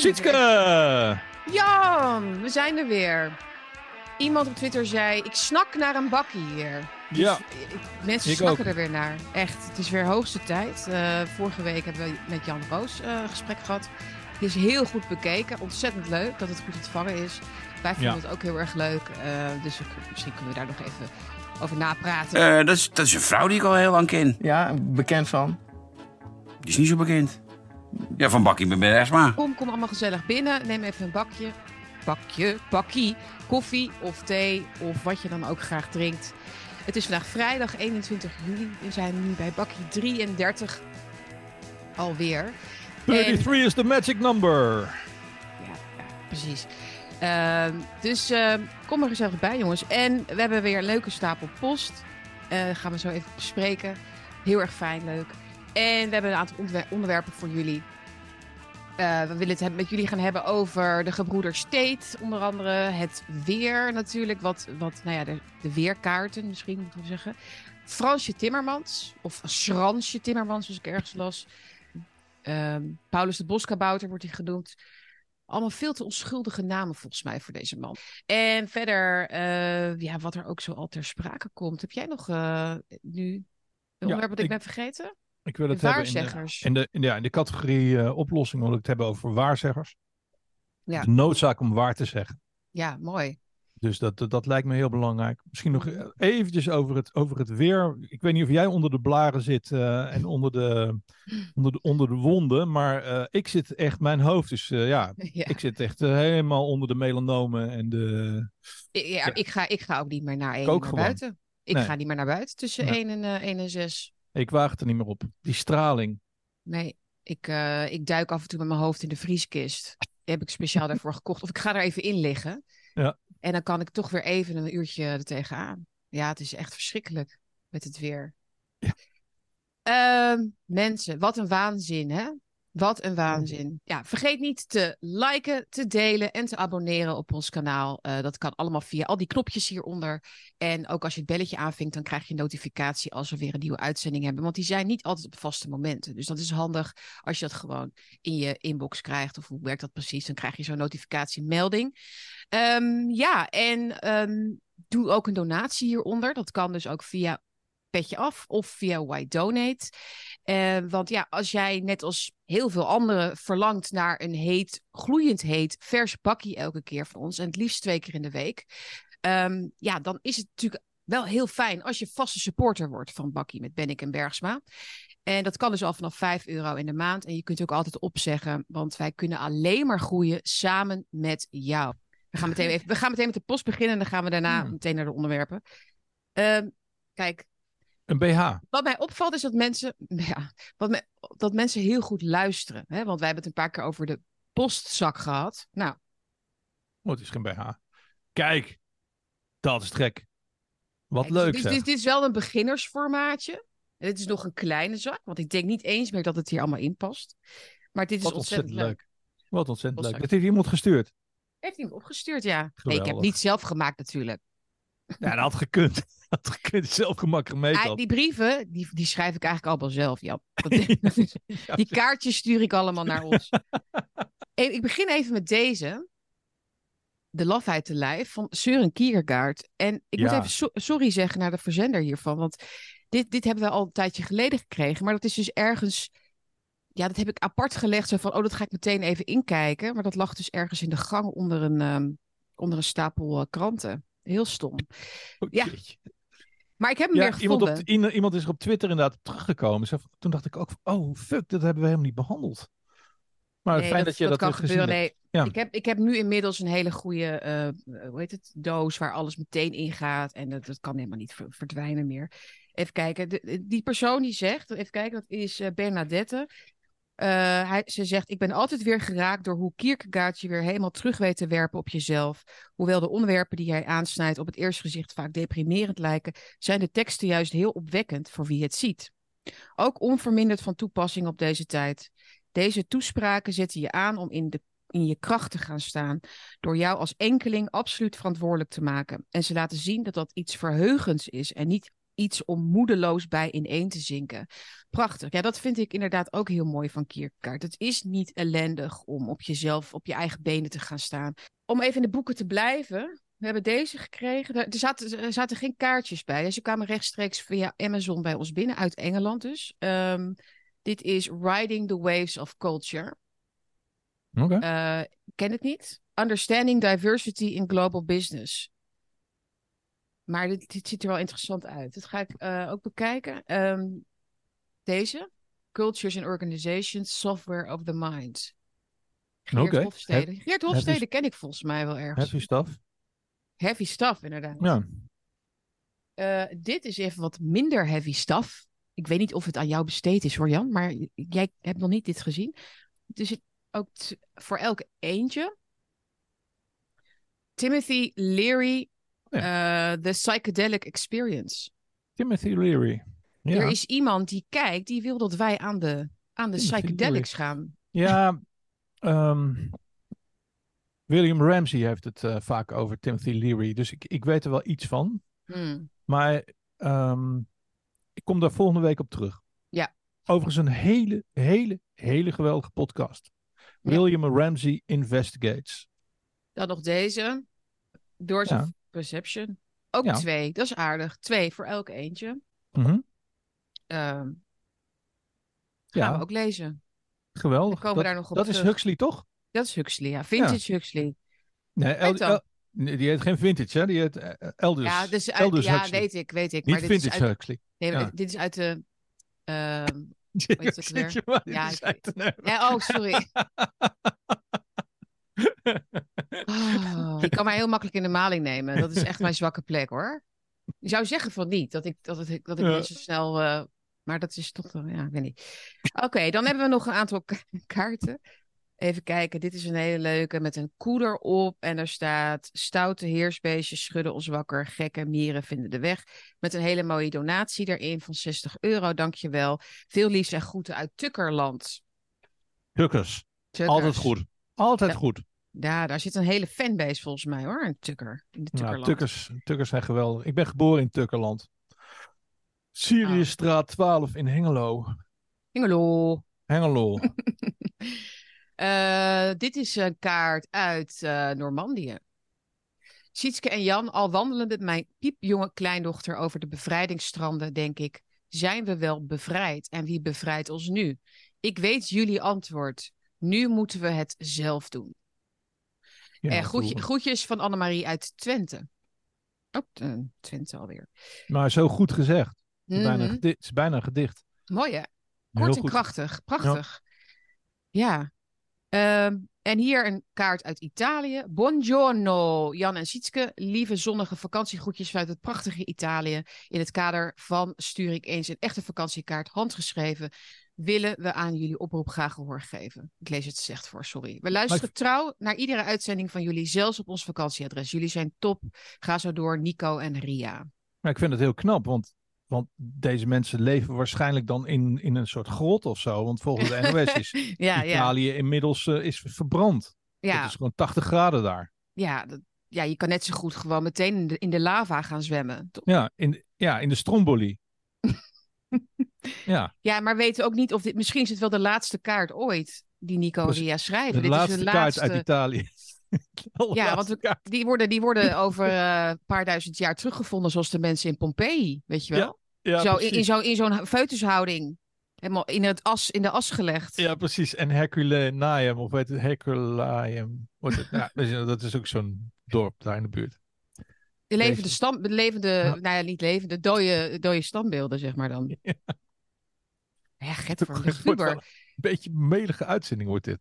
Sietske! Jan, we zijn er weer. Iemand op Twitter zei, ik snak naar een bakkie hier. Ja, Ik- mensen Ik snakken ook. er weer naar. Echt, het is weer hoogste tijd. Eh, vorige week hebben we met Jan Roos eh, een gesprek gehad. Het is heel goed bekeken. Ontzettend leuk dat het goed ontvangen is. Wij vonden Ja. het ook heel erg leuk. eh, dus misschien kunnen we daar nog even over napraten. Eh, dat, is, dat is een vrouw die ik al heel lang ken. Ja, bekend van. Die is niet zo bekend. Ja, van Bakkie met Bergsma. Kom, kom allemaal gezellig binnen. Neem even een bakje. Bakje, bakkie. Koffie of thee of wat je dan ook graag drinkt. Het is vandaag vrijdag 21 juli. We zijn nu bij bakkie 33 alweer. 33 is the magic number. Ja, ja precies. Ehm, dus ehm, kom er gezellig bij, jongens. En we hebben weer een leuke stapel post. Eh gaan we zo even bespreken. Heel erg fijn, leuk. En we hebben een aantal onderwer- onderwerpen voor jullie. Eh, we willen het met jullie gaan hebben over de gebroeders State, onder andere. Het weer natuurlijk, wat, wat nou ja, de, de weerkaarten misschien moeten we zeggen. Fransje Timmermans, of Schransje Timmermans, zoals ik ergens las. Ehm, Paulus de Boskabouter wordt hij genoemd. Allemaal veel te onschuldige namen volgens mij voor deze man. En verder, eh, ja, wat er ook zo al ter sprake komt. Heb jij nog eh, nu een onderwerp dat ik, ik- ben vergeten? Ik wil het hebben in de, waarzeggers. in de, in de, ja, in de categorie eh, oplossing wil ik het hebben over waarzeggers. Ja. De noodzaak om waar te zeggen. Ja, mooi. Dus dat, dat, dat lijkt me heel belangrijk. Misschien nog Mhm. eventjes over het, over het weer. Ik weet niet of jij onder de blaren zit eh, en onder de, onder, de, onder de wonden. Maar eh, ik zit echt, mijn hoofd is, eh, ja, Ja. ik zit echt eh, helemaal onder de melanomen en de... Ja, ik, ga, ik ga ook niet meer naar één naar gewoon. buiten. Ik Nee. ga niet meer naar buiten tussen Nee. 1 en, eh 1 en 6. Ik waag het er niet meer op. Die straling. Nee, ik, eh, ik duik af en toe met mijn hoofd in de vrieskist. Die heb ik speciaal daarvoor gekocht. Of ik ga er even in liggen. Ja. En dan kan ik toch weer even een uurtje er tegenaan. Ja, het is echt verschrikkelijk met het weer. Ja. Ehm, mensen, wat een waanzin, hè? Wat een waanzin. Ja, vergeet niet te liken, te delen en te abonneren op ons kanaal. Eh, dat kan allemaal via al die knopjes hieronder. En ook als je het belletje aanvinkt, dan krijg je een notificatie als we weer een nieuwe uitzending hebben. Want die zijn niet altijd op vaste momenten. Dus dat is handig als je dat gewoon in je inbox krijgt. Of hoe werkt dat precies? Dan krijg je zo'n notificatiemelding. Ehm, ja, en ehm, doe ook een donatie hieronder. Dat kan dus ook via Petje Af of via Why Donate. Eh, want ja, als jij net als heel veel anderen verlangt naar een heet, gloeiend heet, vers bakkie elke keer van ons. En het liefst twee keer in de week. ehm, ja, dan is het natuurlijk wel heel fijn als je vaste supporter wordt van Bakkie met Bennik en Bergsma. En dat kan dus al vanaf 5 euro in de maand. En je kunt ook altijd opzeggen, want wij kunnen alleen maar groeien samen met jou. We gaan meteen, even, we gaan meteen met de post beginnen en dan gaan we daarna Hmm. meteen naar de onderwerpen. Ehm, kijk, Een BH. wat mij opvalt is dat mensen, ja, wat dat mensen heel goed luisteren. Hè? Want wij hebben het een paar keer over de postzak gehad. Nou, Oh, het is geen BH. Kijk, dat is gek. Wat kijk, leuk dit, dit, dit is wel een beginnersformaatje. En dit is nog een kleine zak, want ik denk niet eens meer dat het hier allemaal in past. Maar dit is Wat ontzettend, leuk. Wat ontzettend leuk. Dat heeft iemand gestuurd. Heeft hem opgestuurd, ja. Nee, ik heb het niet zelf gemaakt natuurlijk. Ja, dat had gekund. Dat had gekund. Zelf gemakkelijk mee die brieven, die, die schrijf ik eigenlijk allemaal zelf, Jan. Dat, dat is- Ja, Die kaartjes stuur ik allemaal naar ons. Even- ik begin even met deze. De lafheid te lijf van Søren Kierkegaard. En ik moet even so- sorry zeggen naar de verzender hiervan. Want dit, dit hebben we al een tijdje geleden gekregen. Maar dat is dus ergens... Ja, dat heb ik apart gelegd. Zo van, oh, dat ga ik meteen even inkijken. Maar dat lag dus ergens in de gang onder een, ehm, onder een stapel eh, kranten. Heel stom. Oh, ja. Maar ik heb hem Ja, weer iemand, op, iemand is er op Twitter inderdaad teruggekomen. Toen dacht ik ook, oh fuck, dat hebben we helemaal niet behandeld. Maar Nee, fijn dat, je dat, kan gebeuren. hebt. Nee, Ja. ik, heb, ik heb nu inmiddels een hele goede, eh, hoe heet het, doos waar alles meteen in gaat. En dat, dat kan helemaal niet ver- verdwijnen meer. Even kijken, de- die persoon die zegt, even kijken, dat is eh, Bernadette. Eh, ze zegt, ik ben altijd weer geraakt door hoe Kierkegaard je weer helemaal terug weet te werpen op jezelf. Hoewel de onderwerpen die hij aansnijdt op het eerste gezicht vaak deprimerend lijken, zijn de teksten juist heel opwekkend voor wie het ziet. Ook onverminderd van toepassing op deze tijd. Deze toespraken zetten je aan om in, de, in je kracht te gaan staan, door jou als enkeling absoluut verantwoordelijk te maken. En ze laten zien dat dat iets verheugends is en niet iets om moedeloos bij ineen te zinken. Prachtig. Ja, dat vind ik inderdaad ook heel mooi van Kierkegaard. Het is niet ellendig om op jezelf, op je eigen benen te gaan staan. Om even in de boeken te blijven. We hebben deze gekregen. Er zaten, er zaten geen kaartjes bij. Deze kwamen rechtstreeks via Amazon bij ons binnen, uit Engeland dus. Ehm, dit is Riding the Waves of Culture. Oké. Uh, ken het niet. Understanding Diversity in Global Business. Maar dit, dit ziet er wel interessant uit. Dat ga ik uh, ook bekijken. Um, deze. Cultures and Organizations, Software of the Mind. Geert Oké. Hofstede. Heb- Geert Hofstede ken ik volgens mij wel ergens. Heavy stuff. Heavy stuff, inderdaad. Ja. Eh, dit is even wat minder heavy stuff. Ik weet niet of het aan jou besteed is hoor, Jan. Maar jij hebt nog niet dit gezien. Zit ook voor elk eentje. Timothy Leary, eh, The Psychedelic Experience. Timothy Leary. Ja. Er is iemand die kijkt, die wil dat wij aan de, aan de Timothy psychedelics gaan. Ja, ehm, William Ramsey heeft het eh, vaak over Timothy Leary. Dus ik, ik weet er wel iets van. Hmm. Maar ehm, ik kom daar volgende week op terug. Ja. Overigens een hele, hele, hele geweldige podcast. Ja. William Ramsey Investigates. Dan nog deze. Doors Ja. Perception. Ook Ja. twee, dat is aardig. Twee voor elk eentje. Ehm, gaan Ja, we ook lezen. geweldig. Komen we dat daar nog op dat is. Huxley, toch? Dat is Huxley, ja. Vintage Huxley. Nee, El-. El- nee, die heet geen vintage, hè? Die heet eh, Elders. ja, dus uit, Elders ja Huxley. weet ik, weet ik. Niet maar dit is, vintage uit, Huxley. nee, maar dit is uit de... in Ja, ik- ja, oh, sorry. Oh, ik kan mij heel makkelijk in de maling nemen. Dat is echt mijn zwakke plek, hoor. Je zou zeggen van niet, dat ik, dat het, dat ik Ja. mensen snel... eh, maar dat is toch... Ja, ik weet niet. Oké, dan hebben we nog een aantal ka- kaarten. Even kijken, dit is een hele leuke met een koe erop. En er staat: Stoute heersbeestjes schudden ons wakker. Gekke mieren vinden de weg. Met een hele mooie donatie erin van 60 euro. Dankjewel. Veel liefs en groeten uit Tukkerland. Tukkers. Tukkers. Altijd goed. Altijd Ja. goed. Ja, daar zit een hele fanbase volgens mij hoor. Een Tukker. In de Ja, tukkers, tukkers zijn geweldig. Ik ben geboren in Tukkerland. Siriusstraat 12 in Hengelo. Hengelo. Hengelo. Eh, dit is een kaart uit eh, Normandië. Sietske en Jan, al wandelen met mijn piepjonge kleindochter over de bevrijdingsstranden, denk ik, zijn we wel bevrijd? En wie bevrijdt ons nu? Ik weet jullie antwoord. Nu moeten we het zelf doen. Ja, groetje- vroeger. groetjes van Annemarie uit Twente. Oh, eh, Twente alweer. Maar zo goed gezegd. Het is bijna, Mhm. gedi- het is bijna een gedicht. Mooi hè? Kort en krachtig. Prachtig. Ja. Ehm, en hier een kaart uit Italië. Buongiorno, Jan en Sietske. Lieve zonnige vakantiegroetjes vanuit het prachtige Italië. In het kader van Stuur ik eens een echte vakantiekaart, handgeschreven. Willen we aan jullie oproep graag gehoor geven. Ik lees het slecht voor, sorry. We luisteren trouw naar iedere uitzending van jullie, zelfs op ons vakantieadres. Jullie zijn top. Ga zo door, Nico en Ria. Maar ik vind het heel knap, want, want deze mensen leven waarschijnlijk dan in, in een soort grot of zo. Want volgens de NOS is Ja, ja. Italië inmiddels eh, is verbrand. ja. Het is gewoon 80 graden daar. Ja, dat, ja, je kan net zo goed gewoon meteen in de, in de lava gaan zwemmen. toch? Ja, in, ja, in de Stromboli. ja, Ja, maar weten ook niet of dit... Misschien is het wel de laatste kaart ooit die Nico en. Ria schrijven. de dit laatste, is de kaart laatste... uit Italië. Ja, laatste want we-. Die worden, die worden over eh, een paar duizend jaar teruggevonden, zoals de mensen in Pompeii, weet je wel? Ja, zo, in, zo- in zo'n foetushouding. Helemaal in, het as, in de as gelegd. Ja, precies. En Herculaneum, of weet het, Herculaneum. Wordt het, ja, dat is- ook zo'n dorp daar in de buurt. de levende, stam, de levende Ja. nou ja, niet levende, dode, dode standbeelden, zeg maar dan. Ja. Ja, voor de een beetje een melige uitzending wordt dit.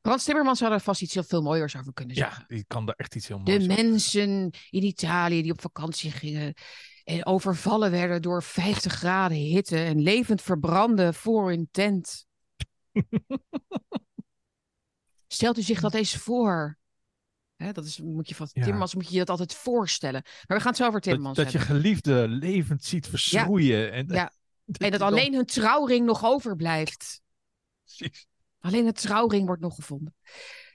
Frans Timmermans zou er vast iets heel veel mooiers over kunnen zeggen. Ja, die kan daar echt iets heel De moois over. mensen in Italië die op vakantie gingen en overvallen werden door 50 graden hitte en levend verbranden voor hun tent. Stelt u zich dat eens voor. Hè, dat is, moet je van Ja. Timmermans moet je dat altijd voorstellen. Maar we gaan het zo over Timmermans Dat, dat je geliefde levend ziet verschroeien. En, Ja. En dat alleen hun trouwring nog overblijft. Precies. Alleen het trouwring wordt nog gevonden.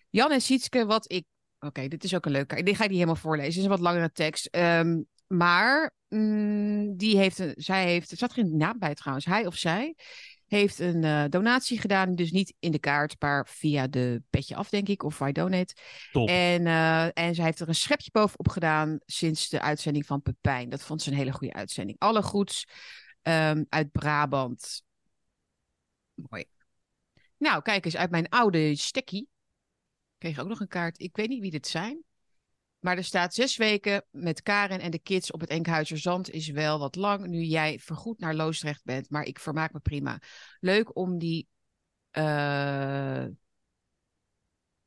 Jan en Sietske, wat ik... Oké, dit is ook een leuke. Dit ga ik niet helemaal voorlezen. Dit is een wat langere tekst. Ehm, maar mm, die heeft een, zij heeft, er zat geen naam bij trouwens, hij of zij heeft een eh, donatie gedaan. Dus niet in de kaart, maar via de petje af, denk ik, of I donate. Top. En, eh, en zij heeft er een schepje bovenop gedaan sinds de uitzending van Pepijn. Dat vond ze een hele goede uitzending. Alle goeds ehm, uit Brabant. Mooi. Nou, kijk eens, uit mijn oude stekkie kreeg ook nog een kaart. Ik weet niet wie dit zijn. Maar er staat zes weken met Karen en de kids op het Enkhuizer Zand is wel wat lang. Nu jij vergoed naar Loosdrecht bent, maar ik vermaak me prima. Leuk om die. eh,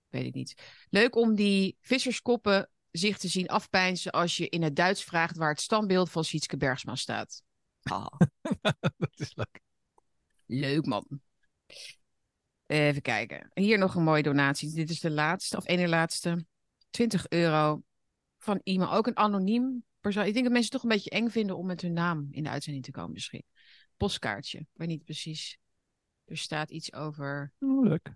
weet ik niet. Leuk om die visserskoppen zich te zien afpijnzen als je in het Duits vraagt waar het standbeeld van Sietske Bergsma staat. Ah, dat is leuk. leuk man. Even kijken. Hier nog een mooie donatie. Dit is de laatste, of ene laatste. 20 euro van iemand. Ook een anoniem persoon. Ik denk dat mensen het toch een beetje eng vinden om met hun naam in de uitzending te komen misschien. Postkaartje. Weet niet precies. Er staat iets over... Oh, leuk.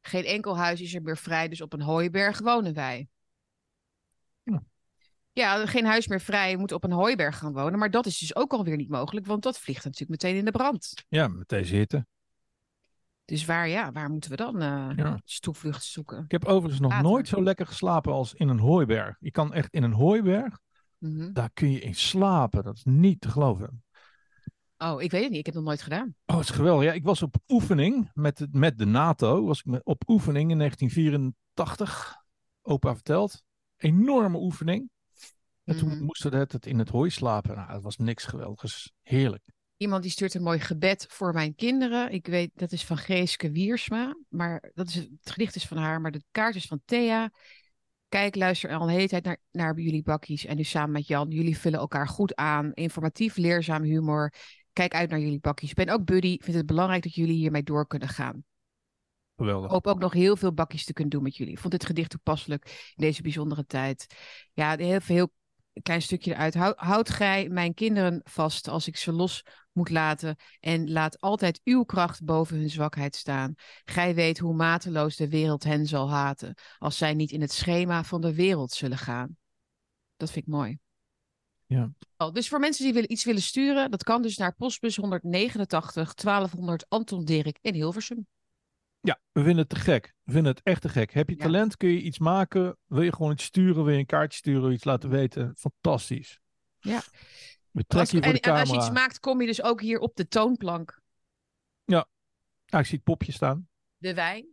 Geen enkel huis is er meer vrij, dus op een hooiberg wonen wij. Ja. Geen huis meer vrij, we moeten op een hooiberg gaan wonen. Maar dat is dus ook alweer niet mogelijk, want dat vliegt natuurlijk meteen in de brand. Ja, met deze hitte. Dus waar, ja, waar moeten we dan Ja. stoepvlucht zoeken? Ik heb overigens nog Later. nooit zo lekker geslapen als in een hooiberg. Je kan echt in een hooiberg, Mhm. daar kun je in slapen. Dat is niet te geloven. Oh, ik weet het niet. Ik heb het nog nooit gedaan. Oh, het is geweldig. Ja, ik was op oefening met, het- met de NATO. Was ik op oefening in 1984. Opa verteld. Enorme oefening. En toen Mhm. moesten we het, het in het hooi slapen. Nou, dat was niks geweldigs. Heerlijk. Iemand die stuurt een mooi gebed voor mijn kinderen. Ik weet, dat is van Geeske Wiersma. Maar dat is, het gedicht is van haar, maar de kaart is van Thea. Kijk, luister al een hele tijd naar, naar jullie bakkies. En nu samen met Jan. Jullie vullen elkaar goed aan. Informatief, leerzaam humor. Kijk uit naar jullie bakkies. Ik ben ook buddy. Ik vind het belangrijk dat jullie hiermee door kunnen gaan. Geweldig. Ik hoop ook nog heel veel bakjes te kunnen doen met jullie. Ik vond dit gedicht toepasselijk in deze bijzondere tijd. Ja, heel veel heel klein stukje eruit. Hou- Houd gij mijn kinderen vast als ik ze los moet laten. En laat altijd uw kracht boven hun zwakheid staan. Gij weet hoe mateloos de wereld hen zal haten. Als zij niet in het schema van de wereld zullen gaan. Dat vind ik mooi. Ja. Oh, dus voor mensen die willen, iets willen sturen, dat kan dus naar postbus 189 1200 Anton Dirk in Hilversum. Ja, we vinden het te gek. We vinden het echt te gek. Heb je Ja. talent? Kun je iets maken? Wil je gewoon iets sturen? Wil je een kaartje sturen? Wil je iets laten weten? Fantastisch. Ja. We trekken je voor en, de en camera. als je iets maakt, kom je dus ook hier op de toonplank. Ah, ik zie het popje staan. De wijn.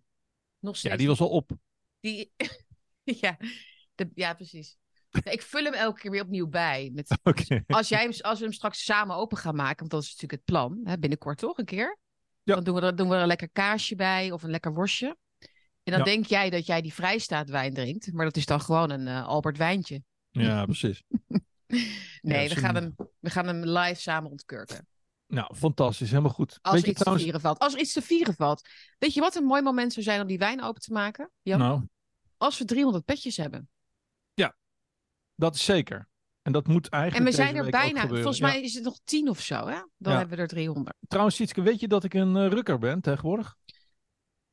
Nog steeds. Ja, die was al op. Die... ja, de... ja, precies. Ja, Ik vul hem elke keer weer opnieuw bij. Met... Als, jij hem, als we hem straks samen open gaan maken, want dat is natuurlijk het plan, hè, binnenkort toch een keer? Ja. Dan doen we, er, doen we er een lekker kaasje bij of een lekker worstje. En dan Ja. denk jij dat jij die vrijstaat wijn drinkt, maar dat is dan gewoon een eh, Albert wijntje. Ja, precies. Nee, we, gaan hem, we gaan hem live samen ontkurken. Nou, fantastisch. Helemaal goed. Als Weet er iets trouwens... te vieren valt. Als er iets te vieren valt. Weet je wat een mooi moment zou zijn om die wijn open te maken? Jan? Nou, Als we 300 petjes hebben. dat is zeker. En dat moet En eigenlijk we zijn er bijna. Volgens Ja. mij is het nog 10 of zo. Hè? Dan Ja. hebben we er 300. Trouwens, Sietske, weet je dat ik een eh, rukker ben tegenwoordig?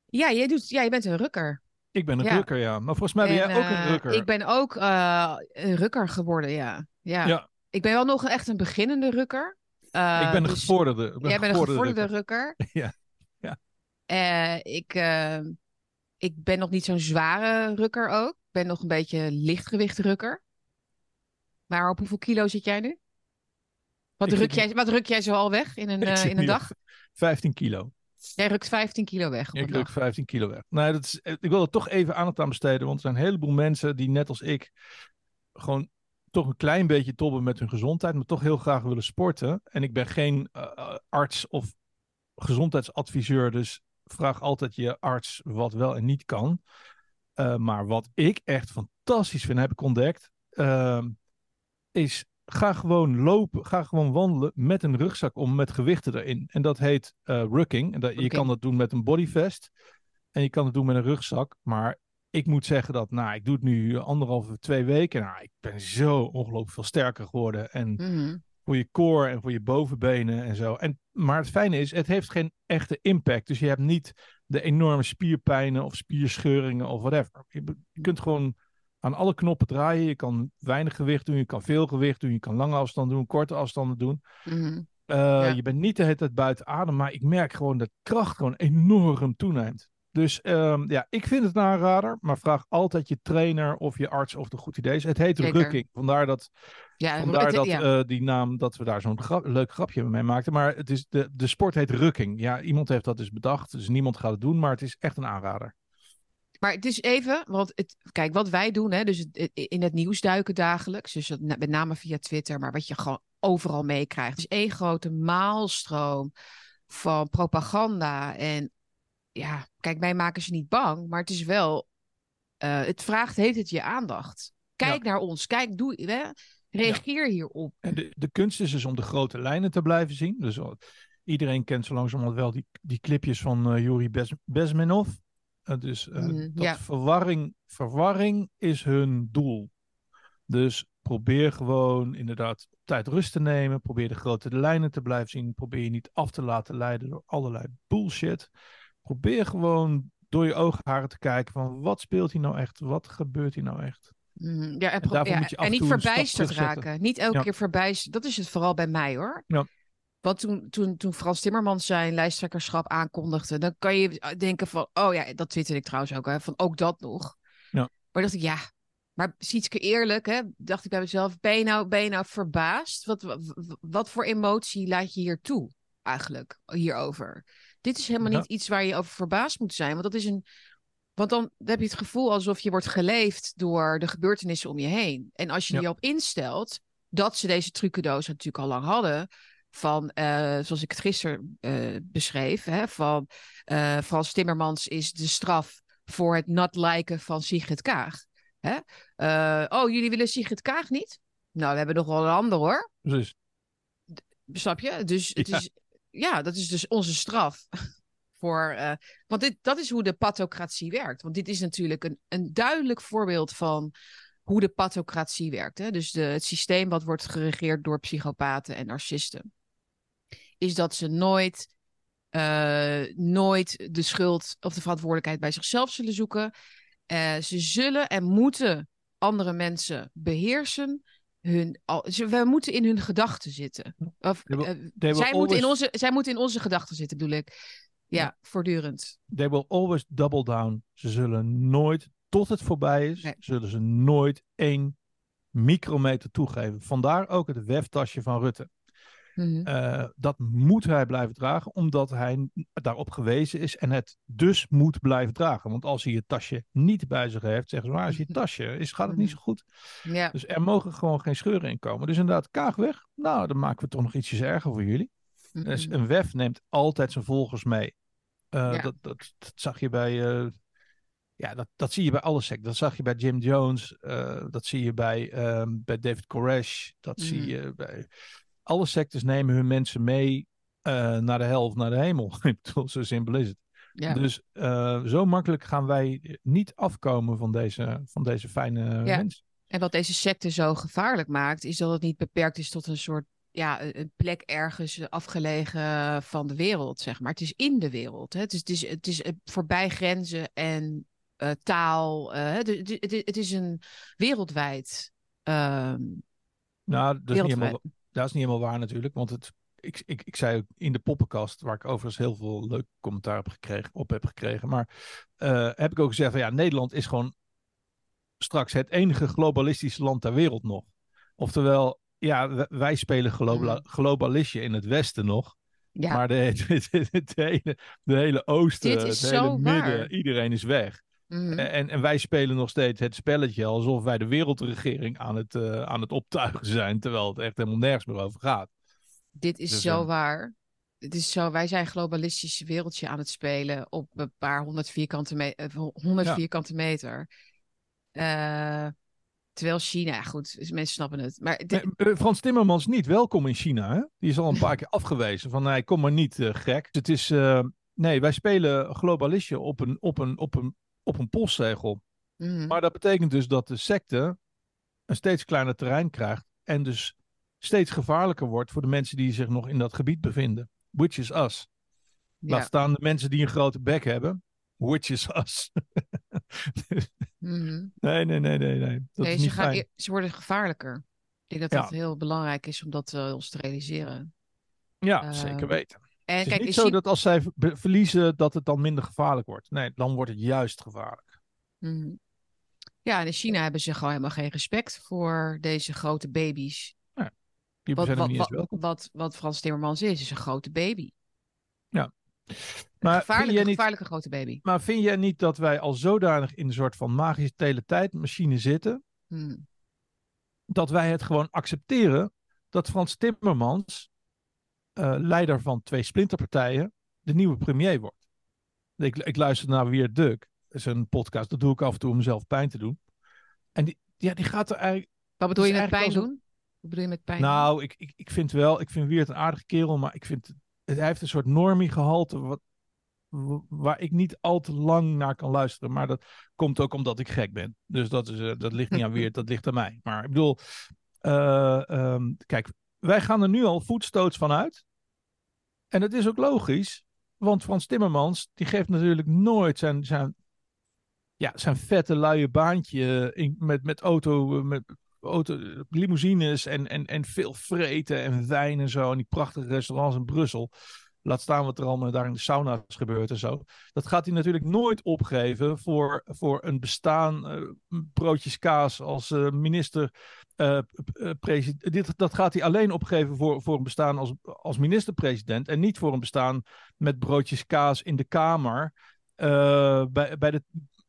Ja, jij, doet, ja, je bent een rukker. Ik ben een Ja. rukker, ja. Maar volgens mij ben En, jij ook een eh, rukker. Ik ben ook eh, een rukker geworden, ja. ja. Ik ben wel nog echt een beginnende rukker. Ik ben een dus gevorderde. Ben Jij bent een gevorderde gevorderde rukker. Ja. Ja. Ik, ik ben nog niet zo'n zware rukker ook. Ik ben nog een beetje lichtgewicht rukker. Maar op hoeveel kilo zit jij nu? Wat, Ik ruk jij, wat ruk jij zo al weg in een, eh, in een dag? 15 kilo. Jij rukt 15 kilo weg Ik ruk dag. 15 kilo weg. Nee, dat is, ik wil er toch even aandacht aan besteden. Want er zijn een heleboel mensen die net als ik gewoon toch een klein beetje tobben met hun gezondheid. Maar toch heel graag willen sporten. En ik ben geen eh, eh, arts of gezondheidsadviseur. Dus vraag altijd je arts wat wel en niet kan. Eh, maar wat ik echt fantastisch vind, heb ik ontdekt. ehm, is ga gewoon lopen, ga gewoon wandelen met een rugzak om met gewichten erin. En dat heet eh rucking. En dat, Je kan dat doen met een bodyvest. En je kan het doen met een rugzak. Maar ik moet zeggen dat, nou, ik doe het nu anderhalve, twee weken. Nou, ik ben zo ongelooflijk veel sterker geworden. En Mhm. voor je core en voor je bovenbenen en zo. En, maar het fijne is, het heeft geen echte impact. Dus je hebt niet de enorme spierpijnen of spierscheuringen of whatever. Je kunt gewoon aan alle knoppen draaien. Je kan weinig gewicht doen, je kan veel gewicht doen, je kan lange afstanden doen, korte afstanden doen. Mhm. Uh, Je bent niet de hele tijd buiten adem, maar ik merk gewoon dat kracht gewoon enorm toeneemt. Dus um, ja, ik vind het een aanrader, maar vraag altijd je trainer of je arts of het een goed idee is. Het heet Zeker. rukking, vandaar dat, Ja, vandaar het- dat ja. eh, die naam, dat we daar zo'n grap- leuk grapje mee maakten. Maar het is de, de sport heet rukking. Ja, iemand heeft dat dus bedacht, dus niemand gaat het doen, maar het is echt een aanrader. Maar het is even, want het, kijk, wat wij doen, hè, dus het- in het nieuws duiken dagelijks, dus met name via Twitter, maar wat je gewoon overal meekrijgt, is één grote maalstroom van propaganda. En ja, kijk, wij maken ze niet bang, maar het is wel, eh, het vraagt, heet het je aandacht. Kijk naar ons, kijk, doe, hè, reageer hierop. En de, de kunst is dus om de grote lijnen te blijven zien. Dus uh, iedereen kent zo langzamerhand wel die, die clipjes van eh Yuri Bez, Bezmenov. Uh, dus uh, Mhm, dat ja. verwarring, verwarring is hun doel. Dus probeer gewoon inderdaad tijd rust te nemen. Probeer de grote lijnen te blijven zien. Probeer je niet af te laten leiden door allerlei bullshit. Probeer gewoon door je oogharen te kijken van wat speelt hier nou echt? Wat gebeurt hier nou echt? Mhm, Ja, en, ja, niet verbijsterd raken. Niet elke Ja. keer verbijsterd. Dat is het vooral bij mij hoor. Ja. Want toen, toen, toen Frans Timmermans zijn lijsttrekkerschap aankondigde, dan kan je denken van, oh ja, dat twitterde ik trouwens ook, hè, van ook dat nog. Ja. Maar dacht ik, ja, maar Sietske eerlijk, hè, dacht ik bij mezelf, ben je nou, ben je nou verbaasd? Wat, wat, wat voor emotie laat je hier toe eigenlijk, hierover? Dit is helemaal Ja. niet iets waar je over verbaasd moet zijn, want dat is een... Want dan heb je het gevoel alsof je wordt geleefd door de gebeurtenissen om je heen. En als je Ja. je op instelt dat ze deze trucendoos natuurlijk al lang hadden, van, eh, zoals ik het gisteren eh, beschreef, hè, van eh, Frans Timmermans is de straf voor het not liken van Sigrid Kaag. Hè? Oh, jullie willen Sigrid Kaag niet? Nou, we hebben nog wel een ander hoor. Precies. Snap je? Dus het Ja. is, ja, dat is dus onze straf. Voor, want dit, dat is hoe de patocratie werkt. Want dit is natuurlijk een, een duidelijk voorbeeld van hoe de patocratie werkt. Hè? Dus de, het systeem wat wordt geregeerd door psychopaten en narcisten. Is dat ze nooit, eh, nooit de schuld of de verantwoordelijkheid bij zichzelf zullen zoeken. Eh, ze zullen en moeten andere mensen beheersen. Hun, al, ze, we moeten in hun gedachten zitten. Of, They will- eh, they will zij, moeten in onze, zij moeten in onze gedachten zitten, bedoel ik. Ja, voortdurend. They will always double down. Ze zullen nooit, tot het voorbij is, Nee. zullen ze nooit één micrometer toegeven. Vandaar ook het weftasje van Rutte. Mhm. Eh, dat moet hij blijven dragen, omdat hij daarop gewezen is en het dus moet blijven dragen. Want als hij het tasje niet bij zich heeft, zeggen ze, waar is je tasje? Is, gaat het niet zo goed? Ja. Dus er mogen gewoon geen scheuren in komen. Dus inderdaad, kaag weg. Nou, dan maken we toch nog ietsjes erger voor jullie. Mhm. Dus een WEF neemt altijd zijn volgers mee. Eh, Ja. dat, dat, dat zag je bij. eh, ja, dat, dat zie je bij alle secten. Dat zag je bij Jim Jones. dat zie je bij, ehm, bij David Koresh. Dat zie Mhm. je bij. Alle sectes nemen hun mensen mee eh, naar de hel of naar de hemel. Ik bedoel, zo simpel is het. ja. Dus eh, zo makkelijk gaan wij niet afkomen van deze, van deze fijne Ja. mensen. En wat deze secte zo gevaarlijk maakt, is dat het niet beperkt is tot een soort ja, een plek ergens afgelegen van de wereld, zeg maar. Het is in de wereld. Hè? Het, is, het, is, het is eh, voorbij grenzen en taal. het, het, is een wereldwijd. ehm, Nou, dat is, niet helemaal, dat is niet helemaal waar natuurlijk. Want het, ik, ik, ik zei ook in de poppenkast, waar ik overigens heel veel leuk commentaar op, gekregen, op heb gekregen. Maar eh, heb ik ook gezegd van ja, Nederland is gewoon straks het enige globalistische land ter wereld nog. Oftewel, ja, wij spelen globa- globalistje in het westen nog. Ja, Maar de, de, de, de hele, de hele oosten, het is hele midden, iedereen is weg. Mhm. En, en wij spelen nog steeds het spelletje alsof wij de wereldregering aan het, eh, aan het optuigen zijn. Terwijl het echt helemaal nergens meer over gaat. Dit is Dus, zo eh, waar. Het is zo, wij zijn globalistisch wereldje aan het spelen op een paar honderd vierkante, me- eh, 100 Ja. vierkante meter. Eh, terwijl China, goed, dus mensen snappen het. Maar dit- eh, Frans Timmermans niet welkom in China. Hè? Die is al een paar keer afgewezen. Van nee, kom maar niet, eh, gek. Het is, eh, nee, wij spelen globalistje op een, op een, op een, op een postzegel. mhm. Maar dat betekent dus dat de secte een steeds kleiner terrein krijgt. En dus steeds gevaarlijker wordt voor de mensen die zich nog in dat gebied bevinden. Which is us. ja. Laat staan de mensen die een grote bek hebben. Which is us. Mhm. Nee, nee, nee, nee. nee. Dat Nee, is ze, niet gaan, fijn. e- ze worden gevaarlijker. Ik denk dat Ja. dat heel belangrijk is om dat eh, ons te realiseren. Ja, Eh, zeker weten. En Het is kijk, niet zo dat als zij ver- verliezen, dat het dan minder gevaarlijk wordt. Nee, dan wordt het juist gevaarlijk. Mhm. Ja, en in China hebben ze gewoon helemaal geen respect voor deze grote baby's. Die Wat, wat, niet wat, welkom. wat, wat Frans Timmermans is, is een grote baby. Maar een gevaarlijke, niet, gevaarlijke grote baby. maar vind jij niet dat wij al zodanig in een soort van magische teletijdmachine zitten, Mhm. dat wij het gewoon accepteren dat Frans Timmermans, eh, leider van twee splinterpartijen, de nieuwe premier wordt? Ik, ik luister naar Weer Duk, een podcast, dat doe ik af en toe om mezelf pijn te doen. En die, ja, die gaat er eigenlijk Wat bedoel je met pijn doen? Wat bedoel je met pijn? Nou, ik, ik, ik vind wel, ik vind Weert een aardige kerel, maar ik vind, het- hij heeft een soort normie gehalte wat, wa- waar ik niet al te lang naar kan luisteren. Maar dat komt ook omdat ik gek ben. Dus dat, is, eh, dat ligt niet aan Weert, dat ligt aan mij. Maar ik bedoel, eh, ehm, kijk, wij gaan er nu al voetstoots van uit. En dat is ook logisch, want Frans Timmermans, die geeft natuurlijk nooit zijn, zijn, ja, zijn vette luie baantje in, met, met auto, met, auto, limousines en, en, en veel vreten en wijn en zo. En die prachtige restaurants in Brussel. Laat staan wat er allemaal daar in de sauna's gebeurt en zo. Dat gaat hij natuurlijk nooit opgeven voor, voor een bestaan, eh, broodjes kaas als eh, minister. Eh, eh. Dit, dat gaat hij alleen opgeven voor, voor een bestaan als, als minister-president. En niet voor een bestaan met broodjes kaas in de Kamer. eh, bij, bij de,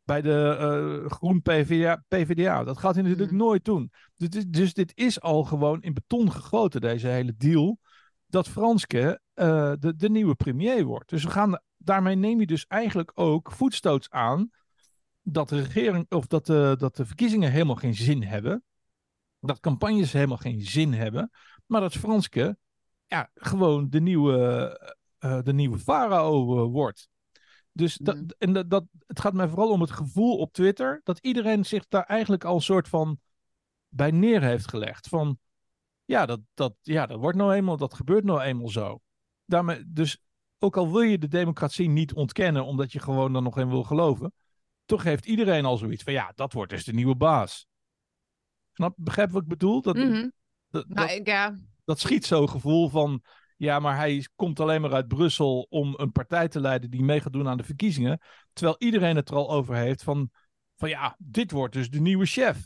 bij de Groen PvdA, PvdA. Dat gaat hij natuurlijk Mhm. nooit doen. Dus, dit- dus dit is al gewoon in beton gegoten, deze hele deal. Dat Franske de, de nieuwe premier wordt. Dus we gaan, daarmee neem je dus eigenlijk ook voetstoots aan. Dat de regering of dat de, dat de verkiezingen helemaal geen zin hebben. Dat campagnes helemaal geen zin hebben. Maar dat Franske ja, gewoon de nieuwe, eh, de nieuwe farao eh, wordt. Dus dat, Mhm. en dat, dat, het gaat mij vooral om het gevoel op Twitter dat iedereen zich daar eigenlijk al een soort van bij neer heeft gelegd. Van ja, dat, dat, ja, dat wordt nou eenmaal, dat gebeurt nou eenmaal zo. Daarmee, dus ook al wil je de democratie niet ontkennen, omdat je gewoon er nog in wil geloven, toch heeft iedereen al zoiets van ja, dat wordt dus de nieuwe baas. Snap, begrijp wat ik bedoel? Dat, Mhm. dat, Nou, dat, ik, ja. dat schiet zo'n gevoel van ja, maar hij komt alleen maar uit Brussel om een partij te leiden die mee gaat doen aan de verkiezingen. Terwijl iedereen het er al over heeft van, van ja, dit wordt dus de nieuwe chef.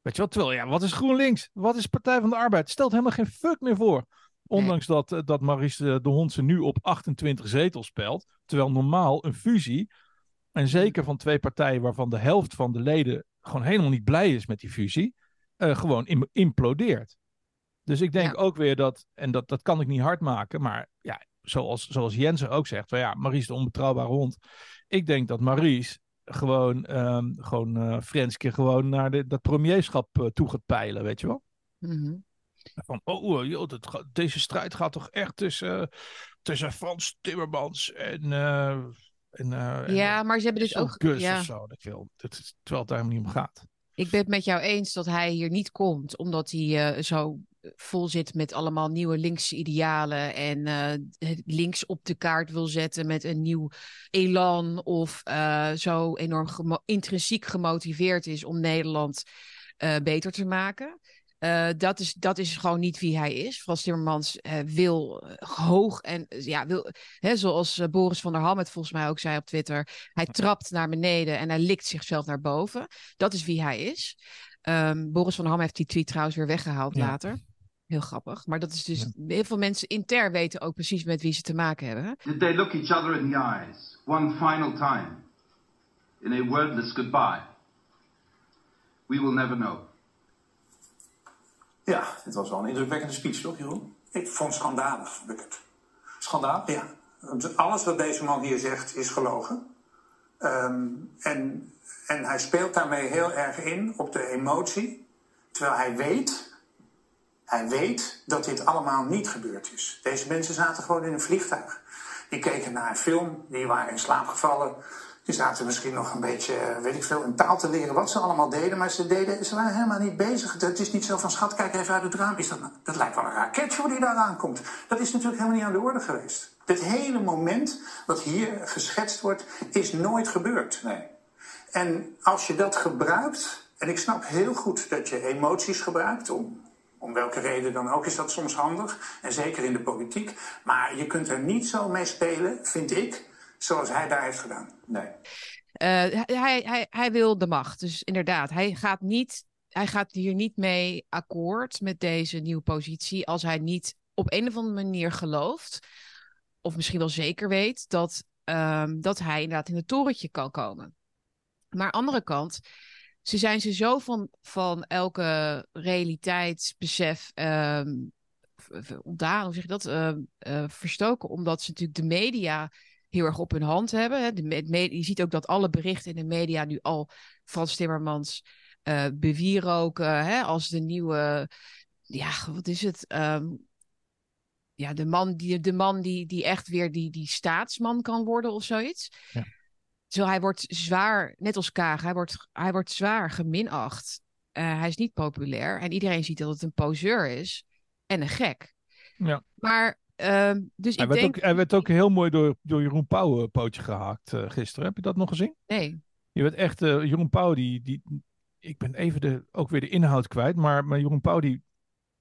Weet je wel, terwijl ja, wat is GroenLinks? Wat is Partij van de Arbeid? Stelt helemaal geen fuck meer voor. Ondanks dat, eh, dat Maurice de Hondse nu op 28 zetels speelt. Terwijl normaal een fusie, en zeker van twee partijen waarvan de helft van de leden gewoon helemaal niet blij is met die fusie, eh, gewoon im- implodeert. Dus ik denk Ja. ook weer dat, en dat, dat kan ik niet hard maken, maar ja, zoals, zoals Jensen ook zegt, van ja, Maurice de onbetrouwbare hond. Ik denk dat Maurice gewoon, ehm gewoon eh Frenske gewoon naar de, dat premierschap eh, toe gaat peilen, weet je wel? Mhm. Van, oh, eh, joh, dat, deze strijd gaat toch echt tussen, tussen Frans Timmermans en... eh, en, eh, en, Ja, maar ze hebben dus ook. Gus Ja, of zo. Dat wil, dat is, terwijl het daar helemaal niet om gaat. ik ben het met jou eens dat hij hier niet komt, omdat hij eh, zo vol zit met allemaal nieuwe linkse idealen en eh, links op de kaart wil zetten met een nieuw elan of eh, zo enorm gemo- intrinsiek gemotiveerd is om Nederland eh, beter te maken. Eh, dat, is, dat is gewoon niet wie hij is. Frans Timmermans eh, wil eh, hoog en ja, wil, hè, zoals Boris van der Ham het volgens mij ook zei op Twitter, hij trapt naar beneden en hij likt zichzelf naar boven. Dat is wie hij is. Ehm, Boris van der Ham heeft die tweet trouwens weer weggehaald Ja. later. Heel grappig. Maar dat is dus. Ja. Heel veel mensen intern weten ook precies met wie ze te maken hebben. Did they look each other in the eyes one final time in a wordless goodbye? We will never know. Ja, het was wel een indrukwekkende speech, toch, Jeroen? Ik vond het schandalig, vond ik het. Schandaal? Ja, alles wat deze man hier zegt is gelogen. Ehm, en, en hij speelt daarmee heel erg in op de emotie. Terwijl hij weet, hij weet dat dit allemaal niet gebeurd is. Deze mensen zaten gewoon in een vliegtuig. Die keken naar een film, die waren in slaap gevallen. Die zaten misschien nog een beetje, eh, weet ik veel, een taal te leren wat ze allemaal deden. Maar ze, deden, ze waren helemaal niet bezig. Het is niet zo van, schat, kijk even uit het raam. Is dat, nou- dat lijkt wel een raketje hoe die daar aankomt. Dat is natuurlijk helemaal niet aan de orde geweest. Dit hele moment wat hier geschetst wordt, is nooit gebeurd. Nee. En als je dat gebruikt, en ik snap heel goed dat je emoties gebruikt om om welke reden dan ook is dat soms handig. En zeker in de politiek. Maar je kunt er niet zo mee spelen, vind ik, zoals hij daar heeft gedaan. Nee. Uh, hij, hij, hij wil de macht. Dus inderdaad, hij gaat, niet, hij gaat hier niet mee akkoord met deze nieuwe positie. Als hij niet op een of andere manier gelooft. Of misschien wel zeker weet dat, um, dat hij inderdaad in het torentje kan komen. Maar aan de andere kant ze zijn ze zo van, van elke realiteitsbesef um, ontdaan, hoe zeg je dat, uh, uh, verstoken, omdat ze natuurlijk de media heel erg op hun hand hebben. Hè. De, je ziet ook dat alle berichten in de media nu al Frans Timmermans uh, bewieroken hè, als de nieuwe, ja, wat is het? Um, ja, de man, die, de man die, die echt weer die, die staatsman kan worden of zoiets. Ja. Zo, hij wordt zwaar, net als Kaag, hij wordt, hij wordt zwaar geminacht. Uh, hij is niet populair en iedereen ziet dat het een poseur is en een gek. Ja. Maar, uh, dus hij ik werd denk... Ook, hij werd ook heel mooi door, door Jeroen Pauw een pootje gehaakt uh, gisteren. Heb je dat nog gezien? Nee. Je werd echt, uh, Jeroen Pauw, die, die, ik ben even de, ook weer de inhoud kwijt, maar, maar Jeroen Pauw, die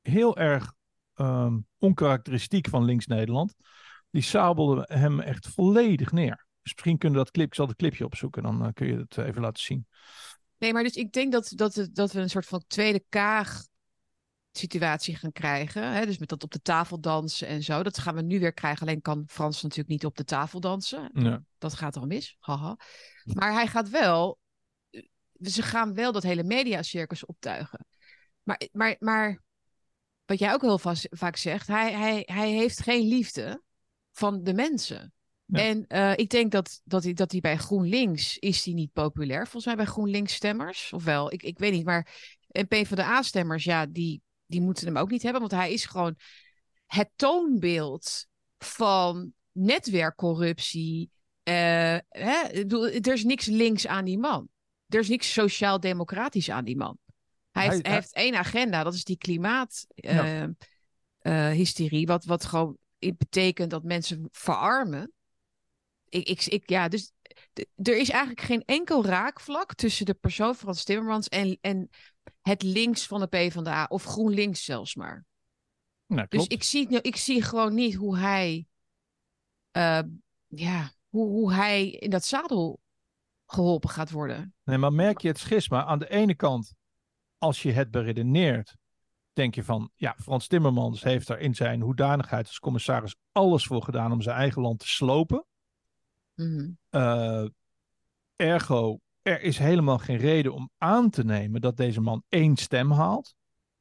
heel erg um, onkarakteristiek van links-Nederland, die sabelde hem echt volledig neer. Dus misschien kunnen we dat clip, ik zal het clipje opzoeken, dan uh, kun je het even laten zien. Nee, maar dus ik denk dat, dat, dat we een soort van tweede kaag situatie gaan krijgen. Hè? Dus met dat op de tafel dansen en zo. Dat gaan we nu weer krijgen. Alleen kan Frans natuurlijk niet op de tafel dansen. Ja. Dat gaat al mis. Haha. Maar hij gaat wel. Ze gaan wel dat hele mediacircus optuigen. Maar, maar, maar wat jij ook heel vaak zegt, hij, hij, hij heeft geen liefde van de mensen. Ja. En uh, ik denk dat, dat, hij, dat hij bij GroenLinks is die niet populair. Volgens mij bij GroenLinks stemmers. Of wel, ik, ik weet niet. Maar en PvdA stemmers, ja, die, die moeten hem ook niet hebben. Want hij is gewoon het toonbeeld van netwerkcorruptie. Uh, hè? Ik bedoel, er is niks links aan die man. Er is niks sociaal-democratisch aan die man. Hij, hij, heeft, hij, heeft één agenda, dat is die klimaathysterie. Uh, ja. wat, wat gewoon betekent dat mensen verarmen ik, ik, ik, ja, dus er is eigenlijk geen enkel raakvlak tussen de persoon Frans Timmermans en, en het links van de PvdA of GroenLinks zelfs maar. Nou, dus ik zie, ik zie gewoon niet hoe hij, uh, ja, hoe, hoe hij in dat zadel geholpen gaat worden. Nee, maar merk je het schisma? Aan de ene kant, als je het beredeneert, denk je van, ja, Frans Timmermans heeft er in zijn hoedanigheid als commissaris alles voor gedaan om zijn eigen land te slopen. Mm -hmm. uh, ergo, er is helemaal geen reden om aan te nemen dat deze man één stem haalt.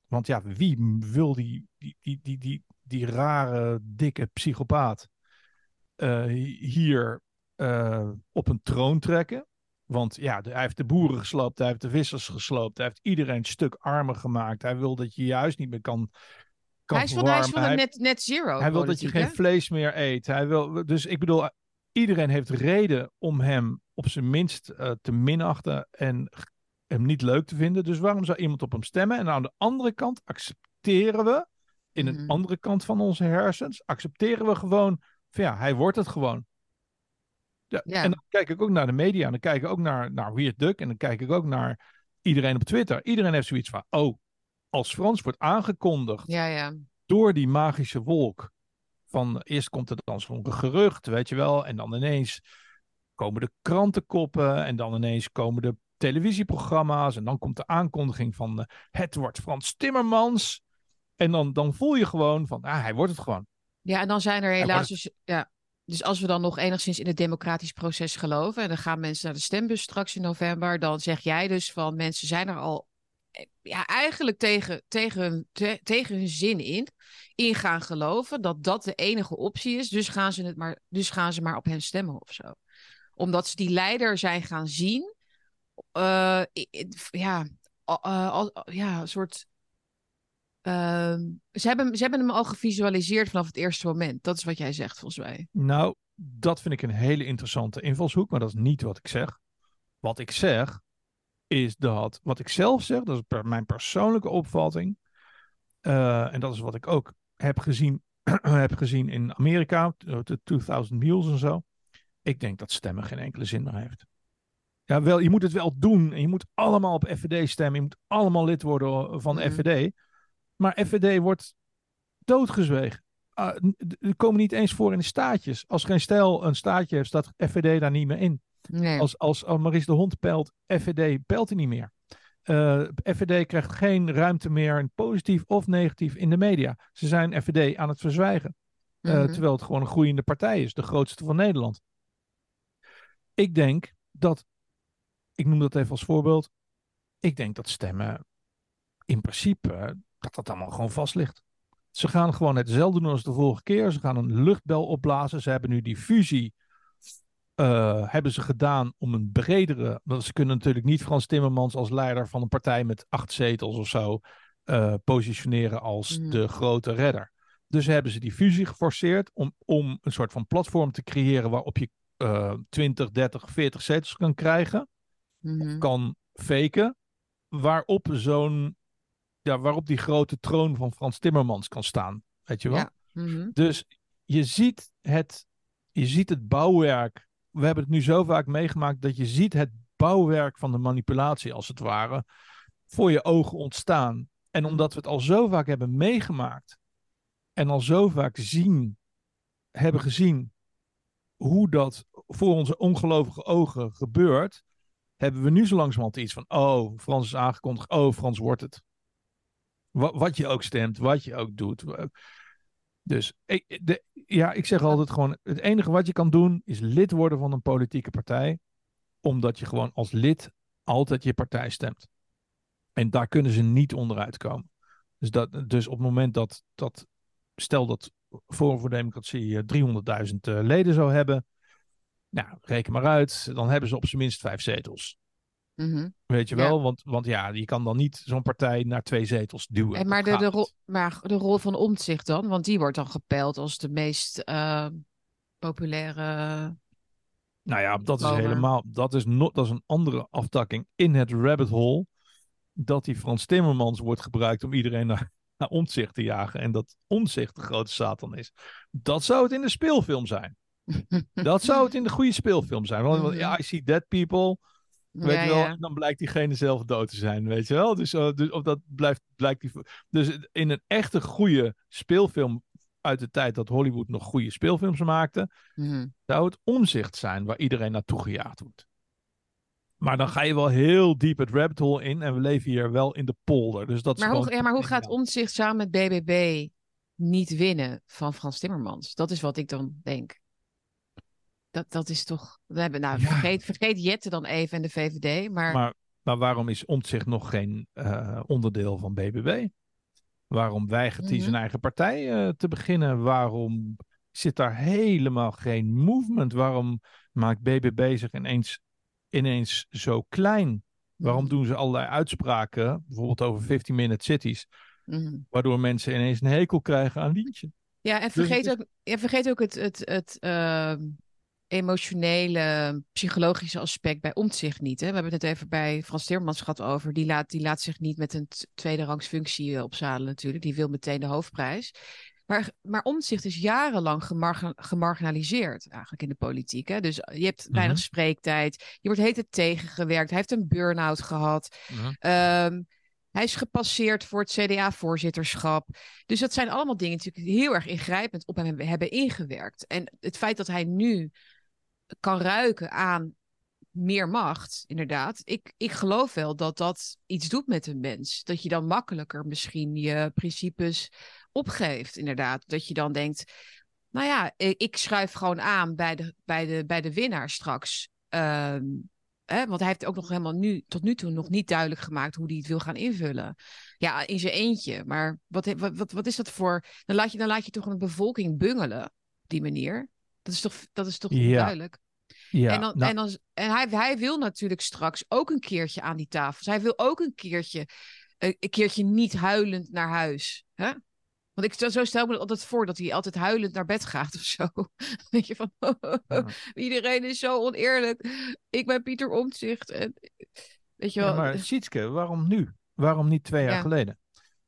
Want ja, wie wil die, die, die, die, die, die rare, dikke psychopaat uh, hier uh, op een troon trekken? Want ja, de, hij heeft de boeren gesloopt, hij heeft de vissers gesloopt, hij heeft iedereen een stuk armer gemaakt. Hij wil dat je juist niet meer kan. kan hij is van, hij is van net, net zero. Hij wil dat je geen vlees meer eet. Hij wil, dus ik bedoel, iedereen heeft reden om hem op zijn minst uh, te minachten en hem niet leuk te vinden. Dus waarom zou iemand op hem stemmen? En aan de andere kant accepteren we, in een mm -hmm. andere kant van onze hersens, accepteren we gewoon van ja, hij wordt het gewoon. Ja, ja. En dan kijk ik ook naar de media, en dan kijk ik ook naar, naar Weird Duck, en dan kijk ik ook naar iedereen op Twitter. Iedereen heeft zoiets van, oh, als Frans wordt aangekondigd ja, ja. door die magische wolk, van eerst komt het dan zo'n gerucht, weet je wel, en dan ineens komen de krantenkoppen en dan ineens komen de televisieprogramma's en dan komt de aankondiging van uh, het wordt Frans Timmermans. En dan, dan voel je gewoon van, ah, hij wordt het gewoon. Ja, en dan zijn er helaas dus, ja, dus als we dan nog enigszins in het democratisch proces geloven en dan gaan mensen naar de stembus straks in november, dan zeg jij dus van mensen zijn er al ja, eigenlijk tegen, tegen, tegen hun zin in, in gaan geloven dat dat de enige optie is. Dus gaan ze, het maar, dus gaan ze maar op hen stemmen of zo. Omdat ze die leider zijn gaan zien. Uh, ja, uh, ja, een soort. Uh, ze, hebben, ze hebben hem al gevisualiseerd vanaf het eerste moment. Dat is wat jij zegt, volgens mij. Nou, dat vind ik een hele interessante invalshoek, maar dat is niet wat ik zeg. Wat ik zeg is dat, wat ik zelf zeg, dat is per, mijn persoonlijke opvatting. Uh, en dat is wat ik ook heb gezien, heb gezien in Amerika, de 2000 Mules en zo. Ik denk dat stemmen geen enkele zin meer heeft. Ja, wel, je moet het wel doen. En je moet allemaal op FVD stemmen. Je moet allemaal lid worden van Mhm. FVD. Maar FVD wordt doodgezwegen. Die komen niet eens voor in de staatjes. Als geen stijl een staatje heeft, staat FVD daar niet meer in. Nee. Als, als, als Maurice de Hond pelt, FVD pelt hij niet meer. Eh, FVD krijgt geen ruimte meer, positief of negatief, in de media. Ze zijn FVD aan het verzwijgen. Eh, Mhm. terwijl het gewoon een groeiende partij is, de grootste van Nederland. Ik denk dat, ik noem dat even als voorbeeld, ik denk dat stemmen in principe, dat dat allemaal gewoon vast ligt. Ze gaan gewoon hetzelfde doen als de vorige keer. Ze gaan een luchtbel opblazen. Ze hebben nu die fusie eh, hebben ze gedaan om een bredere. Want ze kunnen natuurlijk niet Frans Timmermans als leider van een partij met acht zetels of zo eh, positioneren als Mhm. de grote redder. Dus hebben ze die fusie geforceerd om, om een soort van platform te creëren waarop je eh 20, 30, 40 zetels kan krijgen, Mhm. kan faken, waarop zo'n, ja, waarop die grote troon van Frans Timmermans kan staan. Weet je wel? Ja. Mhm. Dus je ziet, het, je ziet het bouwwerk. We hebben het nu zo vaak meegemaakt dat je ziet het bouwwerk van de manipulatie, als het ware, voor je ogen ontstaan. En omdat we het al zo vaak hebben meegemaakt en al zo vaak zien, hebben gezien hoe dat voor onze ongelovige ogen gebeurt, hebben we nu zo langzamerhand iets van, oh, Frans is aangekondigd, oh, Frans wordt het. Wat, wat je ook stemt, wat je ook doet. Dus ik, de, ja, ik zeg altijd gewoon: het enige wat je kan doen is lid worden van een politieke partij. Omdat je gewoon als lid altijd je partij stemt. En daar kunnen ze niet onderuit komen. Dus, dat, dus op het moment dat, dat stel dat Forum voor Democratie eh, 300.000 eh, leden zou hebben. Nou, reken maar uit. Dan hebben ze op zijn minst vijf zetels. Mhm. Weet je Ja. wel? Want, want ja, je kan dan niet zo'n partij naar twee zetels duwen. En maar, de, de rol, maar de rol van Omtzigt dan? Want die wordt dan gepeld als de meest eh, populaire. Nou ja, dat is helemaal. Dat is, dat is een andere aftakking in het rabbit hole. Dat die Frans Timmermans wordt gebruikt om iedereen naar, naar omzicht te jagen. En dat omzicht de grote Satan is. Dat zou het in de speelfilm zijn. Dat zou het in de goede speelfilm zijn. Want, want, ja, I see dead people. Weet Ja, wel, ja. dan blijkt diegene zelf dood te zijn, weet je wel. Dus, eh, dus of dat blijft, blijkt die. Dus in een echte goede speelfilm uit de tijd dat Hollywood nog goede speelfilms maakte, Mhm. zou het omzicht zijn waar iedereen naartoe gejaagd wordt. Maar dan ga je wel heel diep het rabbit hole in en we leven hier wel in de polder. Dus dat is Maar, hoe, ja, maar hoe gaat. Omtzigt samen met BBB niet winnen van Frans Timmermans? Dat is wat ik dan denk. Dat, dat is toch. We hebben, nou, Ja. vergeet, vergeet Jette dan even en de VVD. Maar, Maar, maar waarom is Omtzigt nog geen eh, onderdeel van BBB? Waarom weigert hij Mhm. zijn eigen partij eh, te beginnen? Waarom zit daar helemaal geen movement? Waarom maakt BBB zich ineens, ineens zo klein? Waarom doen ze allerlei uitspraken, bijvoorbeeld over 15 minute cities, Mhm. waardoor mensen ineens een hekel krijgen aan Lientje? Ja, en Dus vergeet, ook, ja, vergeet ook het, het, het ehm, emotionele, psychologische aspect bij Omtzigt niet. Hè? We hebben het net even bij Frans Timmermans gehad over. Die laat, die laat zich niet met een tweede rangs functie eh, opzadelen natuurlijk. Die wil meteen de hoofdprijs. Maar, maar Omtzigt is jarenlang gemargi- gemarginaliseerd eigenlijk in de politiek. Hè? Dus je hebt weinig Mhm. spreektijd. Je wordt heet tegengewerkt. Hij heeft een burn-out gehad. Ehm, hij is gepasseerd voor het CDA-voorzitterschap. Dus dat zijn allemaal dingen natuurlijk die heel erg ingrijpend op hem hebben ingewerkt. En het feit dat hij nu kan ruiken aan meer macht, inderdaad. Ik, ik geloof wel dat dat iets doet met een mens. Dat je dan makkelijker misschien je principes opgeeft, inderdaad. Dat je dan denkt, nou ja, ik, schuif gewoon aan bij de, bij de, bij de winnaar straks. Ehm, hè, want hij heeft ook nog helemaal nu, tot nu toe nog niet duidelijk gemaakt hoe hij het wil gaan invullen. Ja, in zijn eentje. Maar wat, wat, wat, wat is dat voor... Dan laat, je, dan laat je toch een bevolking bungelen op die manier. Dat is toch, dat is toch Ja. onduidelijk? Ja, en dan, nou, en, dan, en hij, hij wil natuurlijk straks ook een keertje aan die tafel. Dus hij wil ook een keertje, eh, een keertje niet huilend naar huis. Hè? Want ik, zo stel me dat altijd voor dat hij altijd huilend naar bed gaat of zo. Weet je van, Ja. iedereen is zo oneerlijk. Ik ben Pieter Omtzigt. En, weet je Ja, wel. maar Sietske, waarom nu? Waarom niet twee jaar Ja. geleden?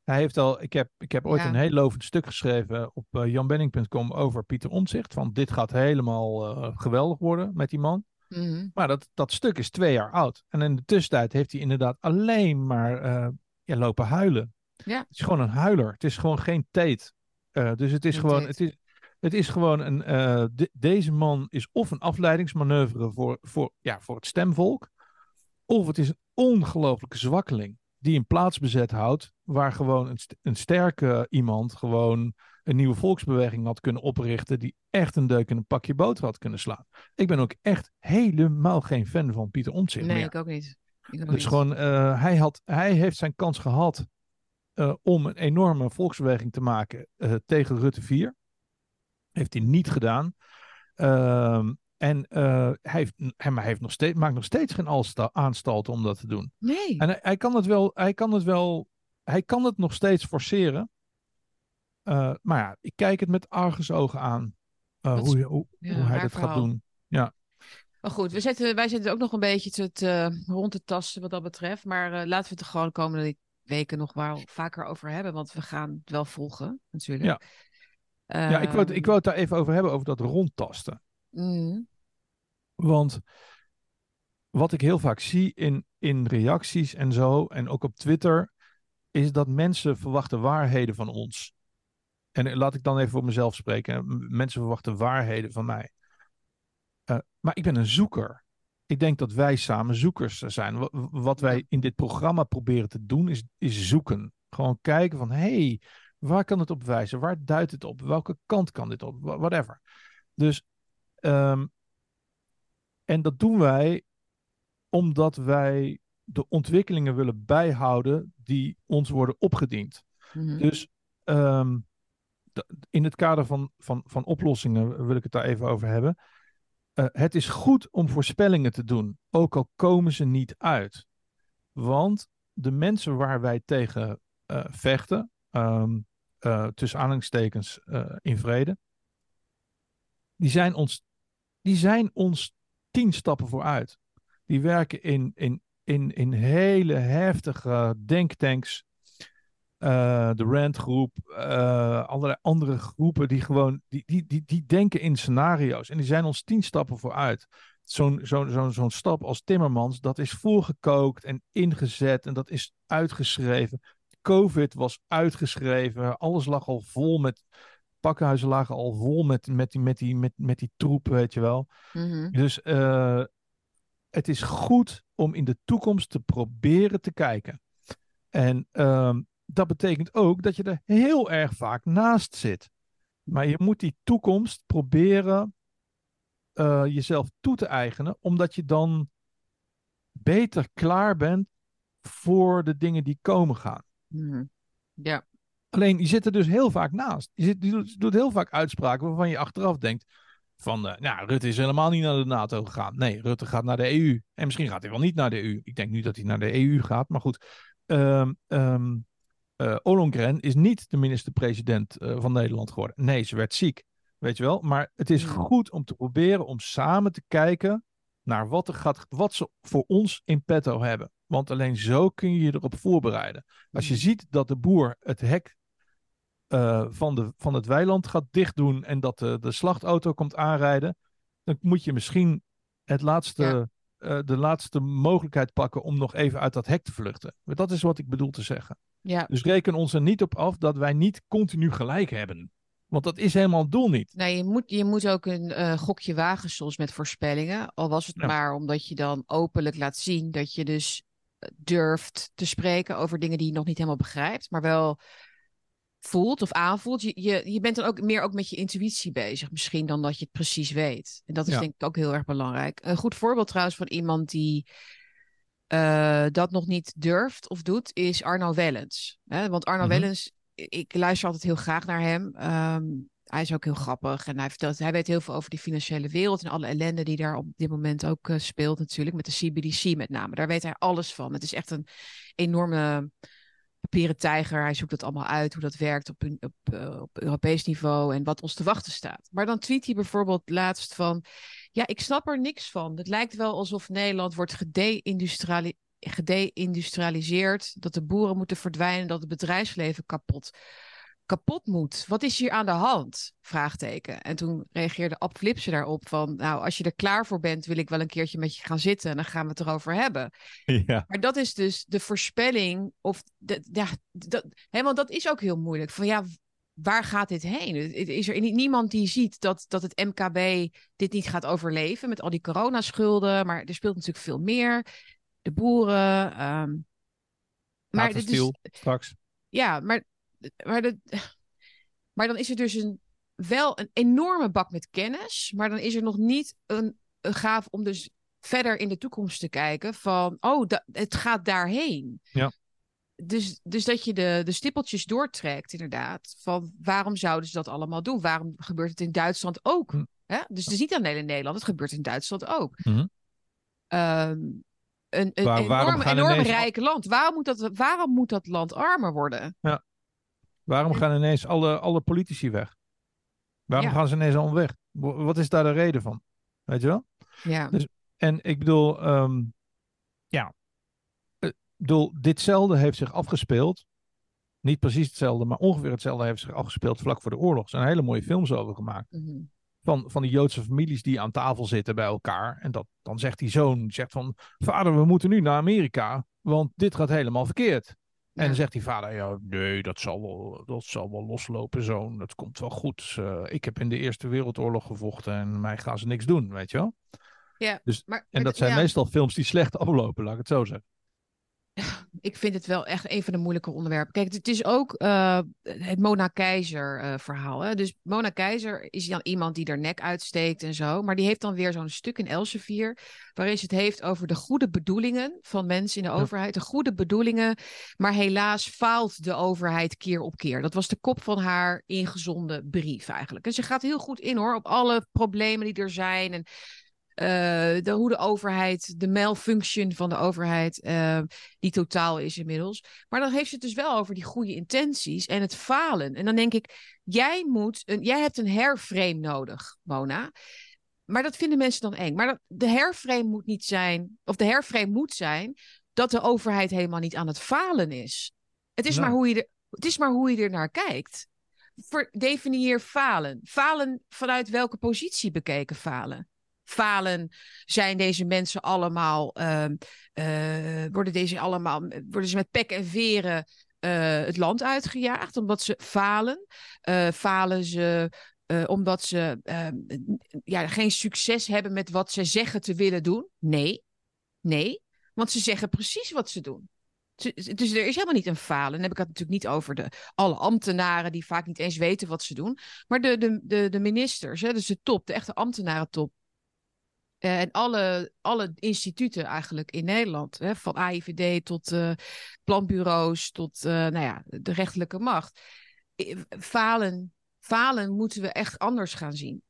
Hij heeft al, ik heb, ik heb ooit Ja. een heel lovend stuk geschreven op uh, janbenning.com over Pieter Omtzigt. Van dit gaat helemaal eh, geweldig worden met die man. Mhm. Maar dat, dat stuk is twee jaar oud. En in de tussentijd heeft hij inderdaad alleen maar eh, ja, lopen huilen. Ja. Het is gewoon een huiler. Het is gewoon geen teet. Eh, dus het is Geen gewoon, teet. het is, het is gewoon een. eh, de- deze man is of een afleidingsmanoeuvre voor, voor, ja, voor het stemvolk. Of het is een ongelooflijke zwakkeling. Die een plaats bezet houdt. Waar gewoon een, een sterke iemand gewoon een nieuwe volksbeweging had kunnen oprichten. Die echt een deuk in een pakje boter had kunnen slaan. Ik ben ook echt helemaal geen fan van Pieter Omtzigt Nee, meer. ik ook niet. Ik ook Dus niet. gewoon, eh, hij, had, hij heeft zijn kans gehad eh, om een enorme volksbeweging te maken eh, tegen Rutte 4. Heeft hij niet gedaan. En eh, hij, heeft, hij, maar hij heeft nog steeds, maakt nog steeds geen aanstalten om dat te doen. Nee. En hij, hij kan het wel, hij kan het wel, hij kan het nog steeds forceren. Eh, maar ja, ik kijk het met argusogen aan. eh, hoe, hoe, ja, hoe hij dat gaat doen. Maar goed, we zetten, wij zitten ook nog een beetje te, te, rond te tasten wat dat betreft. Maar laten we het er gewoon de komende weken nog wel vaker over hebben. Want we gaan het wel volgen, natuurlijk. Ja. Ja, ik wou, het- ik Ehm, wou het daar even over hebben, over dat rondtasten. Mm, Want wat ik heel vaak zie in, in reacties en zo, en ook op Twitter, is dat mensen verwachten waarheden van ons. En laat ik dan even voor mezelf spreken. Mensen verwachten waarheden van mij. Eh, maar ik ben een zoeker. Ik denk dat wij samen zoekers zijn. Wat, wat wij in dit programma proberen te doen, is, is zoeken. Gewoon kijken van, hé, hey, waar kan het op wijzen? Waar duidt het op? Welke kant kan dit op? Wha- Whatever. Dus, ehm, en dat doen wij omdat wij de ontwikkelingen willen bijhouden die ons worden opgediend. mhm. Dus ehm, in het kader van, van, van oplossingen wil ik het daar even over hebben. Eh, het is goed om voorspellingen te doen, ook al komen ze niet uit. Want de mensen waar wij tegen eh, vechten, ehm, eh, tussen aanhalingstekens in vrede, die zijn, ons, die zijn ons tien stappen vooruit. Die werken in, in, in, in hele heftige denktanks eh, de Rand-groep, eh, allerlei andere groepen die gewoon, die, die, die, die denken in scenario's. En die zijn ons tien stappen vooruit. Zo'n zo'n zo'n zo'n stap als Timmermans, dat is voorgekookt en ingezet en dat is uitgeschreven. Covid was uitgeschreven, alles lag al vol met, pakkenhuizen lagen al vol met, met, die, met, die, met, met die troep, weet je wel. Mhm. Dus eh, het is goed om in de toekomst te proberen te kijken. En ehm, dat betekent ook dat je er heel erg vaak naast zit. Maar je moet die toekomst proberen eh, jezelf toe te eigenen, omdat je dan beter klaar bent voor de dingen die komen gaan. Mhm. Ja. Alleen je zit er dus heel vaak naast. Je, zit, je doet, doet heel vaak uitspraken waarvan je achteraf denkt: van, eh, nou, Rutte is helemaal niet naar de NATO gegaan. Nee, Rutte gaat naar de EU. En misschien gaat hij wel niet naar de EU. Ik denk nu dat hij naar de EU gaat, maar goed. Ehm, eh, Ollongren is niet de minister-president eh, van Nederland geworden. Nee, ze werd ziek, weet je wel. Maar het is goed om te proberen om samen te kijken naar wat, er gaat, wat ze voor ons in petto hebben. Want alleen zo kun je je erop voorbereiden. Als je ziet dat de boer het hek eh, van, de, van het weiland gaat dichtdoen en dat de, de slachtauto komt aanrijden, dan moet je misschien het laatste, Ja. eh, de laatste mogelijkheid pakken om nog even uit dat hek te vluchten. Dat is wat ik bedoel te zeggen. Ja. Dus reken ons er niet op af dat wij niet continu gelijk hebben. Want dat is helemaal het doel niet. Nee, je moet, je moet ook een eh, gokje wagen soms met voorspellingen. Al was het Ja. maar omdat je dan openlijk laat zien dat je dus durft te spreken over dingen die je nog niet helemaal begrijpt, maar wel voelt of aanvoelt. Je, je, je bent dan ook meer ook met je intuïtie bezig, misschien dan dat je het precies weet. En dat is Ja. denk ik ook heel erg belangrijk. Een goed voorbeeld trouwens van iemand die eh, dat nog niet durft of doet, is Arno Wellens. Hè? Want Arno Mhm. Wellens, ik luister altijd heel graag naar hem. Ehm, hij is ook heel grappig en hij vertelt, hij weet heel veel over die financiële wereld en alle ellende die daar op dit moment ook eh, speelt natuurlijk, met de CBDC met name. Daar weet hij alles van. Het is echt een enorme papieren tijger. Hij zoekt het allemaal uit, hoe dat werkt op, op, eh, op Europees niveau en wat ons te wachten staat. Maar dan tweet hij bijvoorbeeld laatst van, ja, ik snap er niks van. Het lijkt wel alsof Nederland wordt gede-industriali- gede-industrialiseerd, dat de boeren moeten verdwijnen, dat het bedrijfsleven kapot kapot moet. Wat is hier aan de hand? Vraagteken. En toen reageerde Ab Flipsen daarop van, nou, als je er klaar voor bent, wil ik wel een keertje met je gaan zitten en dan gaan we het erover hebben. Ja. Maar dat is dus de voorspelling, of de, ja, dat, hè, want dat is ook heel moeilijk. Van ja, waar gaat dit heen? Is er niemand die ziet dat, dat het MKB dit niet gaat overleven met al die coronaschulden? Maar er speelt natuurlijk veel meer. De boeren. ehm, maar dit is, stil straks. ja, maar, maar, de, maar dan is er dus een, wel een enorme bak met kennis. Maar dan is er nog niet een, een gaaf om dus verder in de toekomst te kijken van, oh, da- het gaat daarheen. Ja. Dus, dus dat je de, de stippeltjes doortrekt, inderdaad. Van waarom zouden ze dat allemaal doen? Waarom gebeurt het in Duitsland ook? Hm. Hè? Dus het is niet alleen in Nederland, het gebeurt in Duitsland ook. Mhm. Ehm, een een Waar- enorm, enorm ineens- rijk land. Waarom moet, dat, waarom moet dat land armer worden? Waarom gaan ineens alle, alle politici weg? Waarom Ja. gaan ze ineens allemaal weg? Wa- Wat is daar de reden van? Weet je wel? Ja. Dus- En ik bedoel, ehm, ja, eh, ik bedoel, ditzelfde heeft zich afgespeeld. Niet precies hetzelfde, maar ongeveer hetzelfde heeft zich afgespeeld vlak voor de oorlog. Er zijn hele mooie films over gemaakt. Mhm. Van, van die Joodse families die aan tafel zitten bij elkaar. En dat, dan zegt die zoon, zegt van, vader, we moeten nu naar Amerika, want dit gaat helemaal verkeerd. En dan zegt die vader, ja, nee, dat zal wel, dat zal wel loslopen, zoon. Dat komt wel goed. Eh, ik heb in de Eerste Wereldoorlog gevochten en mij gaan ze niks doen, weet je wel. Ja, Dus- maar, En dat zijn ja, meestal films die slecht aflopen, laat ik het zo zeggen. Ik vind het wel echt een van de moeilijke onderwerpen. Kijk, het is ook eh, het Mona Keizer eh, verhaal. Hè? Dus Mona Keizer is dan iemand die er nek uitsteekt en zo. Maar die heeft dan weer zo'n stuk in Elsevier. Waarin ze het heeft over de goede bedoelingen van mensen in de Ja. overheid. De goede bedoelingen. Maar helaas faalt de overheid keer op keer. Dat was de kop van haar ingezonden brief eigenlijk. En ze gaat heel goed in hoor. Op alle problemen die er zijn. En de, hoe de overheid, de malfunction van de overheid, eh, die totaal is inmiddels. Maar dan heeft ze het dus wel over die goede intenties en het falen. En dan denk ik, jij, moet een, jij hebt een herframe nodig, Mona. Maar dat vinden mensen dan eng. Maar de herframe moet niet zijn, of de herframe moet zijn, dat de overheid helemaal niet aan het falen is. Het is, maar, hoe je er, het is maar hoe je er naar kijkt. Ver, definieer falen. Falen vanuit welke positie bekeken falen? Falen zijn deze mensen allemaal, ehm, eh, worden deze allemaal, worden ze met pek en veren eh, het land uitgejaagd omdat ze falen? Eh, falen ze omdat ze ehm, ja, geen succes hebben met wat ze zeggen te willen doen? Nee, nee, want ze zeggen precies wat ze doen. Dus er is helemaal niet een falen. Dan heb ik het natuurlijk niet over de, alle ambtenaren die vaak niet eens weten wat ze doen. Maar de, de, de, de ministers, hè, dus de top, de echte ambtenarentop. Eh, en alle, alle instituten eigenlijk in Nederland. Hè, van AIVD tot eh, planbureaus tot eh, nou ja, de rechterlijke macht. Falen, falen moeten we echt anders gaan zien.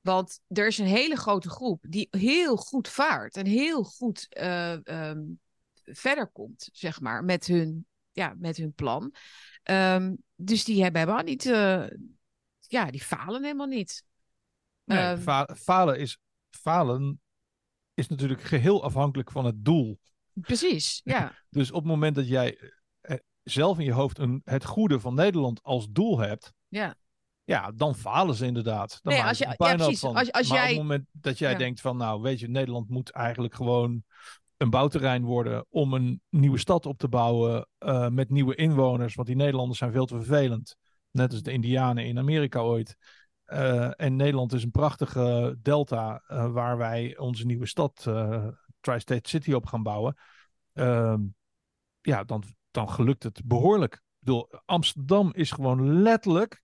Want er is een hele grote groep die heel goed vaart en heel goed ehm, verder komt, zeg maar, met hun, ja, met hun plan. Ehm, dus die hebben helemaal niet, ja, die falen helemaal niet. Nee, Ehm, fa- falen, is, falen is natuurlijk geheel afhankelijk van het doel. precies, ja. Dus op het moment dat jij eh, zelf in je hoofd een, het goede van Nederland als doel hebt, Ja. ja, dan falen ze inderdaad. Dan Nee, als je- ja, precies. van. Als- als maar jij- op het moment dat jij Ja. denkt van, nou weet je, Nederland moet eigenlijk gewoon een bouwterrein worden om een nieuwe stad op te bouwen eh, met nieuwe inwoners, want die Nederlanders zijn veel te vervelend. Net als de Indianen in Amerika ooit. Eh, en Nederland is een prachtige delta eh, waar wij onze nieuwe stad, eh, Tri-State City, op gaan bouwen. Ehm, ja, dan, dan gelukt het behoorlijk. Ik bedoel, Amsterdam is gewoon letterlijk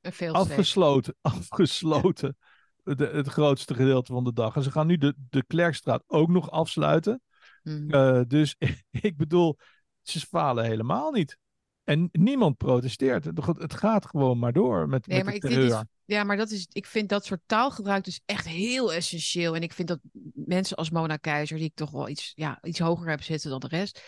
Een afgesloten. Afgesloten. De, het grootste gedeelte van de dag. En ze gaan nu de, de Klerkstraat ook nog afsluiten. Eh, dus ik bedoel, ze falen helemaal niet. En niemand protesteert. Het, gaat gewoon maar door met, Nee, met maar de ik, is, terreur. ja, maar dat is, ik vind dat soort taalgebruik dus echt heel essentieel. En ik vind dat mensen als Mona Keizer, die ik toch wel iets, ja, iets hoger heb zitten dan de rest,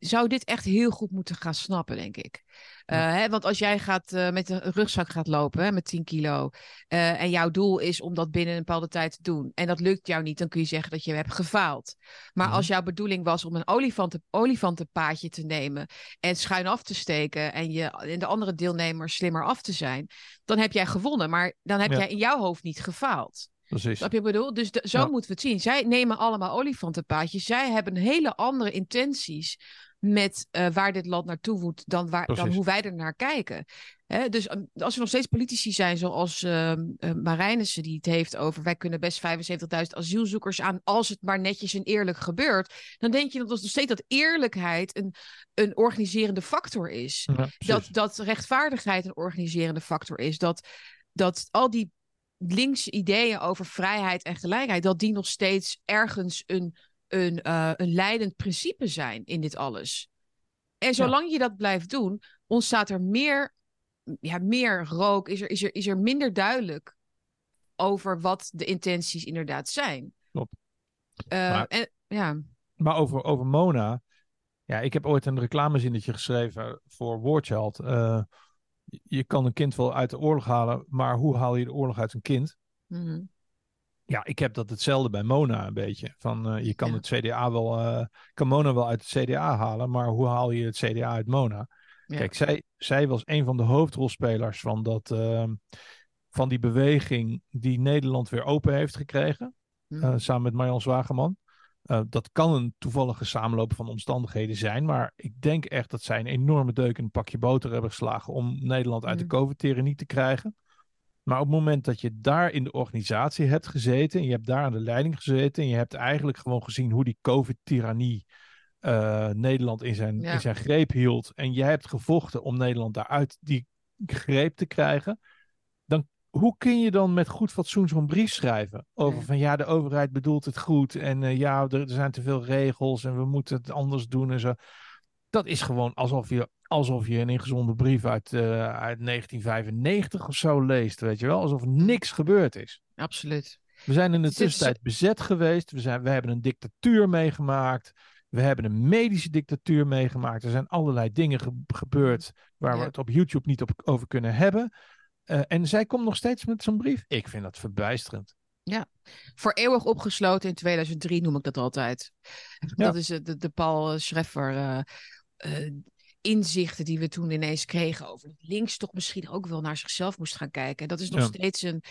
zou dit echt heel goed moeten gaan snappen, denk ik. Uh, hè, want als jij gaat, uh, met een rugzak gaat lopen hè, met 10 kilo. Uh, en jouw doel is om dat binnen een bepaalde tijd te doen. En dat lukt jou niet, dan kun je zeggen dat je hebt gefaald. Maar Mhm. als jouw bedoeling was om een olifanten, olifantenpaadje te nemen. en schuin af te steken. En, je, en de andere deelnemers slimmer af te zijn. dan heb jij gewonnen. Maar dan heb Ja. jij in jouw hoofd niet gefaald. Precies. Snap je wat ik bedoel? Dus de- zo moeten we het zien. Zij nemen allemaal olifantenpaadjes. Zij hebben hele andere intenties met eh, waar dit land naartoe moet dan, waar, dan hoe wij er naar kijken. Hè, dus um, als er nog steeds politici zijn zoals ehm eh, Marijnissen die het heeft over wij kunnen best 75.000 asielzoekers aan als het maar netjes en eerlijk gebeurt, dan denk je dat nog steeds dat eerlijkheid een, een organiserende factor is Ja, dat, dat rechtvaardigheid een organiserende factor is. Dat, dat al die linkse ideeën over vrijheid en gelijkheid, dat die nog steeds ergens een, een, eh, een leidend principe zijn in dit alles. En zolang je dat blijft doen, ontstaat er meer, ja, meer rook, is er, is, er, is er minder duidelijk over wat de intenties inderdaad zijn. Klopt. Eh, Maar- en, ja, Maar over, over Mona. Ja, ik heb ooit een reclamezinnetje geschreven voor Warchild. Eh, je kan een kind wel uit de oorlog halen, maar hoe haal je de oorlog uit een kind? mhm. Ja, ik heb dat hetzelfde bij Mona een beetje. Van, eh, je kan Ja. het CDA wel, eh, kan Mona wel uit het CDA halen, maar hoe haal je het CDA uit Mona? Ja. Kijk, zij, zij was een van de hoofdrolspelers van, dat, ehm, van die beweging die Nederland weer open heeft gekregen. Mhm. eh, samen met Marjan Zwageman. Dat kan een toevallige samenloop van omstandigheden zijn. Maar ik denk echt dat zij een enorme deuk in een pakje boter hebben geslagen. om Nederland uit de Mhm. COVID-tyrannie te krijgen. Maar op het moment dat je daar in de organisatie hebt gezeten. en je hebt daar aan de leiding gezeten. en je hebt eigenlijk gewoon gezien hoe die COVID-tyrannie. eh, Nederland in zijn, Ja. in zijn greep hield. en jij hebt gevochten om Nederland daaruit die greep te krijgen. dan hoe kun je dan met goed fatsoen zo'n brief schrijven? Over van ja, de overheid bedoelt het goed. En eh, ja, er, er zijn te veel regels en we moeten het anders doen en zo. Dat is gewoon alsof je, alsof je een ingezonde brief uit, eh, uit 1995 of zo leest, weet je wel? Alsof niks gebeurd is. Absoluut. We zijn in de is- tussentijd bezet geweest. We, zijn, we hebben een dictatuur meegemaakt. We hebben een medische dictatuur meegemaakt. Er zijn allerlei dingen ge- gebeurd waar we Ja. het op YouTube niet op, over kunnen hebben. Eh, en zij komt nog steeds met zo'n brief. Ik vind dat verbijsterend. Voor eeuwig opgesloten in 2003 noem ik dat altijd. Ja. Dat is eh, de, de Paul Schreffer eh, eh, inzichten die we toen ineens kregen over dat links toch misschien ook wel naar zichzelf moest gaan kijken. Dat is nog Ja. steeds een,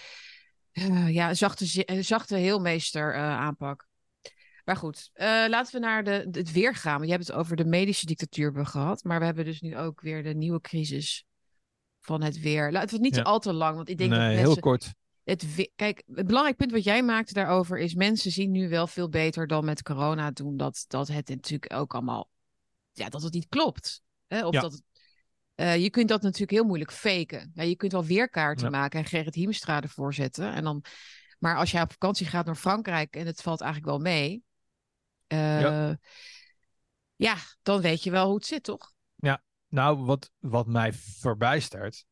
eh, ja, een zachte, een zachte heelmeester eh, aanpak. Maar goed, laten we naar de, het weer gaan. Want je hebt het over de medische dictatuur gehad. Maar we hebben dus nu ook weer de nieuwe crisis van het weer. Laten we het niet Ja. al te lang, want ik denk dat mensen... heel kort. Het, kijk, het belangrijk punt wat jij maakte daarover is: mensen zien nu wel veel beter dan met corona doen dat, dat het natuurlijk ook allemaal. Ja, dat het niet klopt. Hè? Of Ja. dat eh, je kunt dat natuurlijk heel moeilijk faken. Ja, je kunt wel weerkaarten Ja. maken en Gerrit Hiemstra ervoor zetten. En dan, maar als jij op vakantie gaat naar Frankrijk en het valt eigenlijk wel mee. eh, Ja. ja, dan weet je wel hoe het zit, toch? Nou, wat, wat mij verbijstert,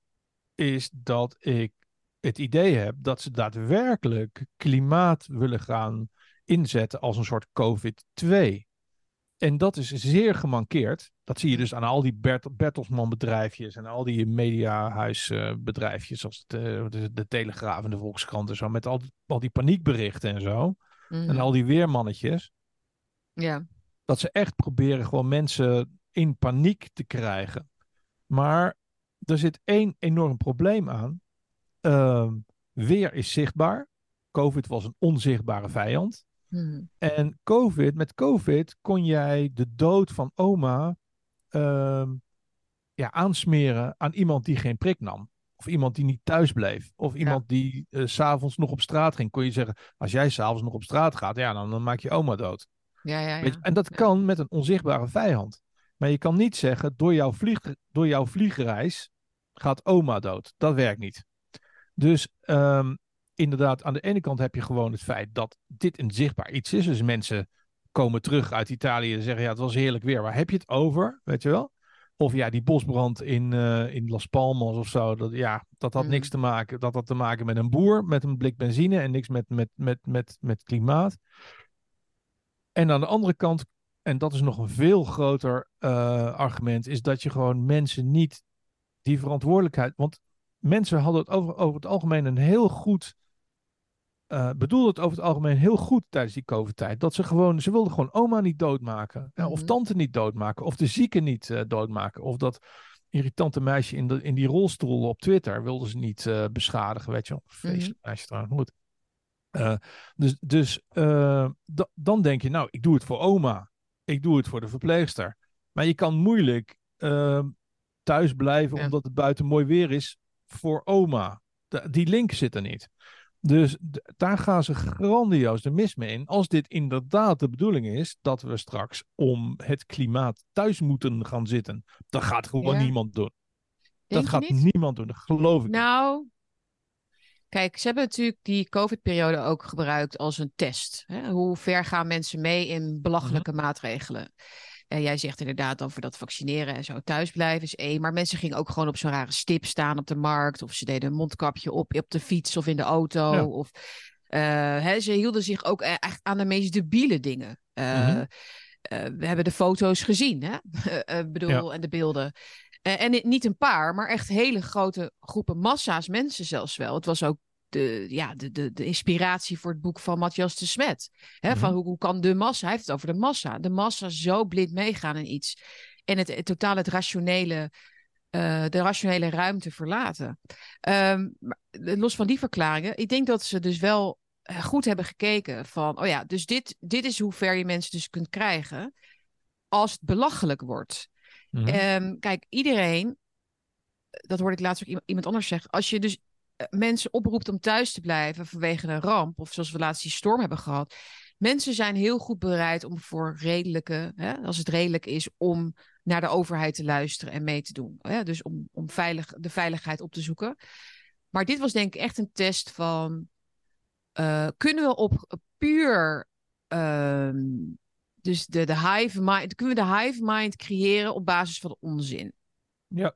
is dat ik het idee heb dat ze daadwerkelijk klimaat willen gaan inzetten als een soort COVID-2. En dat is zeer gemankeerd. Dat zie je dus aan al die Bert Bertelsmann bedrijfjes en al die mediahuisbedrijfjes zoals de, de, de Telegraaf en de Volkskrant en zo. Met al, die- al die paniekberichten en zo. Mhm. En al die weermannetjes. Ja, Dat ze echt proberen gewoon mensen in paniek te krijgen. Maar er zit één enorm probleem aan. Ehm, weer is zichtbaar. COVID was een onzichtbare vijand. Mhm. En COVID, met COVID kon jij de dood van oma ehm, ja, aansmeren aan iemand die geen prik nam. Of iemand die niet thuis bleef. Of iemand die eh, s s'avonds nog op straat ging. Kon je zeggen, als jij s'avonds nog op straat gaat, ja, dan, dan maak je oma dood. ja, ja. Ja. en dat kan met een onzichtbare vijand. Maar je kan niet zeggen, door jouw, vlieg, door jouw vliegreis gaat oma dood. Dat werkt niet. Dus ehm, inderdaad, aan de ene kant heb je gewoon het feit dat dit een zichtbaar iets is. Dus mensen komen terug uit Italië en zeggen, ja, het was heerlijk weer. Waar heb je het over? Weet je wel? Of ja, die bosbrand in, eh, in Las Palmas of zo. Dat, ja, dat had Mhm. niks te maken. Dat had te maken met een boer met een blik benzine en niks met, met, met, met, met klimaat. En aan de andere kant en dat is nog een veel groter eh, argument, is dat je gewoon mensen niet die verantwoordelijkheid. Want mensen hadden het over, over het algemeen een heel goed. Eh bedoelden het over het algemeen heel goed tijdens die COVID-tijd. Dat ze gewoon, ze wilden gewoon oma niet doodmaken. Ja, of Mhm. tante niet doodmaken. Of de zieke niet eh, doodmaken. Of dat irritante meisje in, de, in die rolstoel op Twitter wilden ze niet eh, beschadigen. Weet je wel. Vreselijk meisje trouwens. Goed. Dus dus da- dan denk je, nou, ik doe het voor oma. Ik doe het voor de verpleegster. Maar je kan moeilijk eh, thuis blijven Ja. omdat het buiten mooi weer is voor oma. Die link zit er niet. Dus daar gaan ze grandioos de mis mee in. Als dit inderdaad de bedoeling is dat we straks om het klimaat thuis moeten gaan zitten. Dat gaat gewoon Ja. niemand doen. Denk dat gaat niet? niemand doen. Dat geloof ik niet. Nou, kijk, ze hebben natuurlijk die COVID-periode ook gebruikt als een test. Hè? Hoe ver gaan mensen mee in belachelijke Mhm. maatregelen? En jij zegt inderdaad over dat vaccineren en zo thuisblijven is één. Maar mensen gingen ook gewoon op zo'n rare stip staan op de markt. Of ze deden een mondkapje op op de fiets of in de auto. Ja. Of, eh, hè, ze hielden zich ook e- echt aan de meest debiele dingen. Eh, Mhm. eh, we hebben de foto's gezien, hè? Ik bedoel, en de beelden. En ni- niet een paar, maar echt hele grote groepen massa's mensen zelfs wel. Het was ook de, ja, de, de, de inspiratie voor het boek van Matthias de Smet. Hè, Van Mhm. hoe, hoe kan de massa, hij heeft het over de massa, de massa zo blind meegaan in iets. En het, het totaal het rationele, eh, de rationele ruimte verlaten. Ehm, los van die verklaringen, ik denk dat ze dus wel eh, goed hebben gekeken van, oh ja, dus dit, dit is hoe ver je mensen dus kunt krijgen als het belachelijk wordt. Mhm. Ehm, kijk, iedereen, dat hoorde ik laatst ook iemand- anders zeggen, als je dus mensen oproept om thuis te blijven vanwege een ramp, of zoals we laatst die storm hebben gehad, mensen zijn heel goed bereid om voor redelijke, hè, als het redelijk is, om naar de overheid te luisteren en mee te doen. Hè? Dus om, om veilig, de veiligheid op te zoeken. Maar dit was denk ik echt een test van, eh, kunnen we op puur, ehm, dus de, de hive mind, kunnen we de hive mind creëren op basis van onzin? Ja.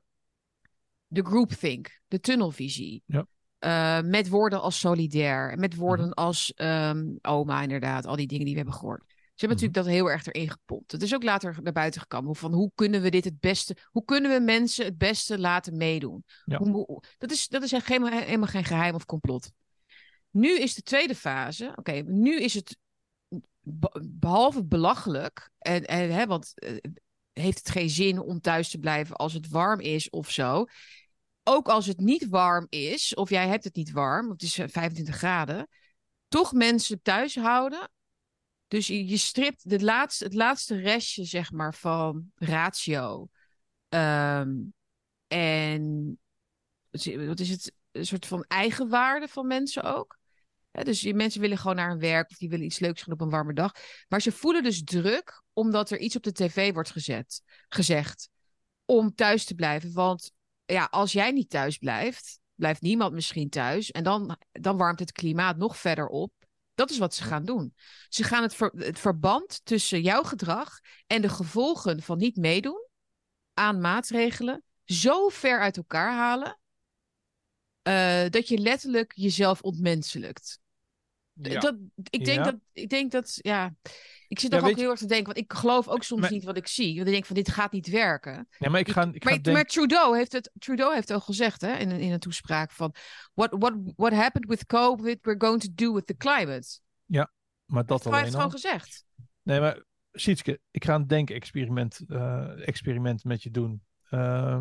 De groupthink, de tunnelvisie. Ja. Eh, met woorden als solidair, met woorden Mhm. als ehm, oma inderdaad, al die dingen die we hebben gehoord. Ze hebben Mhm. natuurlijk dat heel erg erin gepompt. Het is ook later naar buiten gekomen van hoe kunnen we dit het beste, hoe kunnen we mensen het beste laten meedoen? Ja. Hoe- hoe- dat, is, dat is helemaal, helemaal geen geheim of complot. Nu is de tweede fase, oké, nu is het be- behalve belachelijk, en, en, hè, want eh, heeft het geen zin om thuis te blijven als het warm is of zo. Ook als het niet warm is, of jij hebt het niet warm, het is eh, 25 graden, toch mensen thuis houden. Dus je, stript de laatste, het laatste restje, zeg maar, van ratio. Ehm, en wat is het? Een soort van eigenwaarde van mensen ook. Dus die mensen willen gewoon naar hun werk of die willen iets leuks doen op een warme dag. Maar ze voelen dus druk omdat er iets op de tv wordt gezet, gezegd om thuis te blijven. Want ja, als jij niet thuis blijft, blijft niemand misschien thuis. En dan, dan warmt het klimaat nog verder op. Dat is wat ze gaan doen. Ze gaan het, ver- het verband tussen jouw gedrag en de gevolgen van niet meedoen aan maatregelen zo ver uit elkaar halen. eh, dat je letterlijk jezelf ontmenselijkt. Ja. Dat, ik, denk Ja. dat, ik denk dat, ja. Ik zit Ja, nog ook heel erg te denken, want ik geloof ook soms Maar- niet wat ik zie. Want ik denk van, dit gaat niet werken. Nee, maar ik ga, ik ga maar, Trudeau heeft het Trudeau heeft al gezegd hè, in, een, in een toespraak van... What, what, what happened with COVID, we're going to do with the climate. Maar dat Hij heeft het alleen gewoon al. gezegd. Nee, maar Sietske, ik ga een denk-experiment eh, experiment met je doen. Eh,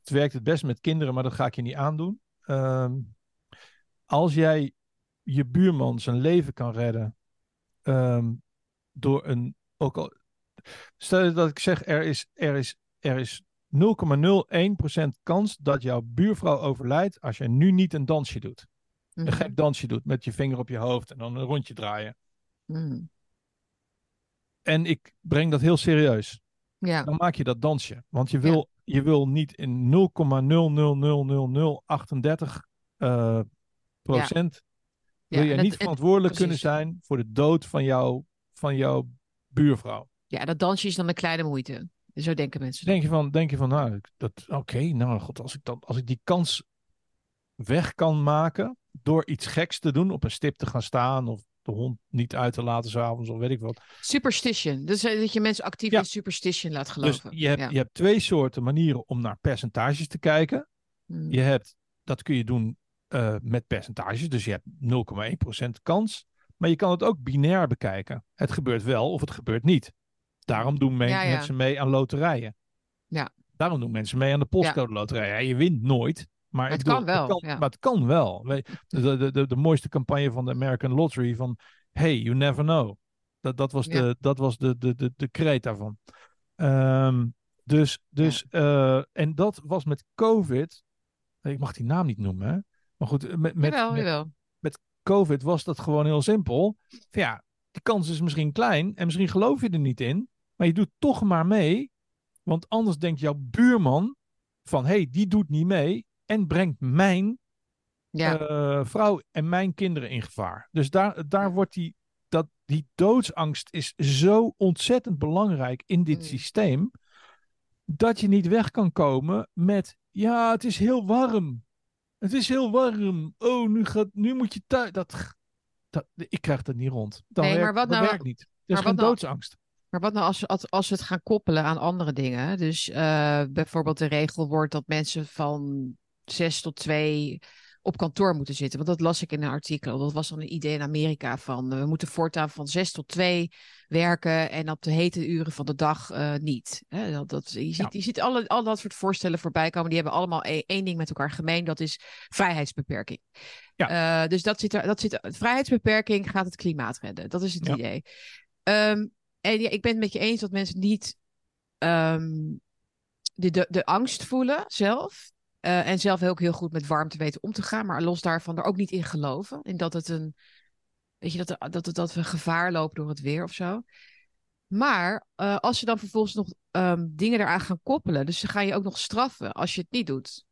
het werkt het best met kinderen, maar dat ga ik je niet aandoen. Ehm, als jij je buurman zijn leven kan redden ehm, door een. Ook al, stel dat ik zeg, er is, er is, er is 0,01% kans dat jouw buurvrouw overlijdt als je nu niet een dansje doet. Mhm. Een gek dansje doet met je vinger op je hoofd en dan een rondje draaien. Mhm. En ik breng dat heel serieus. Ja, Dan maak je dat dansje. Want je wil, je wil niet in 0,0000038 eh procent. ja, wil je niet verantwoordelijk kunnen zijn voor de dood van, jou, van jouw buurvrouw. ja, dat dansje is dan een kleine moeite. Zo denken mensen. Denk je van, denk je van nou, dat, oké, nou god, als ik, dat, als ik die kans weg kan maken door iets geks te doen, op een stip te gaan staan of de hond niet uit te laten s'avonds of weet ik wat. Superstition. Dus dat je mensen actief Ja. in superstition laat Dus geloven. je hebt, Ja. je hebt twee soorten manieren om naar percentages te kijken. Hmm. Je hebt, dat kun je doen eh, met percentages, dus je hebt 0,1% kans. Maar je kan het ook binair bekijken. Het gebeurt wel of het gebeurt niet. Daarom doen men- Ja, ja. mensen mee aan loterijen. Ja. Daarom doen mensen mee aan de postcode loterij. Je wint nooit. Maar Het bedoel, kan wel, Het kan, ja. Maar het kan wel. De, de, de, de mooiste campagne van de American Lottery van Hey, you never know. Dat, dat was, de, dat was de, de, de, de kreet daarvan. Ehm, dus, dus eh, en dat was met COVID. Ik mag die naam niet noemen, hè? Maar goed, met, met, jawel, met jawel. COVID was dat gewoon heel simpel. Van ja, de kans is misschien klein en misschien geloof je er niet in, maar je doet toch maar mee, want anders denkt jouw buurman van hé, hey, die doet niet mee en brengt mijn Ja. eh, vrouw en mijn kinderen in gevaar. Dus daar, daar wordt die, dat, die doodsangst is zo ontzettend belangrijk in dit Mm. systeem, dat je niet weg kan komen met ja, het is heel warm. Het is heel warm. Oh, nu, gaat, nu moet je thuis. Dat, dat, ik krijg dat niet rond. Dat Nee, maar werkt, wat dat nou- werkt niet. Er maar is nou- doodsangst. Maar wat nou als, we- als, als we het gaan koppelen aan andere dingen? Dus eh, bijvoorbeeld de regel wordt dat mensen van zes tot twee op kantoor moeten zitten. Want dat las ik in een artikel. Dat was dan een idee in Amerika van eh, we moeten voortaan van zes tot twee werken en op de hete uren van de dag eh, niet. Hè, dat, dat, je ziet, Ja. je ziet alle, al dat soort voorstellen voorbij komen. Die hebben allemaal e- één ding met elkaar gemeen. Dat is vrijheidsbeperking. Eh, dus dat zit er, dat zit er, vrijheidsbeperking gaat het klimaat redden. Dat is het Ja. idee. Ehm, en ja, ik ben het met je eens dat mensen niet ehm, de, de, de angst voelen zelf. Eh, en zelf ook heel goed met warmte weten om te gaan. Maar los daarvan er ook niet in geloven. In dat het een. Weet je, dat, dat, dat, dat we gevaar lopen door het weer of zo. Maar eh, als ze dan vervolgens nog ehm, dingen eraan gaan koppelen. Dus ze gaan je ook nog straffen als je het niet doet.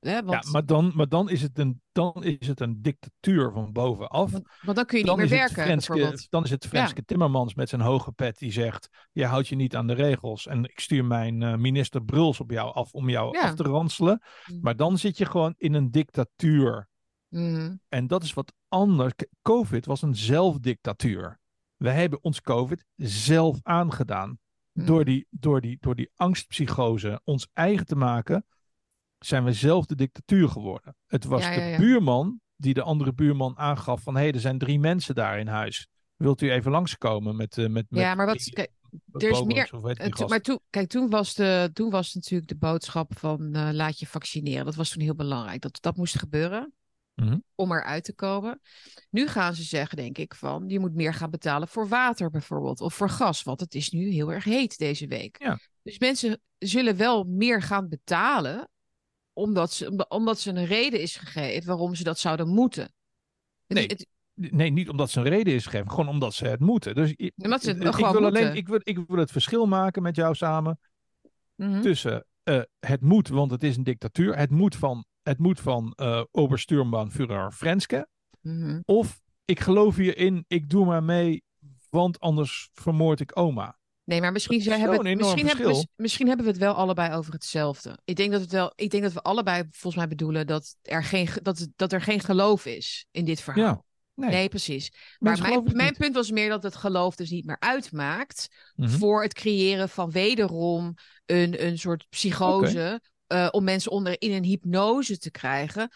Hè, want, Ja, maar dan, maar dan, is het een, dan is het een dictatuur van bovenaf. want, want dan kun je dan niet meer werken. Frenske, dan is het Frenske Timmermans met zijn hoge pet die zegt: Je houdt je niet aan de regels. En ik stuur mijn eh, minister Bruls op jou af om jou Ja. af te ranselen. Mm. Maar dan zit je gewoon in een dictatuur. Mhm. En dat is wat anders. COVID was een zelfdictatuur. We hebben ons COVID zelf aangedaan. Mhm. Door, die, door, die, door die angstpsychose ons eigen te maken, zijn we zelf de dictatuur geworden. Het was Ja, de ja, buurman die de andere buurman aangaf van hé, hey, er zijn drie mensen daar in huis. Wilt u even langskomen met, eh met, met Ja, maar wat, die, kijk, er is meer- maar toen, kijk, toen was, de, toen was natuurlijk de boodschap van eh, laat je vaccineren. Dat was toen heel belangrijk. Dat, dat moest gebeuren Mhm. om eruit te komen. Nu gaan ze zeggen, denk ik, van je moet meer gaan betalen voor water bijvoorbeeld. Of voor gas, want het is nu heel erg heet deze week. Ja. Dus mensen zullen wel meer gaan betalen omdat, ze, omdat- ze een reden is gegeven waarom ze dat zouden moeten. Nee. het- Nee, niet omdat ze een reden is gegeven, gewoon omdat ze het moeten. Dus het ik, gewoon wil alleen, ik, wil, ik wil het verschil maken met jou samen Mhm. tussen eh, het moet, want het is een dictatuur, het moet van, het moet van eh Obersturmbannführer Frenske, Mhm. of ik geloof hierin, ik doe maar mee, want anders vermoord ik oma. Nee, maar misschien, hebben, het- misschien, hebben misschien hebben we het wel allebei over hetzelfde. Ik denk dat, het wel, ik denk dat we allebei volgens mij bedoelen dat er geen, ge- dat, dat er geen geloof is in dit verhaal. Ja, nee. Nee, precies. Maar mijn, mijn punt was meer dat het geloof dus niet meer uitmaakt Mhm. voor het creëren van wederom een, een soort psychose eh, om mensen onder in een hypnose te krijgen.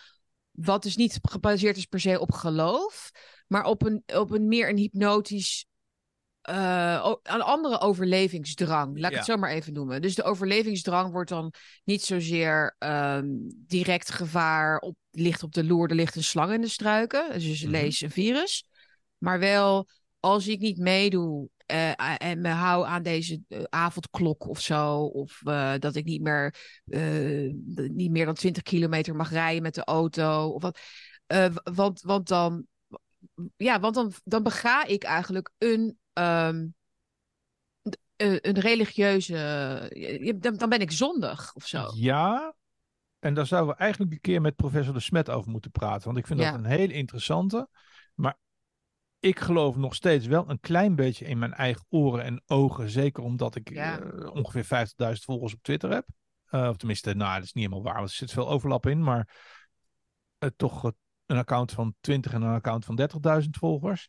Wat dus niet gebaseerd is per se op geloof, maar op een, op een meer een hypnotisch. Eh, een andere overlevingsdrang, laat ik Ja. het zo maar even noemen. Dus de overlevingsdrang wordt dan niet zozeer ehm, direct gevaar op, ligt op de loer, er ligt een slang in de struiken, dus Mhm. lees een virus. Maar wel, als ik niet meedoe eh, en me hou aan deze eh, avondklok of zo, of dat ik niet meer, niet meer dan 20 kilometer mag rijden met de auto, of wat. Want, want dan, ja, want dan, dan bega ik eigenlijk een, ehm, d- eh, een religieuze, je- dan, dan ben ik zondig of zo. Ja, en daar zouden we eigenlijk een keer met professor De Smet over moeten praten. Want ik vind Ja. dat een hele interessante. Maar ik geloof nog steeds wel een klein beetje in mijn eigen oren en ogen. Zeker omdat ik Ja. eh, ongeveer 50.000 volgers op Twitter heb. Eh, of tenminste, nou, dat is niet helemaal waar. Want er zit veel overlap in. Maar eh, toch eh, een account van 20 en een account van 30.000 volgers.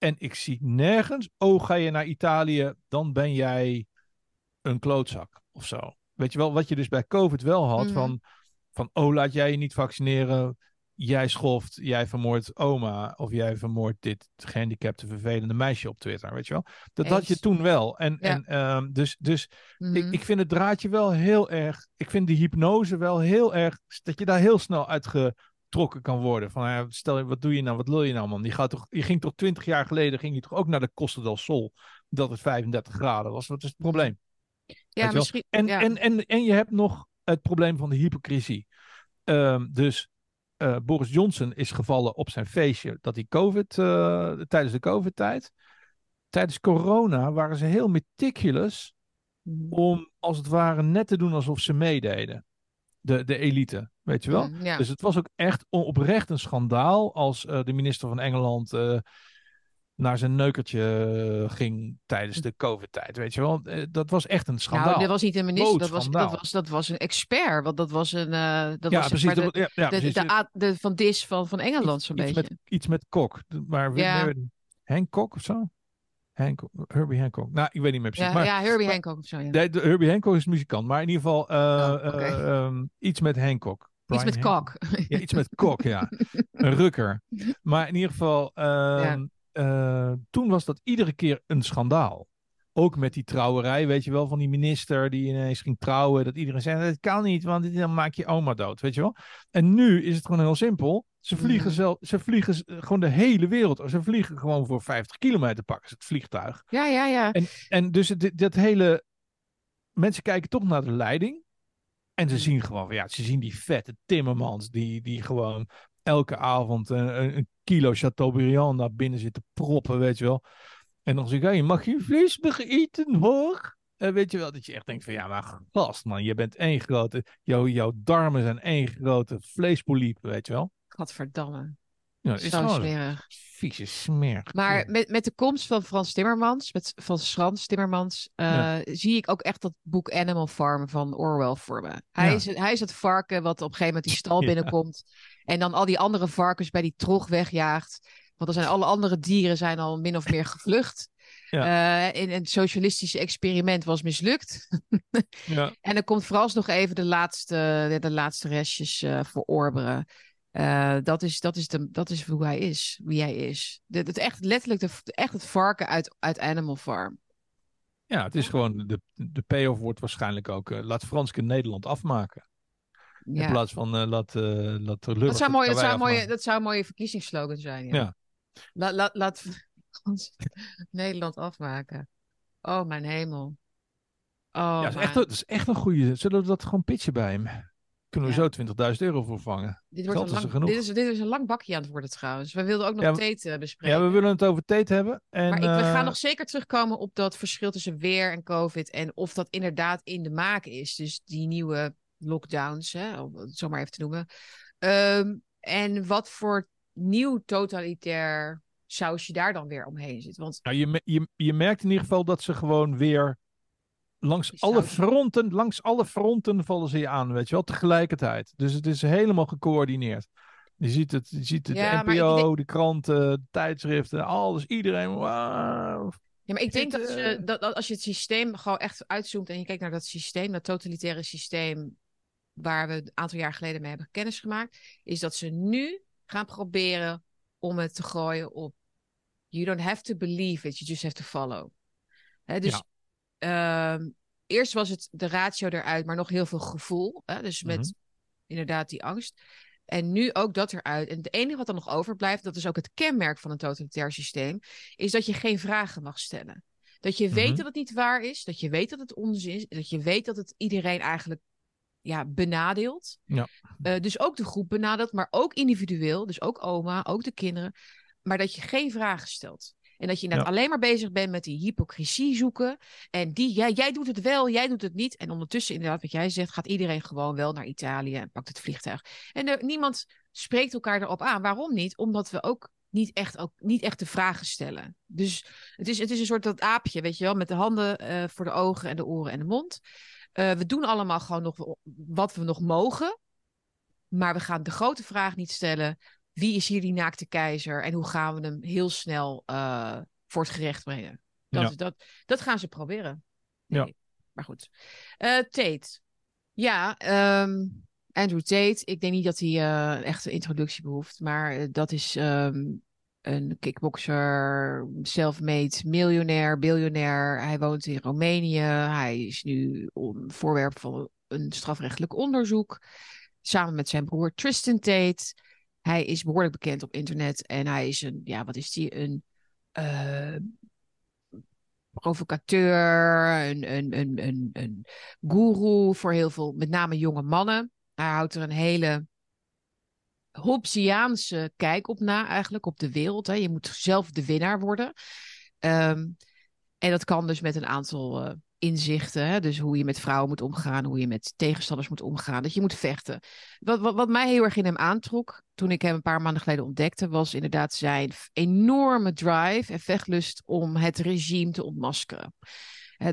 En ik zie nergens, oh, ga je naar Italië, dan ben jij een klootzak of zo. Weet je wel, wat je dus bij COVID wel had, Mhm. van, van, oh, laat jij je niet vaccineren, jij schoft, jij vermoordt oma, of jij vermoordt dit gehandicapte, vervelende meisje op Twitter, weet je wel. Dat had je toen wel. En, Ja. en ehm, dus, dus ik, ik vind het draadje wel heel erg. Ik vind die hypnose wel heel erg. Dat je daar heel snel uitgetrokken kan worden. Van ja, stel je, wat doe je nou? Wat wil je nou, man? Je, gaat toch, je ging toch twintig jaar geleden ging je toch ook naar de Costa del Sol. Dat het 35 graden was. Wat is het probleem? ja, misschien. En, ja. en, en, en je hebt nog het probleem van de hypocrisie. Ehm, dus eh, Boris Johnson is gevallen op zijn feestje dat hij COVID, eh, tijdens de COVID-tijd. Tijdens corona waren ze heel meticulous Mhm. om als het ware net te doen alsof ze meededen. De, de elite, weet je wel? Ja. Dus het was ook echt oprecht een schandaal als eh, de minister van Engeland eh, naar zijn neukertje eh, ging tijdens de COVID-tijd, weet je wel? Dat was echt een schandaal. Nou, dat was niet een minister, dat was, dat, was, dat was een expert. Want dat was een. eh, dat ja, was precies. de, ja, ja, de, precies. de, A- de Van Dis van, van Engeland, zo'n iets, beetje. met, iets met Kok. Maar Ja. ja. Hancock of zo? Hancock, Herbie Hancock. Nou, ik weet niet meer precies. ja, maar ja, Herbie maar- Hancock of zo. Ja. de, de- Herbie Hancock is muzikant. Maar in ieder geval eh, Oh, eh, ehm, iets met Hancock. Iets met Hancock. kok. Ja, iets met kok, ja. Een rukker. Maar in ieder geval, ehm, eh, toen was dat iedere keer een schandaal. Ook met die trouwerij, weet je wel, van die minister die ineens ging trouwen. Dat iedereen zei, dat kan niet, want dan maak je oma dood, weet je wel. En nu is het gewoon heel simpel. Ze vliegen, Mhm. zelf, ze vliegen z- gewoon de hele wereld. Ze vliegen gewoon voor 50 kilometer pakken ze het vliegtuig. Ja, ja, ja. En, en dus dat hele... Mensen kijken toch naar de leiding. En ze zien gewoon van, ja, ze zien die vette timmermans die, die gewoon elke avond een, een, kilo Chateaubriand naar binnen zitten proppen, weet je wel. En dan zeg ik, je mag geen vlees eten, hoor. En weet je wel, dat je echt denkt van, ja, maar gast, man, je bent één grote, jouw, jouw darmen zijn één grote vleespoliep, weet je wel. Godverdamme. Ja, dat is Zo smerig. vieze smerig. Maar met, met de komst van Frans Timmermans, met, van Frans Timmermans, eh, Ja. zie ik ook echt dat boek Animal Farm van Orwell voor me. Hij, Ja. is, hij is het varken wat op een gegeven moment die stal binnenkomt en dan al die andere varkens bij die trog wegjaagt. Want dan zijn alle andere dieren zijn al min of meer gevlucht. Ja. Eh, in het socialistische experiment was mislukt. Ja, En dan komt vooralsnog even de laatste, de, de laatste restjes eh verorberen. Eh, dat, is, dat, is de, dat is hoe hij is, wie hij is. De, het echt letterlijk de, echt het varken uit, uit Animal Farm. ja, het is gewoon, de, de payoff wordt waarschijnlijk ook, eh, laat Franske Nederland afmaken. In plaats van uh, laat, uh, laat Dat zou, mooi, dat, zou mooie, dat zou een mooie verkiezingsslogan zijn. Ja. Ja. La, la, laat Nederland afmaken. Oh, mijn hemel. Oh, ja, dat is, echt, dat is echt een goede. Zullen we dat gewoon pitchen bij hem? Kunnen we Ja. zo 20.000 euro voor vangen? Dit, wordt een is lang, genoeg. dit, is, dit is een lang bakje aan het worden trouwens. We wilden ook nog Ja, eh, bespreken. Ja, we willen het over Tate hebben. En, maar ik, we eh, gaan nog zeker terugkomen op dat verschil tussen weer en COVID. En of dat inderdaad in de maak is. Dus die nieuwe lockdowns, hè, om het zo maar even te noemen. Ehm, en wat voor nieuw totalitair sausje daar dan weer omheen zit. Want nou, je, je, je merkt in ieder geval dat ze gewoon weer langs alle fronten, langs alle fronten vallen ze je aan, weet je wel, tegelijkertijd. Dus het is helemaal gecoördineerd. Je ziet het, je ziet het Ja, de NPO, denk- de kranten, de tijdschriften, alles, iedereen. Ja, maar ik denk dat, ze, eh, dat, dat als je het systeem gewoon echt uitzoomt en je kijkt naar dat systeem, dat totalitaire systeem waar we een aantal jaar geleden mee hebben kennis gemaakt, is dat ze nu gaan proberen om het te gooien op you don't have to believe it, you just have to follow. Dus ehm, eerst was het de ratio eruit, maar nog heel veel gevoel. Hè, dus met Mhm. inderdaad die angst. En nu ook dat eruit. En het enige wat er nog overblijft, dat is ook het kenmerk van een totalitair systeem, is dat je geen vragen mag stellen. Dat je weet Mhm. dat het niet waar is, dat je weet dat het onzin is, dat je weet dat het iedereen eigenlijk ja, benadeelt. Ja. Eh, dus ook de groep benadeelt, maar ook individueel, dus ook oma, ook de kinderen. Maar dat je geen vragen stelt. En dat je inderdaad Ja. alleen maar bezig bent met die hypocrisie zoeken. En die, ja, jij doet het wel, jij doet het niet. En ondertussen, inderdaad, wat jij zegt, gaat iedereen gewoon wel naar Italië en pakt het vliegtuig. En er, niemand spreekt elkaar erop aan. Waarom niet? Omdat we ook niet echt, ook niet echt de vragen stellen. Dus het is, het is een soort dat aapje, weet je wel, met de handen eh, voor de ogen en de oren en de mond. Eh, we doen allemaal gewoon nog wat we nog mogen. Maar we gaan de grote vraag niet stellen. Wie is hier die naakte keizer en hoe gaan we hem heel snel eh, voor het gerecht brengen. Dat, Ja. dat, dat gaan ze proberen. Ja. Maar goed. Eh, Tate. Ja, ehm, Andrew Tate. Ik denk niet dat hij eh, een echte introductie behoeft. Maar dat is ehm, een kickboxer, self-made miljonair, biljonair. Hij woont in Roemenië. Hij is nu voorwerp van een strafrechtelijk onderzoek. Samen met zijn broer Tristan Tate. Hij is behoorlijk bekend op internet. En hij is een, ja, wat is die? Een eh, provocateur, een, een, een, een, een guru voor heel veel, met name jonge mannen. Hij houdt er een hele Hobbesiaanse kijk op na, eigenlijk, op de wereld. Hè. Je moet zelf de winnaar worden. Ehm, en dat kan dus met een aantal eh, inzichten. Hè? Dus hoe je met vrouwen moet omgaan, hoe je met tegenstanders moet omgaan. Dat je moet vechten. Wat, wat, mij heel erg in hem aantrok, toen ik hem een paar maanden geleden ontdekte, was inderdaad zijn enorme drive en vechtlust om het regime te ontmaskeren.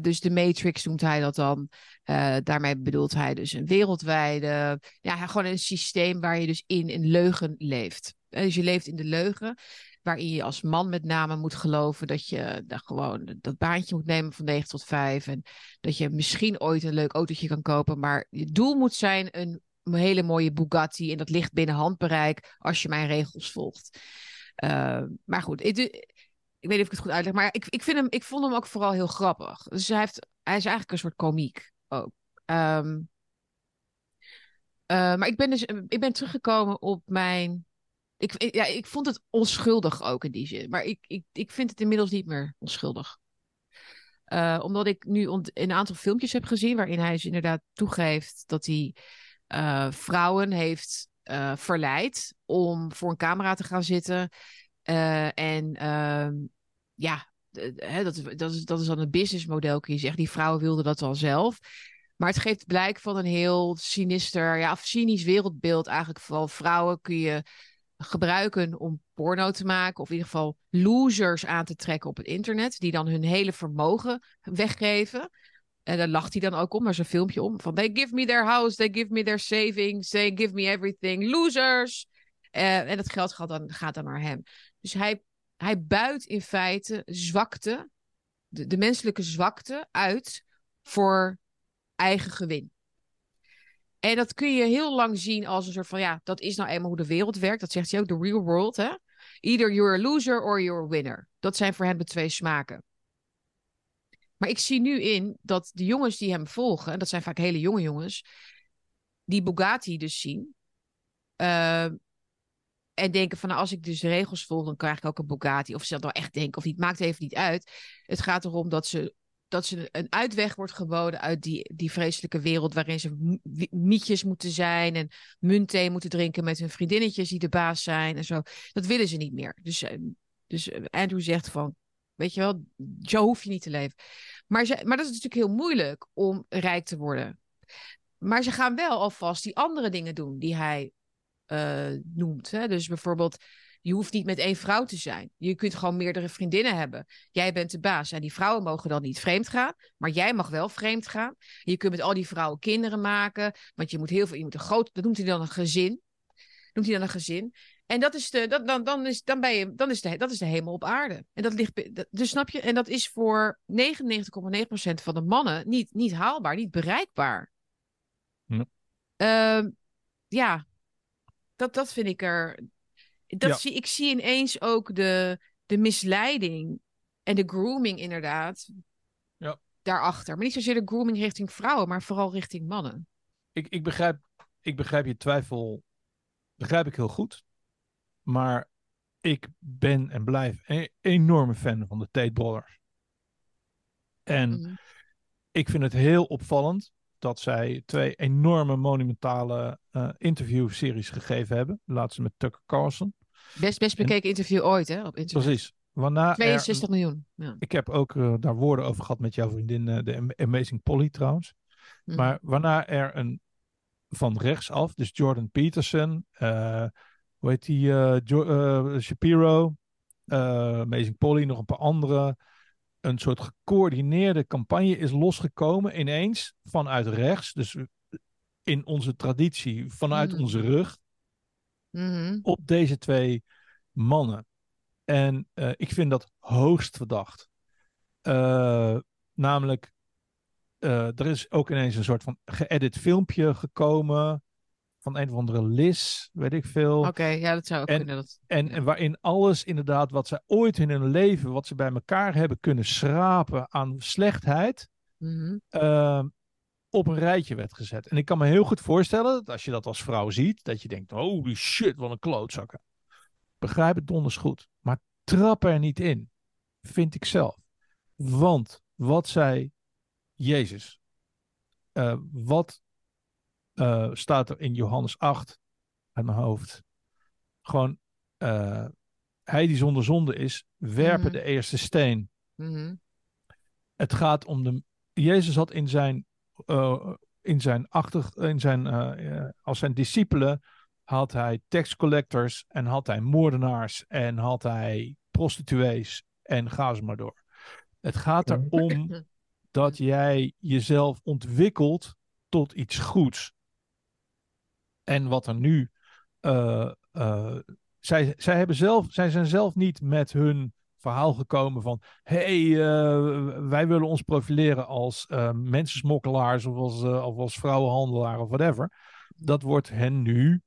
Dus de Matrix noemt hij dat dan. Eh, daarmee bedoelt hij dus een wereldwijde, ja, gewoon een systeem waar je dus in een leugen leeft. Dus je leeft in de leugen, waarin je als man met name moet geloven dat je daar gewoon dat baantje moet nemen van 9 tot 5. En dat je misschien ooit een leuk autootje kan kopen, maar je doel moet zijn een hele mooie Bugatti en dat ligt binnen handbereik als je mijn regels volgt. Eh, maar goed, ik, doe- ik weet niet of ik het goed uitleg, maar ik, ik, vind hem, ik vond hem ook vooral heel grappig. Dus hij, heeft, hij is eigenlijk een soort komiek ook. Ehm, eh, maar ik ben dus ik ben teruggekomen op mijn. Ik, ja, ik vond het onschuldig ook in die zin. Maar ik, ik, ik vind het inmiddels niet meer onschuldig. Eh, omdat ik nu een aantal filmpjes heb gezien waarin hij dus inderdaad toegeeft dat hij eh, vrouwen heeft eh, verleid om voor een camera te gaan zitten. En ehm, ja, hè, dat, dat, is, dat is dan een businessmodel, kun je zeggen. Die vrouwen wilden dat wel zelf. Maar het geeft blijk van een heel sinister, ja, of cynisch wereldbeeld. Eigenlijk vooral vrouwen kun je gebruiken om porno te maken. Of in ieder geval losers aan te trekken op het internet. Die dan hun hele vermogen weggeven. En daar lacht hij dan ook om, maar zo'n filmpje om. Van they give me their house, they give me their savings, they give me everything. Losers! Eh, en dat geld gaat dan, gaat dan naar hem. Dus hij, hij buit in feite zwakte, de, de menselijke zwakte, uit voor eigen gewin. En dat kun je heel lang zien als een soort van, ja, dat is nou eenmaal hoe de wereld werkt. Dat zegt hij ook, the real world, hè. Either you're a loser or you're a winner. Dat zijn voor hem de twee smaken. Maar ik zie nu in dat de jongens die hem volgen, en dat zijn vaak hele jonge jongens, die Bugatti dus zien. eh, en denken van, nou, als ik dus de regels volg, dan krijg ik ook een Bugatti. Of ze dat nou echt denken of niet, maakt even niet uit. Het gaat erom dat ze, dat ze een uitweg wordt geboden uit die, die vreselijke wereld waarin ze mietjes moeten zijn en muntthee moeten drinken met hun vriendinnetjes die de baas zijn en zo. Dat willen ze niet meer. Dus, eh, dus eh, Andrew zegt van, weet je wel, zo hoef je niet te leven. Maar, ze, maar dat is natuurlijk heel moeilijk om rijk te worden. Maar ze gaan wel alvast die andere dingen doen die hij eh, noemt. Hè? Dus bijvoorbeeld, je hoeft niet met één vrouw te zijn. Je kunt gewoon meerdere vriendinnen hebben. Jij bent de baas en die vrouwen mogen dan niet vreemd gaan. Maar jij mag wel vreemd gaan. Je kunt met al die vrouwen kinderen maken. Want je moet heel veel, je moet een groot, dat noemt hij dan een gezin. Noemt hij dan een gezin. En dat is de, dat, dan, dan is, dan ben je, dan is de, dat is de hemel op aarde. En dat ligt, dat- dus snap je? En dat is voor 99,9% van de mannen niet, niet haalbaar, niet bereikbaar. Ja. Ehm, ja, dat, dat vind ik er. Dat Ja. zie, ik zie ineens ook de, de misleiding en de grooming inderdaad. Ja. Daarachter. Maar niet zozeer de grooming richting vrouwen, maar vooral richting mannen. Ik, ik, begrijp, ik begrijp je twijfel, begrijp ik heel goed. Maar ik ben en blijf een enorme fan van de Tate Brothers. En Mhm. ik vind het heel opvallend dat zij twee enorme monumentale eh interviewseries gegeven hebben. De laatste met Tucker Carlson. Best, best bekeken interview ooit, hè? Op internet. Precies. Waarna er 62 miljoen. Ja. Ik heb ook eh, daar woorden over gehad met jouw vriendin, eh, de Am- Amazing Polly trouwens. Mhm. Maar waarna er een van rechtsaf, dus Jordan Peterson, eh, hoe heet die, eh, Jo- eh, Shapiro, eh, Amazing Polly, nog een paar andere, een soort gecoördineerde campagne is losgekomen ineens vanuit rechts, dus in onze traditie, vanuit Mhm. onze rug. Mhm. op deze twee mannen. En eh, ik vind dat hoogst verdacht. Eh, namelijk, eh, er is ook ineens een soort van geëdit filmpje gekomen. Van een of andere Liz, weet ik veel. Oké, ja, dat zou ook En- kunnen. Dat... En, en waarin alles inderdaad wat zij ooit in hun leven, wat ze bij elkaar hebben kunnen schrapen aan slechtheid, Mhm. eh, op een rijtje werd gezet. En ik kan me heel goed voorstellen dat als je dat als vrouw ziet, dat je denkt, holy shit, wat een klootzakken. Begrijp het donders goed. Maar trap er niet in, vind ik zelf. Want wat zei Jezus? Eh, wat eh, staat er in Johannes 8 uit mijn hoofd? Gewoon, eh, hij die zonder zonde is, werpen Mhm. de eerste steen. Mhm. Het gaat om de. Jezus had in zijn. Eh, in zijn achter. In zijn, eh, eh, als zijn discipelen. had hij tax collectors. en had hij moordenaars. en had hij prostituees. en ga ze maar door. Het gaat erom dat jij jezelf ontwikkelt. tot iets goeds. En wat er nu. zij, zij, hebben zelf, zij zijn zelf niet met hun verhaal gekomen van hey, eh, wij willen ons profileren als eh mensensmokkelaars of als, eh, of als vrouwenhandelaar of whatever. Dat wordt hen nu,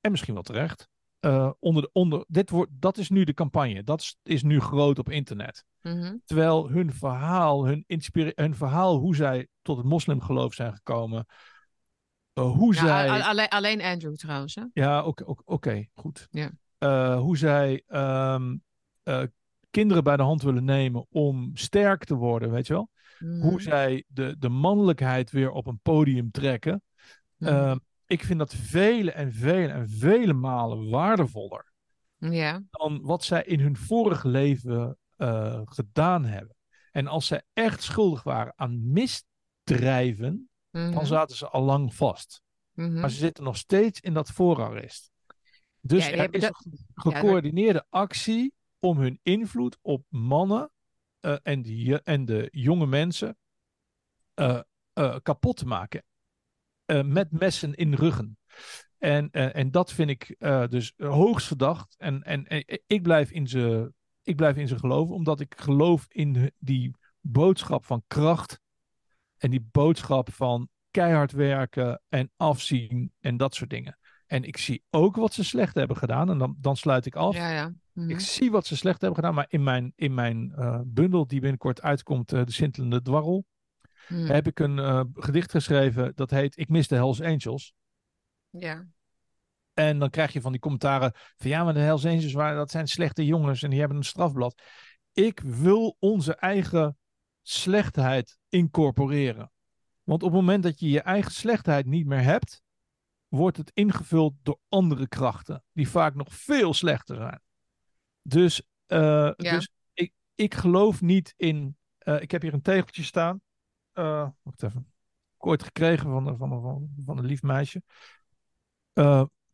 en misschien wel terecht, onder, de, onder, dit wordt, dat is nu de campagne. Dat is, is nu groot op internet. Mhm. Terwijl hun verhaal, hun, hun verhaal, hoe zij tot het moslimgeloof zijn gekomen, hoe Ja, zij... alleen, alleen Andrew trouwens. Hè? Ja, oké, oké, oké, goed. Ja. Hoe zij ehm, eh, kinderen bij de hand willen nemen om sterk te worden, weet je wel? Mhm. Hoe zij de, de mannelijkheid weer op een podium trekken. Mhm. Ehm, ik vind dat vele en vele en vele malen waardevoller dan wat zij in hun vorig leven eh, gedaan hebben. En als zij echt schuldig waren aan misdrijven, Mhm. dan zaten ze al lang vast. Mhm. Maar ze zitten nog steeds in dat voorarrest. Dus Ja, er is dat- een gecoördineerde actie om hun invloed op mannen eh, en, die, en de jonge mensen eh, eh, kapot te maken. Eh, met messen in ruggen. En, eh, en dat vind ik eh, dus hoogst verdacht. En, en, en ik blijf in ze ik blijf in ze geloven, omdat ik geloof in die boodschap van kracht. En die boodschap van keihard werken en afzien en dat soort dingen. En ik zie ook wat ze slecht hebben gedaan. En dan, dan sluit ik af. Ja, ja. Mhm. Ik zie wat ze slecht hebben gedaan. Maar in mijn, in mijn eh, bundel die binnenkort uitkomt, eh, De Sintelende Dwarrel, Mhm. heb ik een eh, gedicht geschreven dat heet Ik mis de Hells Angels. Ja. En dan krijg je van die commentaren van ja, maar de Hells Angels waren, dat zijn slechte jongens en die hebben een strafblad. Ik wil onze eigen slechtheid incorporeren. Want op het moment dat je je eigen slechtheid niet meer hebt, wordt het ingevuld door andere krachten, die vaak nog veel slechter zijn. Dus, eh, dus ik, ik geloof niet in. eh, ik heb hier een tegeltje staan. Eh, wacht even. Ik ooit gekregen van, een- van, van, van een lief meisje.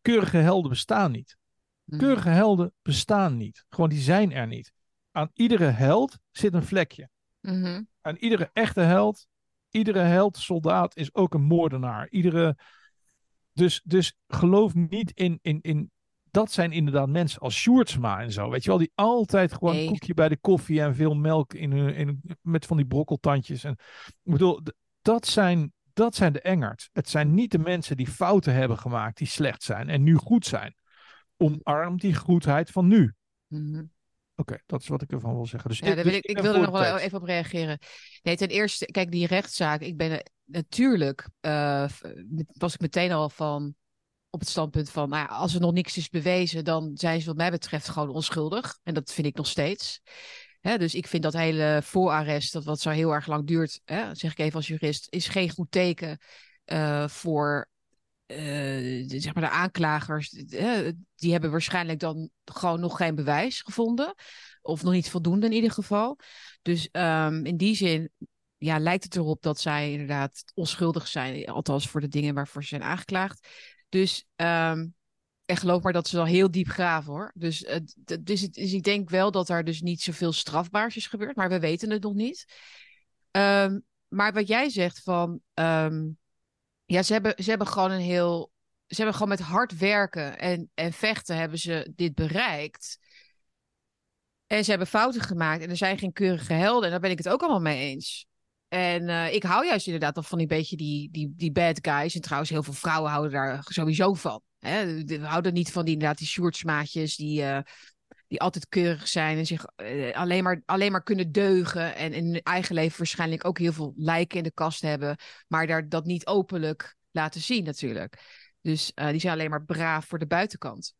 Keurige helden bestaan niet. Mhm. Keurige helden bestaan niet. Gewoon die zijn er niet. Aan iedere held zit een vlekje. Mhm. Aan iedere echte held, iedere held, soldaat is ook een moordenaar. Iedere, dus, dus geloof niet in, in, in. Dat zijn inderdaad mensen als Sjoerdsma en zo. Weet je wel, die altijd gewoon Nee. een koekje bij de koffie en veel melk in hun, in, met van die brokkeltandjes. En, ik bedoel, dat zijn, dat zijn de engert. Het zijn niet de mensen die fouten hebben gemaakt, die slecht zijn en nu goed zijn. Omarm die goedheid van nu. Mhm. Oké, dat is wat ik ervan wil zeggen. Dus Ja, daar dus wil ik, ik wil er nog wel even op reageren. Nee, ten eerste, kijk, die rechtszaak. Ik ben natuurlijk, eh, was ik meteen al van op het standpunt van, nou ja, als er nog niks is bewezen, dan zijn ze wat mij betreft gewoon onschuldig. En dat vind ik nog steeds. Hè, dus ik vind dat hele voorarrest, dat wat zo heel erg lang duurt, hè, zeg ik even als jurist, is geen goed teken eh, voor eh, zeg maar de aanklagers. eh, die hebben waarschijnlijk dan gewoon nog geen bewijs gevonden. Of nog niet voldoende in ieder geval. Dus ehm, in die zin ja, lijkt het erop dat zij inderdaad onschuldig zijn. Althans voor de dingen waarvoor ze zijn aangeklaagd. Dus, ehm en geloof maar dat ze wel heel diep graven hoor. Dus, eh, dus, dus ik denk wel dat er dus niet zoveel strafbaars is gebeurd. Maar we weten het nog niet. Ehm, maar wat jij zegt van... ja, ze hebben, ze hebben gewoon een heel ze hebben gewoon met hard werken en, en vechten hebben ze dit bereikt. En ze hebben fouten gemaakt en er zijn geen keurige helden. En daar ben ik het ook allemaal mee eens. En eh, ik hou juist inderdaad al van die beetje die, die, die bad guys. En trouwens, heel veel vrouwen houden daar sowieso van. Hè? We houden niet van die, inderdaad, die shortsmaatjes die, eh, die altijd keurig zijn en zich eh, alleen, maar, alleen maar kunnen deugen. En in hun eigen leven waarschijnlijk ook heel veel lijken in de kast hebben. Maar daar dat niet openlijk laten zien natuurlijk. Dus die zijn alleen maar braaf voor de buitenkant.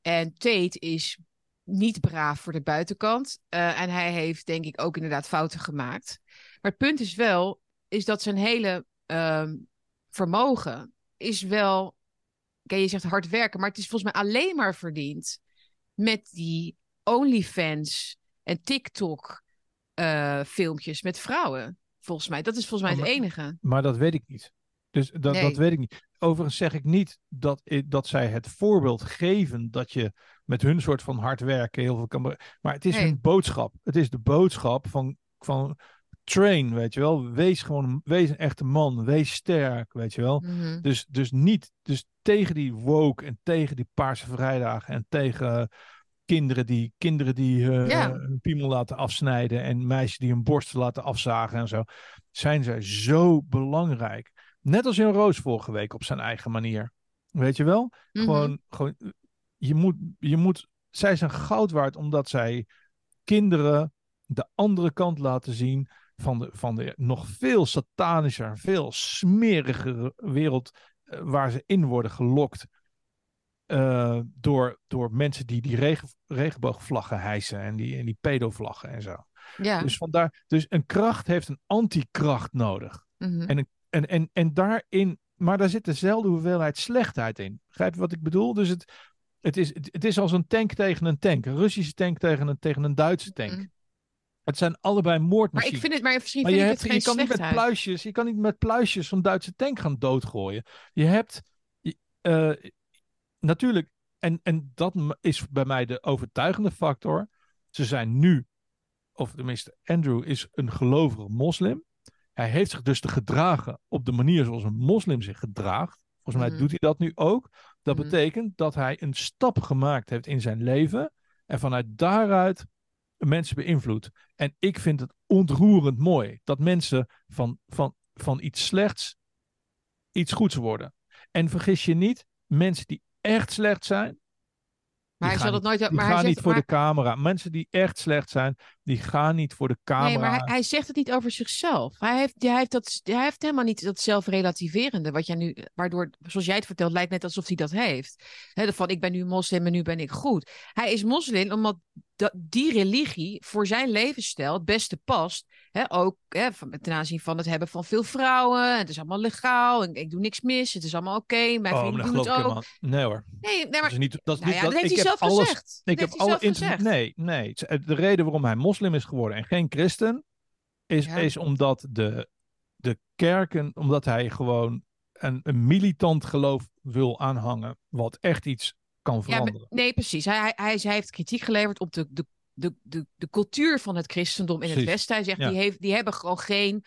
En Tate is niet braaf voor de buitenkant. en hij heeft denk ik ook inderdaad fouten gemaakt. Maar het punt is wel, is dat zijn hele ehm, vermogen is wel. Je zegt hard werken, maar het is volgens mij alleen maar verdiend met die OnlyFans en TikTok uh, filmpjes met vrouwen. Volgens mij. Dat is volgens mij het enige. Maar dat weet ik niet. Dus dat, dat weet ik niet. Overigens zeg ik niet dat, dat zij het voorbeeld geven dat je met hun soort van hard werken heel veel kan. Maar het is hun boodschap. Het is de boodschap van, van train, weet je wel. Wees gewoon, wees een echte man, wees sterk, weet je wel. Mhm. dus, dus niet, dus tegen die woke en tegen die paarse vrijdagen en tegen kinderen die, kinderen die uh, hun piemel laten afsnijden en meisjes die hun borsten laten afzagen en zo, zijn zij zo belangrijk. Net als in Roos vorige week op zijn eigen manier. Weet je wel? Mhm. Gewoon, gewoon je moet, je moet, zij zijn goud waard omdat zij kinderen de andere kant laten zien van de, van de nog veel satanischer, veel smerigere wereld uh, waar ze in worden gelokt. Uh, door, door mensen die die regen, regenboogvlaggen hijsen en die, en die pedovlaggen en zo. Ja. Dus, vandaar, dus een kracht heeft een antikracht nodig. Mhm. En, een, en, en, en daarin, maar daar zit dezelfde hoeveelheid slechtheid in. Begrijp je wat ik bedoel? Dus het, het, is, het, het is als een tank tegen een tank. Een Russische tank tegen een, tegen een Duitse tank. Mhm. Het zijn allebei moordmachines. Maar ik vind het, maar misschien Maar vind je, ik hebt, het je geen kan niet met pluisjes, je kan niet met pluisjes zo'n Duitse tank gaan doodgooien. Je hebt je- eh, natuurlijk, en, en dat is bij mij de overtuigende factor. Ze zijn nu, of tenminste, Andrew is een gelovige moslim. Hij heeft zich dus te gedragen op de manier zoals een moslim zich gedraagt. Volgens mij Mhm. doet hij dat nu ook. Dat Mhm. betekent dat hij een stap gemaakt heeft in zijn leven. En vanuit daaruit mensen beïnvloedt. En ik vind het ontroerend mooi dat mensen van, van, van iets slechts iets goeds worden. En vergis je niet, mensen die echt slecht zijn, Maar hij zal het nooit. Maar gaan hij niet voor maar, de camera. Mensen die echt slecht zijn, die gaan niet voor de camera. Nee, maar hij, hij zegt het niet over zichzelf. Hij heeft, hij heeft, dat, hij heeft helemaal niet dat zelfrelativerende. Wat jij nu, waardoor, zoals jij het vertelt, lijkt net alsof hij dat heeft. He, van ik ben nu moslim en nu ben ik goed. Hij is moslim omdat dat, die religie voor zijn levensstijl het beste past. He, ook he, van, ten aanzien van het hebben van veel vrouwen. Het is allemaal legaal. En ik doe niks mis. Het is allemaal oké. Mijn oh, vrienden maar dat doen het ik ook. helemaal. Nee hoor. Nee, nee, Dat maar is niet, dat is nou niet ja, dat heeft ik hij zelf alles, gezegd. Ik Dat heb alle gezegd. Nee, nee. De reden waarom hij moslim is geworden en geen christen, is, Ja. is omdat de, de kerken, omdat hij gewoon een, een militant geloof wil aanhangen, wat echt iets kan Ja, maar- veranderen. nee, precies. Hij, hij, hij, hij heeft kritiek geleverd op de, de, de, de, de cultuur van het christendom in het. Westen. Hij zegt, Ja. die, heeft, die hebben gewoon geen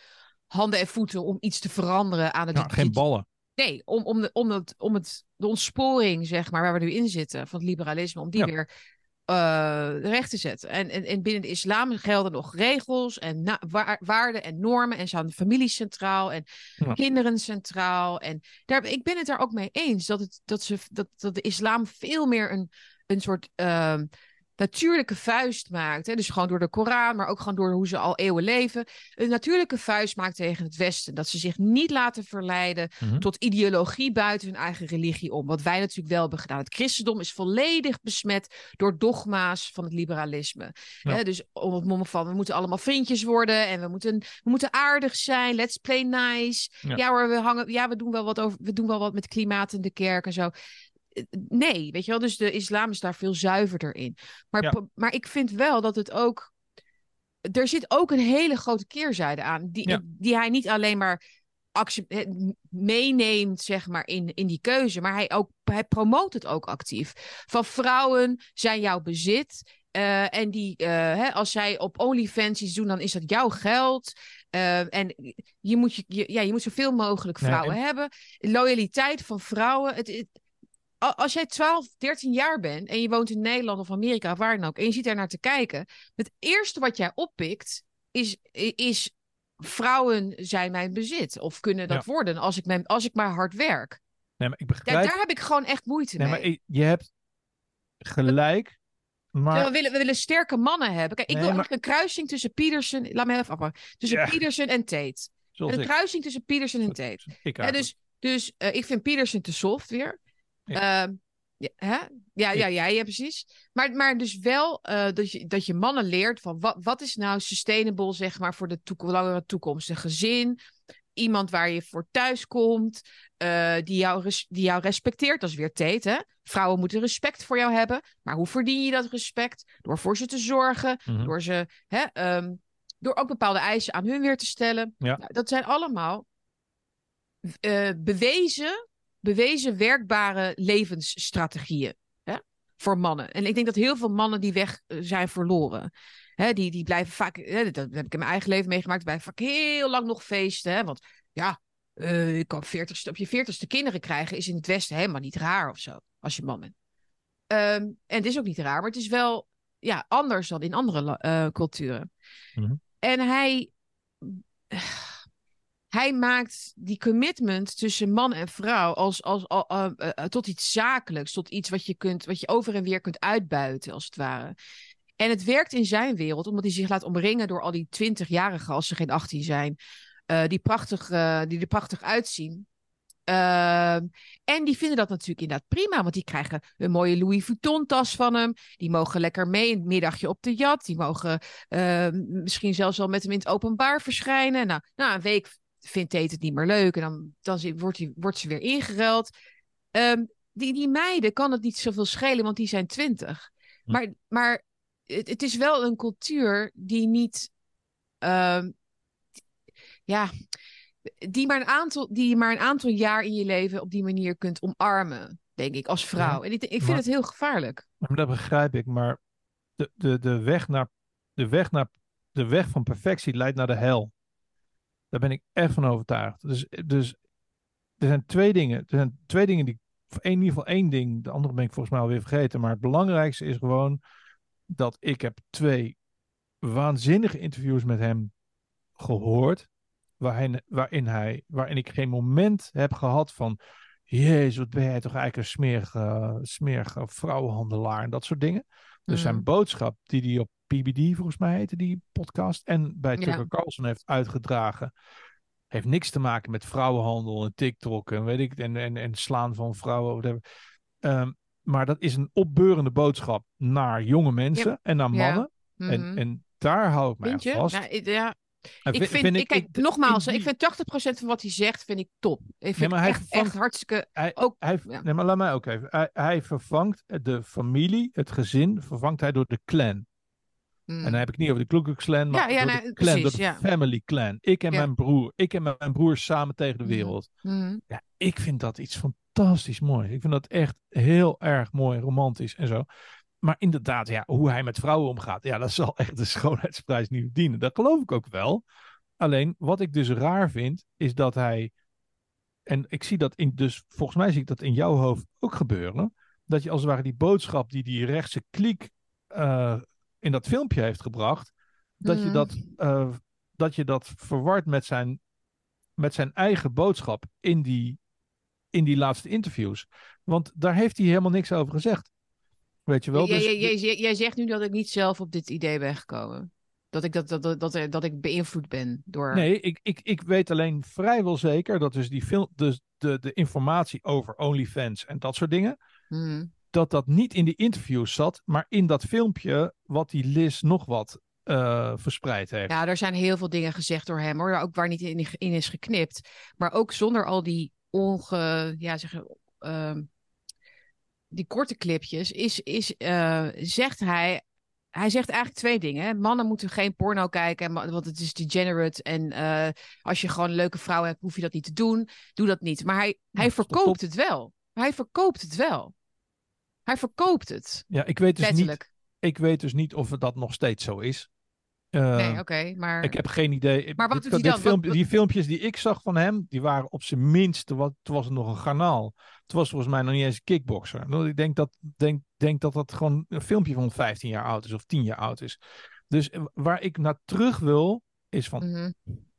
handen en voeten om iets te veranderen aan het... Ja, geen ballen. Nee, om, om, de, om, het, om het, de ontsporing, zeg maar, waar we nu in zitten, van het liberalisme, om die Ja. weer eh, recht te zetten. En, en, en binnen de islam gelden nog regels en na- waar- waarden en normen. En staan de familie centraal en Ja. kinderen centraal. En daar, ik ben het daar ook mee eens dat, het, dat, ze, dat, dat de islam veel meer een, een soort ehm, natuurlijke vuist maakt. Hè? Dus gewoon door de Koran, maar ook gewoon door hoe ze al eeuwen leven. Een natuurlijke vuist maakt tegen het Westen. Dat ze zich niet laten verleiden Mhm. tot ideologie buiten hun eigen religie om. Wat wij natuurlijk wel hebben gedaan. Het christendom is volledig besmet door dogma's van het liberalisme. Ja. Hè, dus om het mom van we moeten allemaal vriendjes worden en we moeten, we moeten aardig zijn. Let's play nice. Ja. Ja, hoor, we hangen, ja, we doen wel wat over, we doen wel wat met klimaat in de kerk en zo. Nee, weet je wel, dus de islam is daar veel zuiverder in. Maar, Ja. maar ik vind wel dat het ook. Er zit ook een hele grote keerzijde aan. Die, Ja. die hij niet alleen maar meeneemt, zeg maar, in, in die keuze. Maar hij, ook, hij promoot het ook actief. Van vrouwen zijn jouw bezit. eh, en die, eh, hè, als zij op OnlyFans iets doen, dan is dat jouw geld. Eh, en je moet, je, je- ja, je moet zoveel mogelijk Nee, vrouwen en- hebben. Loyaliteit van vrouwen. Het, het- als jij 12, 13 jaar bent en je woont in Nederland of Amerika of waar dan ook, en je ziet daar naar te kijken, het eerste wat jij oppikt is, is vrouwen zijn mijn bezit of kunnen dat Ja. worden als ik, mijn, als ik maar hard werk. Nee, maar ik Ja, begrijp... daar heb ik gewoon echt moeite nee, mee. maar je hebt gelijk, maar... we, willen, we willen sterke mannen hebben. Kijk, ik Nee, wil maar- eigenlijk een kruising tussen Peterson. Laat me even afmaken. Tussen Ja. Peterson en Tate. zoals Een ik. kruising tussen Peterson en Tate. Ik dus dus eh, ik vind Peterson te soft weer. Ja. Ehm, ja, hè? ja, ja, ja, ja, precies. Maar, maar dus wel eh, dat, je, dat je mannen leert van wat, wat is nou sustainable, zeg maar, voor de toek- langere toekomst. Een gezin, iemand waar je voor thuis komt, eh, die, jou die jou respecteert. Dat is weer Tate, hè? Vrouwen moeten respect voor jou hebben. Maar hoe verdien je dat respect? Door voor ze te zorgen, Mhm. door ze... Hè, ehm, door ook bepaalde eisen aan hun weer te stellen. Ja. Nou, dat zijn allemaal eh, bewezen, bewezen werkbare levensstrategieën hè, voor mannen. En ik denk dat heel veel mannen die weg eh, zijn verloren. Hè, die, die blijven vaak, hè, dat heb ik in mijn eigen leven meegemaakt, blijven vaak heel lang nog feesten. Hè, want ja, eh, je kan 40, op je veertigste kinderen krijgen is in het Westen helemaal niet raar of zo, als je man bent. Ehm, en het is ook niet raar, maar het is wel ja, anders dan in andere eh, culturen. Mhm. En hij, hij maakt die commitment tussen man en vrouw als, als, al- eh, eh, tot iets zakelijks, tot iets wat je, kunt, wat je over en weer kunt uitbuiten, als het ware. En het werkt in zijn wereld, omdat hij zich laat omringen door al die twintigjarigen, als ze geen 18 zijn, eh, die, prachtig, die er prachtig uitzien. Ehm, en die vinden dat natuurlijk inderdaad prima, want die krijgen een mooie Louis Vuitton-tas van hem. Die mogen lekker mee een middagje op de jat. Die mogen eh, misschien zelfs wel met hem in het openbaar verschijnen. Nou, na een week vindt Tate het niet meer leuk en dan, dan wordt, die, wordt ze weer ingeruild. Ehm, die, die meiden kan het niet zoveel schelen, want die zijn twintig. Hm. Maar, maar het, het is wel een cultuur die niet. ehm, ja, die maar, een aantal, die je maar een aantal jaar in je leven op die manier kunt omarmen, denk ik, als vrouw. En ik, ik vind maar- het heel gevaarlijk. Dat begrijp ik, maar de, de, de, weg naar, de, weg naar, de weg van perfectie leidt naar de hel. Daar ben ik echt van overtuigd. Dus, dus er zijn twee dingen. Er zijn twee dingen die. In ieder geval één ding. De andere ben ik volgens mij alweer vergeten. Maar het belangrijkste is gewoon dat ik heb twee waanzinnige interviews met hem gehoord. Waarin, waarin, hij, waarin ik geen moment heb gehad van. Jezus, wat ben jij toch eigenlijk een smerige, smerige vrouwenhandelaar en dat soort dingen. Dus zijn Mm. boodschap die hij op PBD volgens mij heette die podcast en bij Ja. Tucker Carlson heeft uitgedragen, heeft niks te maken met vrouwenhandel en TikTok en weet ik en, en, en slaan van vrouwen. Ehm, maar dat is een opbeurende boodschap naar jonge mensen en naar Ja. mannen. Mhm. En, en daar hou ik mij vast. Ja, ik- ja, En ik vi- vind, ik, kijk, ik- nogmaals, ik vind 80% van wat hij zegt, vind ik top. Ik vind maar hij echt, vervangt- echt hartstikke... Hij, Ook, hij, ja. nee, maar laat mij ook even. Hij, hij vervangt de familie, het gezin, vervangt hij door de clan. Mm. En dan heb ik niet over de Ku Klux Klan, maar Ja, ja, door nee, de clan, precies, door de ja. family clan. Ik en mijn broer. Ik en mijn broer samen tegen de Mhm. wereld. Mhm. Ja, ik vind dat iets fantastisch moois. Ik vind dat echt heel erg mooi, romantisch en zo. Maar inderdaad, ja, hoe hij met vrouwen omgaat, ja, dat zal echt de schoonheidsprijs niet verdienen. Dat geloof ik ook wel. Alleen, wat ik dus raar vind, is dat hij. En ik zie dat in, dus volgens mij zie ik dat in jouw hoofd ook gebeuren. Dat je als het ware die boodschap die die rechtse kliek eh, in dat filmpje heeft gebracht, dat, je Mhm. dat, eh, dat je dat verward met zijn, met zijn eigen boodschap in die, in die laatste interviews. Want daar heeft hij helemaal niks over gezegd. Weet je wel? Jij- Dus- jij- zegt nu dat ik niet zelf op dit idee ben gekomen. Dat ik, dat, dat, dat, dat, dat ik beïnvloed ben door... Nee, ik, ik, ik weet alleen vrijwel zeker dat dus die film, dus de, de informatie over OnlyFans en dat soort dingen, Mhm. Dat dat niet in die interviews zat, maar in dat filmpje wat die Liz nog wat eh, verspreid heeft. Ja, er zijn heel veel dingen gezegd door hem, hoor. Ook waar niet in, in is geknipt. Maar ook zonder al die onge... Ja, zeg, ehm, die korte clipjes, is, is, eh, zegt hij... Hij zegt eigenlijk twee dingen. Mannen moeten geen porno kijken, want het is degenerate. En eh, als je gewoon een leuke vrouw hebt, hoef je dat niet te doen. Doe dat niet. Maar hij, hij verkoopt het wel. Hij verkoopt het wel. Hij verkoopt het. Ja, ik weet dus niet. Ik weet dus niet of het dat nog steeds zo is. Eh, nee, oké, maar... Ik heb geen idee. Maar wat Dit- doet hij dan? Wat- Die filmpjes die ik zag van hem, die waren op zijn minst, wat, toen was het nog een garnaal. Het was volgens mij nog niet eens een kickboxer. Nou, Ik denk dat, denk, denk dat dat gewoon een filmpje van 15 jaar oud is of 10 jaar oud is. Dus eh, waar ik naar terug wil, is van, Mhm.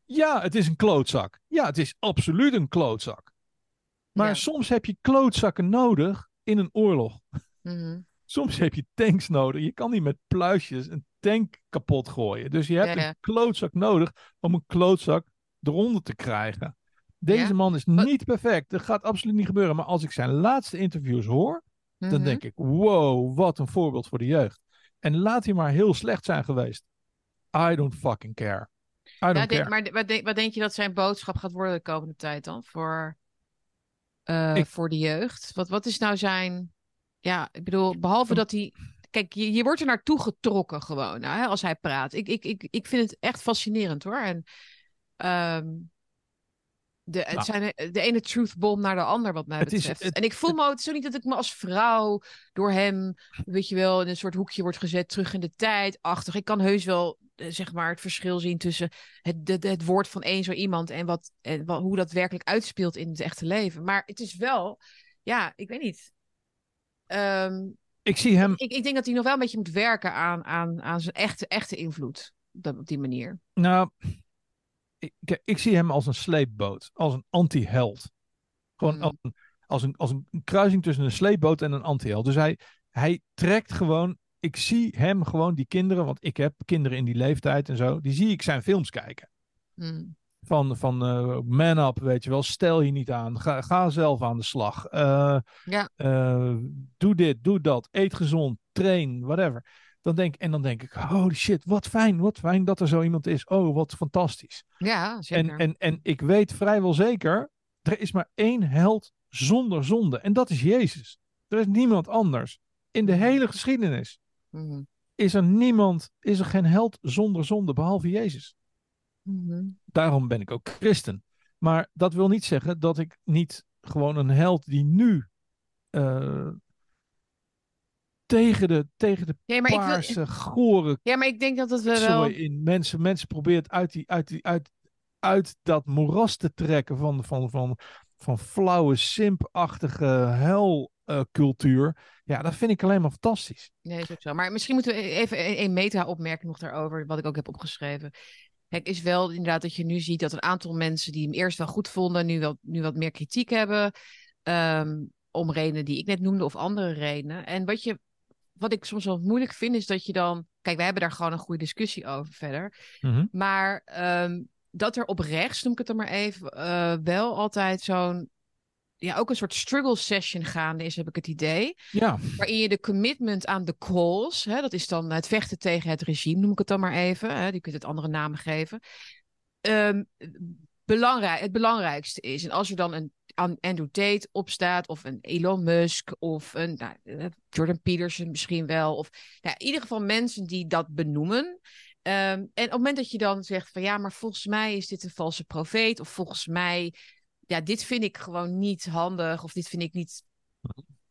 ja, het is een klootzak. Ja, het is absoluut een klootzak. Maar Ja. soms heb je klootzakken nodig in een oorlog. Mhm. Soms heb je tanks nodig. Je kan niet met pluisjes een tank kapot gooien. Dus je hebt Ja, ja. een klootzak nodig om een klootzak eronder te krijgen. Deze Ja. man is niet perfect. Dat gaat absoluut niet gebeuren. Maar als ik zijn laatste interviews hoor, dan Mhm. denk ik: wow, wat een voorbeeld voor de jeugd. En laat hij maar heel slecht zijn geweest. I don't fucking care. I don't Ja, care. denk, maar wat denk, wat denk je dat zijn boodschap gaat worden de komende tijd dan? Voor, eh, Ik- voor de jeugd? Wat, wat is nou zijn... Ja, ik bedoel, behalve dat hij... Kijk, je, je wordt er naartoe getrokken gewoon, nou, hè, als hij praat. Ik, ik, ik, ik vind het echt fascinerend hoor. En ehm, de, het Nou. zijn de ene truthbomb naar de ander wat mij Het is- betreft. het- en ik voel me, ook niet dat ik me als vrouw door hem, weet je wel, in een soort hoekje wordt gezet, terug in de tijd, achtig. Ik kan heus wel, zeg maar, het verschil zien tussen het, het, het woord van één zo iemand en, wat, en wat, hoe dat werkelijk uitspeelt in het echte leven. Maar het is wel, ja, ik weet niet. Ehm, Ik zie hem, ik, ik denk dat hij nog wel een beetje moet werken aan, aan, aan zijn echte, echte invloed. Op, die manier. nou, ik, ik zie hem als een sleepboot, als een anti-held. Gewoon Mm. als, een, als, een, als een kruising tussen een sleepboot en een anti-held. Dus hij, hij trekt gewoon, ik zie hem gewoon, die kinderen, want ik heb kinderen in die leeftijd en zo, die zie ik zijn films kijken. Hmm. Van, van eh, man up, weet je wel, stel je niet aan, ga, ga zelf aan de slag. Eh, Ja. eh, doe dit, doe dat, eet gezond, train, whatever. Dan denk, en dan denk ik, holy shit, wat fijn, wat fijn dat er zo iemand is. Oh, wat fantastisch. Ja, zeker. En, en, en ik weet vrijwel zeker, er is maar één held zonder zonde. En dat is Jezus. Er is niemand anders. In de hele geschiedenis Mhm. is er niemand, is er geen held zonder zonde, behalve Jezus. Mhm. Daarom ben ik ook christen. Maar dat wil niet zeggen dat ik niet gewoon een held die nu eh, tegen de, tegen de Ja, maar ik wil, paarse, gore ja, maar ik denk dat het wel... in mensen. Mensen probeert uit, die, uit, die, uit, uit dat moeras te trekken van, van, van, van flauwe, simpachtige helcultuur. ja, dat vind ik alleen maar fantastisch. Nee, is ook zo. Maar misschien moeten we even een, een meta-opmerking nog daarover, wat ik ook heb opgeschreven. Kijk, is wel inderdaad dat je nu ziet dat een aantal mensen die hem eerst wel goed vonden, nu, wel, nu wat meer kritiek hebben. ehm, om redenen die ik net noemde of andere redenen. En wat, je, wat ik soms wel moeilijk vind, is dat je dan. Kijk, wij hebben daar gewoon een goede discussie over verder. Mhm. Maar ehm, dat er op rechts, noem ik het dan maar even, eh, wel altijd zo'n. Ja, ook een soort struggle session gaande is, heb ik het idee Ja, waarin je de commitment aan de cause, hè, dat is dan het vechten tegen het regime, noem ik het dan maar even, hè, die kunt het andere namen geven, ehm, belangrijk, het belangrijkste is. En als er dan een An- Andrew Tate opstaat, of een Elon Musk, of een nou, eh, Jordan Peterson misschien wel, of nou, in ieder geval mensen die dat benoemen. Ehm, en op het moment dat je dan zegt van ja, maar volgens mij is dit een valse profeet, of volgens mij, ja, dit vind ik gewoon niet handig, of dit vind ik niet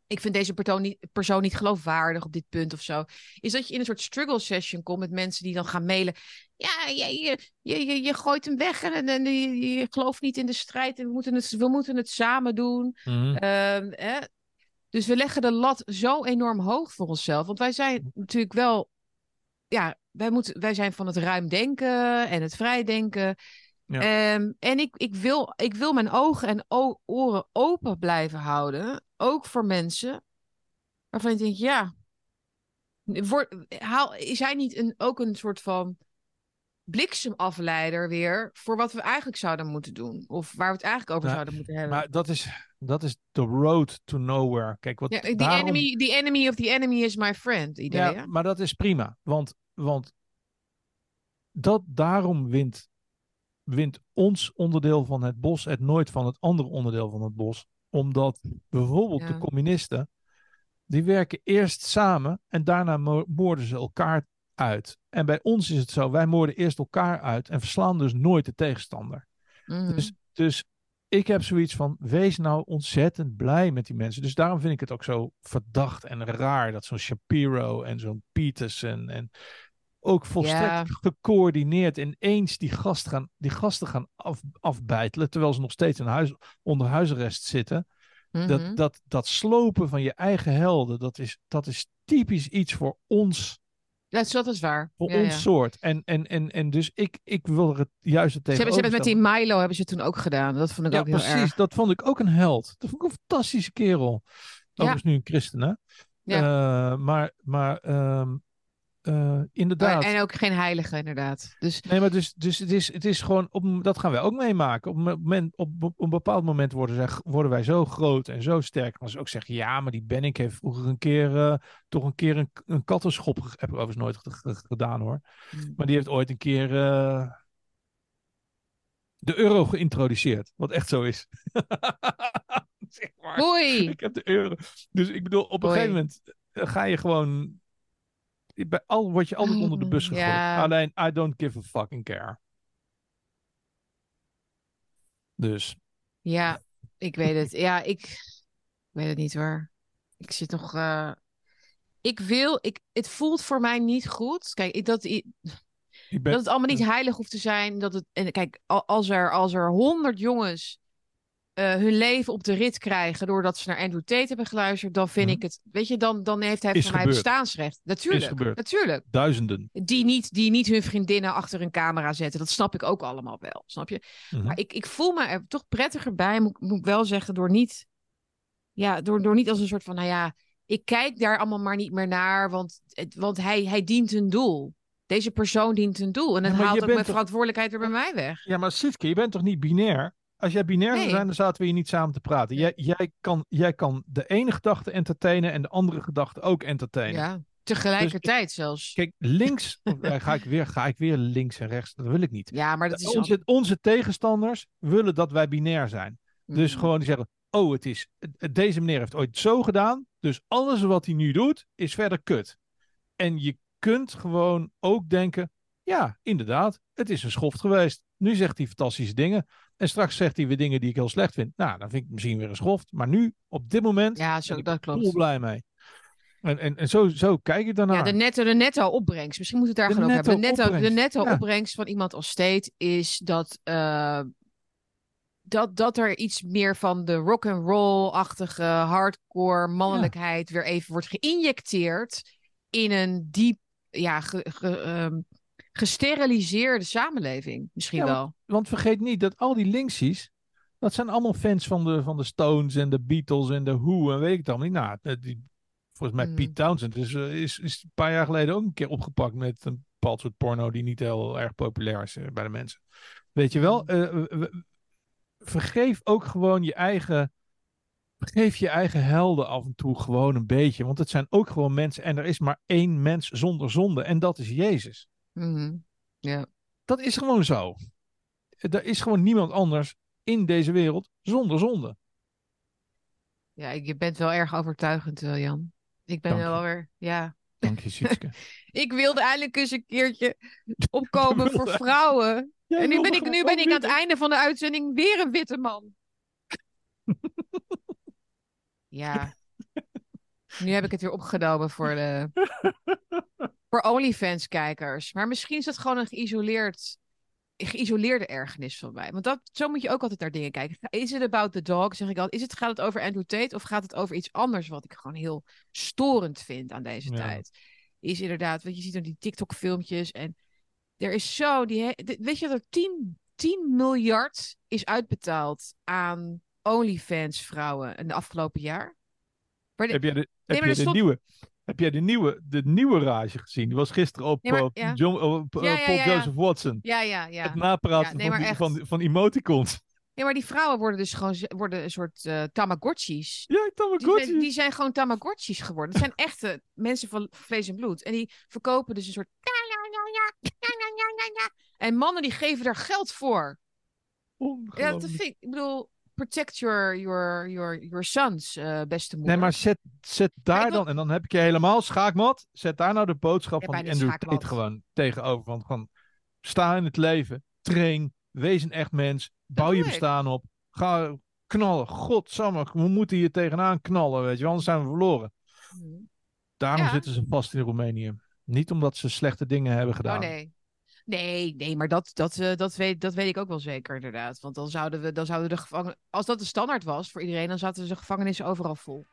ik vind deze persoon niet, persoon niet geloofwaardig op dit punt of zo. Is dat je in een soort struggle session komt met mensen die dan gaan mailen. Ja, je, je, je, je, je gooit hem weg en, en je, je gelooft niet in de strijd en we moeten het, we moeten het samen doen. Mhm. Ehm, hè? Dus we leggen de lat zo enorm hoog voor onszelf. Want wij zijn natuurlijk wel. Ja, wij, moeten, wij zijn van het ruim denken en het vrij denken. Ja. Ehm, en ik, ik, wil, ik wil mijn ogen en oren open blijven houden. Ook voor mensen waarvan ik denk, ja. Word, haal, is hij niet een, ook een soort van bliksemafleider weer voor wat we eigenlijk zouden moeten doen? Of waar we het eigenlijk over Ja, zouden moeten hebben? maar dat is, dat is the road to nowhere. Kijk, wat Ja, the, daarom... enemy, the enemy of the enemy is my friend, idee. Ja, hè? maar dat is prima. Want, want dat, daarom wint, wint ons onderdeel van het bos het nooit van het andere onderdeel van het bos. Omdat bijvoorbeeld Ja. de communisten, die werken eerst samen en daarna mo- moorden ze elkaar uit. En bij ons is het zo, wij moorden eerst elkaar uit en verslaan dus nooit de tegenstander. Mhm. Dus, dus ik heb zoiets van, wees nou ontzettend blij met die mensen. Dus daarom vind ik het ook zo verdacht en raar dat zo'n Shapiro en zo'n Peters en, en ook volstrekt Ja. gecoördineerd ineens die, gast gaan, die gasten gaan af, afbijtelen, terwijl ze nog steeds in huis, onder huisarrest zitten. Mhm. Dat, dat, dat slopen van je eigen helden, dat is, dat is typisch iets voor ons, Dat is, dat is waar. voor Ja, ons ja. soort. En, en, en, en dus ik, ik wil het juist het Ze hebben, ze hebben het met die Milo hebben ze toen ook gedaan. Dat vond ik Ja, ook heel precies. erg. Dat vond ik ook een held. Dat vond ik een fantastische kerel. Overigens nu een christen, hè? Eh, maar maar ehm, eh, inderdaad. En ook geen heilige, inderdaad. Dus Nee, maar dus, dus het, is, het is gewoon, op, dat gaan wij ook meemaken. Op een, moment, op, op een bepaald moment worden, zij, worden wij zo groot en zo sterk. Als ze ook zeggen, ja, maar die Bennik heeft vroeger een keer, eh, toch een keer een, een kattenschop, heb ik overigens nooit ge- ge- gedaan hoor. Mm. Maar die heeft ooit een keer eh, de euro geïntroduceerd. Wat echt zo is. zeg maar. Oei! Ik heb de euro. Dus ik bedoel, op een gegeven moment ga je gewoon. Bij al word je altijd onder de bus gegooid. Ja. Alleen, I don't give a fucking care. Dus. Ja, ik weet het. Ja, ik, ik weet het niet hoor. Ik zit nog. eh, Ik wil. Ik, het voelt voor mij niet goed. Kijk, ik, dat, Ik ben, dat het allemaal niet heilig hoeft te zijn. Dat het, en kijk, al- als er, als er honderd jongens eh, hun leven op de rit krijgen. doordat ze naar Andrew Tate hebben geluisterd. dan vind Mhm. ik het. Weet je, dan, dan heeft hij Is voor mij bestaansrecht. Natuurlijk. Natuurlijk. duizenden. Die niet, die niet hun vriendinnen achter een camera zetten. Dat snap ik ook allemaal wel. Snap je? Mhm. Maar ik, ik voel me er toch prettiger bij, moet, moet ik wel zeggen, door niet, ja, door, door niet als een soort van, nou ja, ik kijk daar allemaal maar niet meer naar, want, het, want hij, hij dient een doel. Deze persoon dient een doel. En dat haalt ook mijn toch- verantwoordelijkheid weer bij mij weg. Ja, maar Sitke, je bent toch niet binair? Als jij binair zou Nee. zijn, dan zaten we hier niet samen te praten. Jij, jij, kan, jij kan de ene gedachte entertainen en de andere gedachte ook entertainen. Ja, tegelijkertijd zelfs. Kijk, links, eh, ga, ik weer, ga ik weer links en rechts? Dat wil ik niet. Ja, maar dat is... Onze, onze tegenstanders willen dat wij binair zijn. Dus Mm. gewoon die zeggen: Oh, het is. Deze meneer heeft ooit zo gedaan. Dus alles wat hij nu doet, is verder kut. En je kunt gewoon ook denken: Ja, inderdaad, het is een schoft geweest. Nu zegt hij fantastische dingen. En straks zegt hij weer dingen die ik heel slecht vind. Nou, dan vind ik het misschien weer een schoft. Maar nu, op dit moment, Ja, zo, ben ik dat heel klopt. blij mee. En, en, en zo, zo kijk ik daarnaar. Ja, de netto, de netto opbrengst. Misschien moet het daar gewoon over hebben. De netto netto, de opbrengst, netto ja. opbrengst van iemand als State is dat, eh, dat, dat er iets meer van de rock and roll-achtige hardcore mannelijkheid weer even wordt geïnjecteerd in een diep, ja, ge, ge- ehm, gesteriliseerde samenleving. Misschien Ja, wel. Want vergeet niet dat al die linksies, dat zijn allemaal fans van de, van de Stones en de Beatles en de Who en weet ik het allemaal niet. Nou, eh, die, volgens mij Mm. Pete Townsend is, eh, is, is een paar jaar geleden ook een keer opgepakt met een bepaald soort porno die niet heel erg populair is eh, bij de mensen. Weet je wel, Mm. eh, w- vergeef ook gewoon je eigen, vergeef je eigen helden af en toe gewoon een beetje. Want het zijn ook gewoon mensen en er is maar één mens zonder zonde en dat is Jezus. Mhm. Ja. Dat is gewoon zo. Er is gewoon niemand anders in deze wereld zonder zonde. ja, je bent wel erg overtuigend, eh, Jan. Ik ben wel weer, ja. Dank je, Sietske. Ik wilde eindelijk eens een keertje opkomen voor vrouwen. Jij En nu ben, ik, nu ben ik aan het einde van de uitzending weer een witte man. ja. Nu heb ik het weer opgenomen voor de voor OnlyFans-kijkers. Maar misschien is dat gewoon een geïsoleerd, geïsoleerde ergernis van mij. Want dat, zo moet je ook altijd naar dingen kijken. Is het about the dog? Zeg ik altijd. Is het, gaat het over Andrew Tate of gaat het over iets anders wat ik gewoon heel storend vind aan deze Ja. tijd? Is inderdaad, want je ziet dan die TikTok-filmpjes en er is zo, die, weet je dat er 10, 10 miljard is uitbetaald aan OnlyFans-vrouwen in de afgelopen jaar? Maar de- Heb jij de, heb er de stond- nieuwe, heb jij de nieuwe, de nieuwe rage gezien? Die was gisteren op Nee, maar- ja. John, op, Ja, ja, Paul ja, ja. Joseph Watson. ja, ja, ja. Het napraten Ja, nee, van, die, van, van emoticons. Nee, maar die vrouwen worden dus gewoon worden een soort eh Tamagotchis. Ja, Die Tamagotchi. zijn, die zijn gewoon Tamagotchis geworden. Dat zijn echte mensen van vlees en bloed. En die verkopen dus een soort. En mannen die geven daar geld voor. Ja, dat Ongelooflijk. vind ik. Ik bedoel, protect your, your, your, your sons, eh, beste moeder. Nee, maar zet, zet daar wil- dan, en dan heb ik je helemaal schaakmat. Zet daar nou de boodschap van die niet Andrew schaakmat. Tate gewoon tegenover. Want gewoon, sta in het leven, train, wees een echt mens, bouw je ik. bestaan op, ga knallen. Godsamme, we moeten hier tegenaan knallen, weet je anders zijn we verloren. Mhm. Daarom Ja. zitten ze vast in Roemenië. Niet omdat ze slechte dingen hebben gedaan. Oh nee. Nee, nee, maar dat, dat, eh, dat, weet, dat weet ik ook wel zeker, inderdaad. Want dan zouden we, dan zouden de gevangen... Als dat de standaard was voor iedereen, dan zaten de gevangenissen overal vol.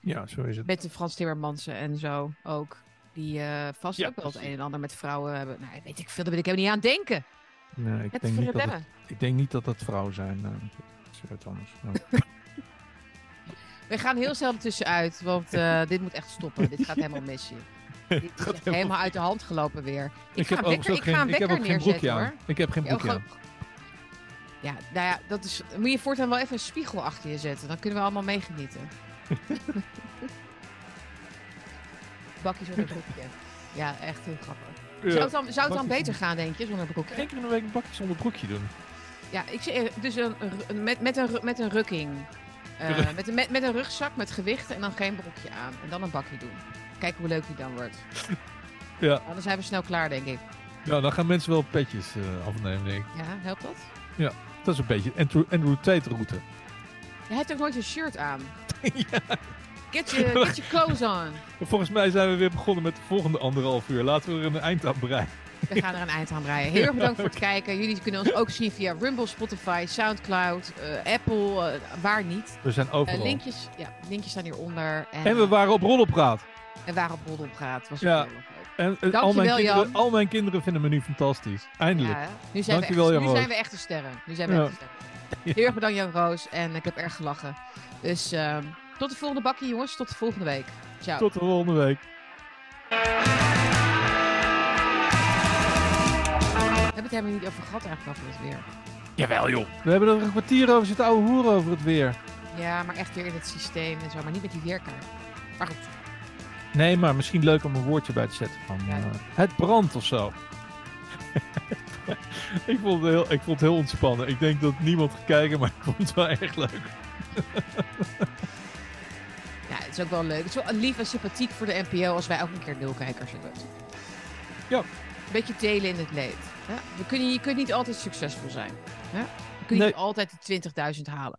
Ja, zo is het. Met de Frans Timmermansen en zo ook. Die eh, vast Ja, ook wel het een en ander met vrouwen hebben. Nou, weet ik veel, daar ben ik helemaal niet aan het denken. Nee, ik denk, niet dat het, ik denk niet dat dat vrouwen zijn. eh, dat anders. We gaan heel snel tussenuit, want dit moet echt stoppen. dit gaat helemaal mis hier. Gaat helemaal- uit de hand gelopen weer. Ik, Ik ga heb een wekker, ik ga geen, een ik heb ook neerzetten hoor. Ik heb geen broekje aan. Ja, nou ja, dat is, moet je voortaan wel even een spiegel achter je zetten. Dan kunnen we allemaal meegenieten. Bakjes zonder broekje. Ja, echt heel grappig. Zou het dan, zou het dan beter gaan, denk je, zonder broekje? Eén keer in de week een bakje zonder broekje doen. Ja, ik zeg, eh, dus een, een- met, met, een, met een rukking. Eh, met, een, met, met een rugzak met gewichten en dan geen broekje aan. En dan een bakje doen. Kijken hoe leuk die dan wordt. Ja. Nou, dan zijn we snel klaar, denk ik. Ja, dan gaan mensen wel petjes eh, afnemen, denk ik. Ja, helpt dat? Dat is een beetje Andrew, Andrew Tate route. Hij heeft ook nooit een shirt aan. ja. Get your, get your clothes on. Volgens mij zijn we weer begonnen met de volgende anderhalf uur. Laten we er een eind aan breien. We gaan er een eind aan breien. Heel erg bedankt voor het kijken. Jullie kunnen ons ook zien via Rumble, Spotify, Soundcloud, eh, Apple, eh, waar niet. We zijn overal. linkjes, ja, linkjes staan hieronder. En, En we waren op Roddelpraat. En waar op Roddel praat. Was Ja. En al, mijn Dankjewel, kinderen, Jan. al mijn kinderen vinden me nu fantastisch. Eindelijk. Ja, nu, zijn we, Dankjewel, echt, Jan nu Roos. zijn we echte sterren. Nu zijn we Ja. echte sterren. Heel erg bedankt Jan Roos. En ik heb erg gelachen. Dus ehm, tot de volgende bakkie jongens. Tot de volgende week. Ciao. Tot de volgende week. We hebben het helemaal niet over gehad eigenlijk over het weer. Jawel joh. We hebben er een kwartier over zitten ouwe hoeren over het weer. Ja, maar echt weer in het systeem en zo. Maar niet met die weerkaart. Maar goed. Nee, maar misschien leuk om een woordje bij te zetten van Ja. eh, het brand of zo. ik, vond het heel, ik vond het heel ontspannen. Ik denk dat niemand gaat kijken, maar ik vond het wel erg leuk. Ja, het is ook wel leuk. Het is wel lief en sympathiek voor de NPO als wij ook een keer nulkijkers hebben. Ja. Een beetje delen in het leed. hè? We kunnen, je kunt niet altijd succesvol zijn. Je kunt Nee. niet altijd de 20.000 halen.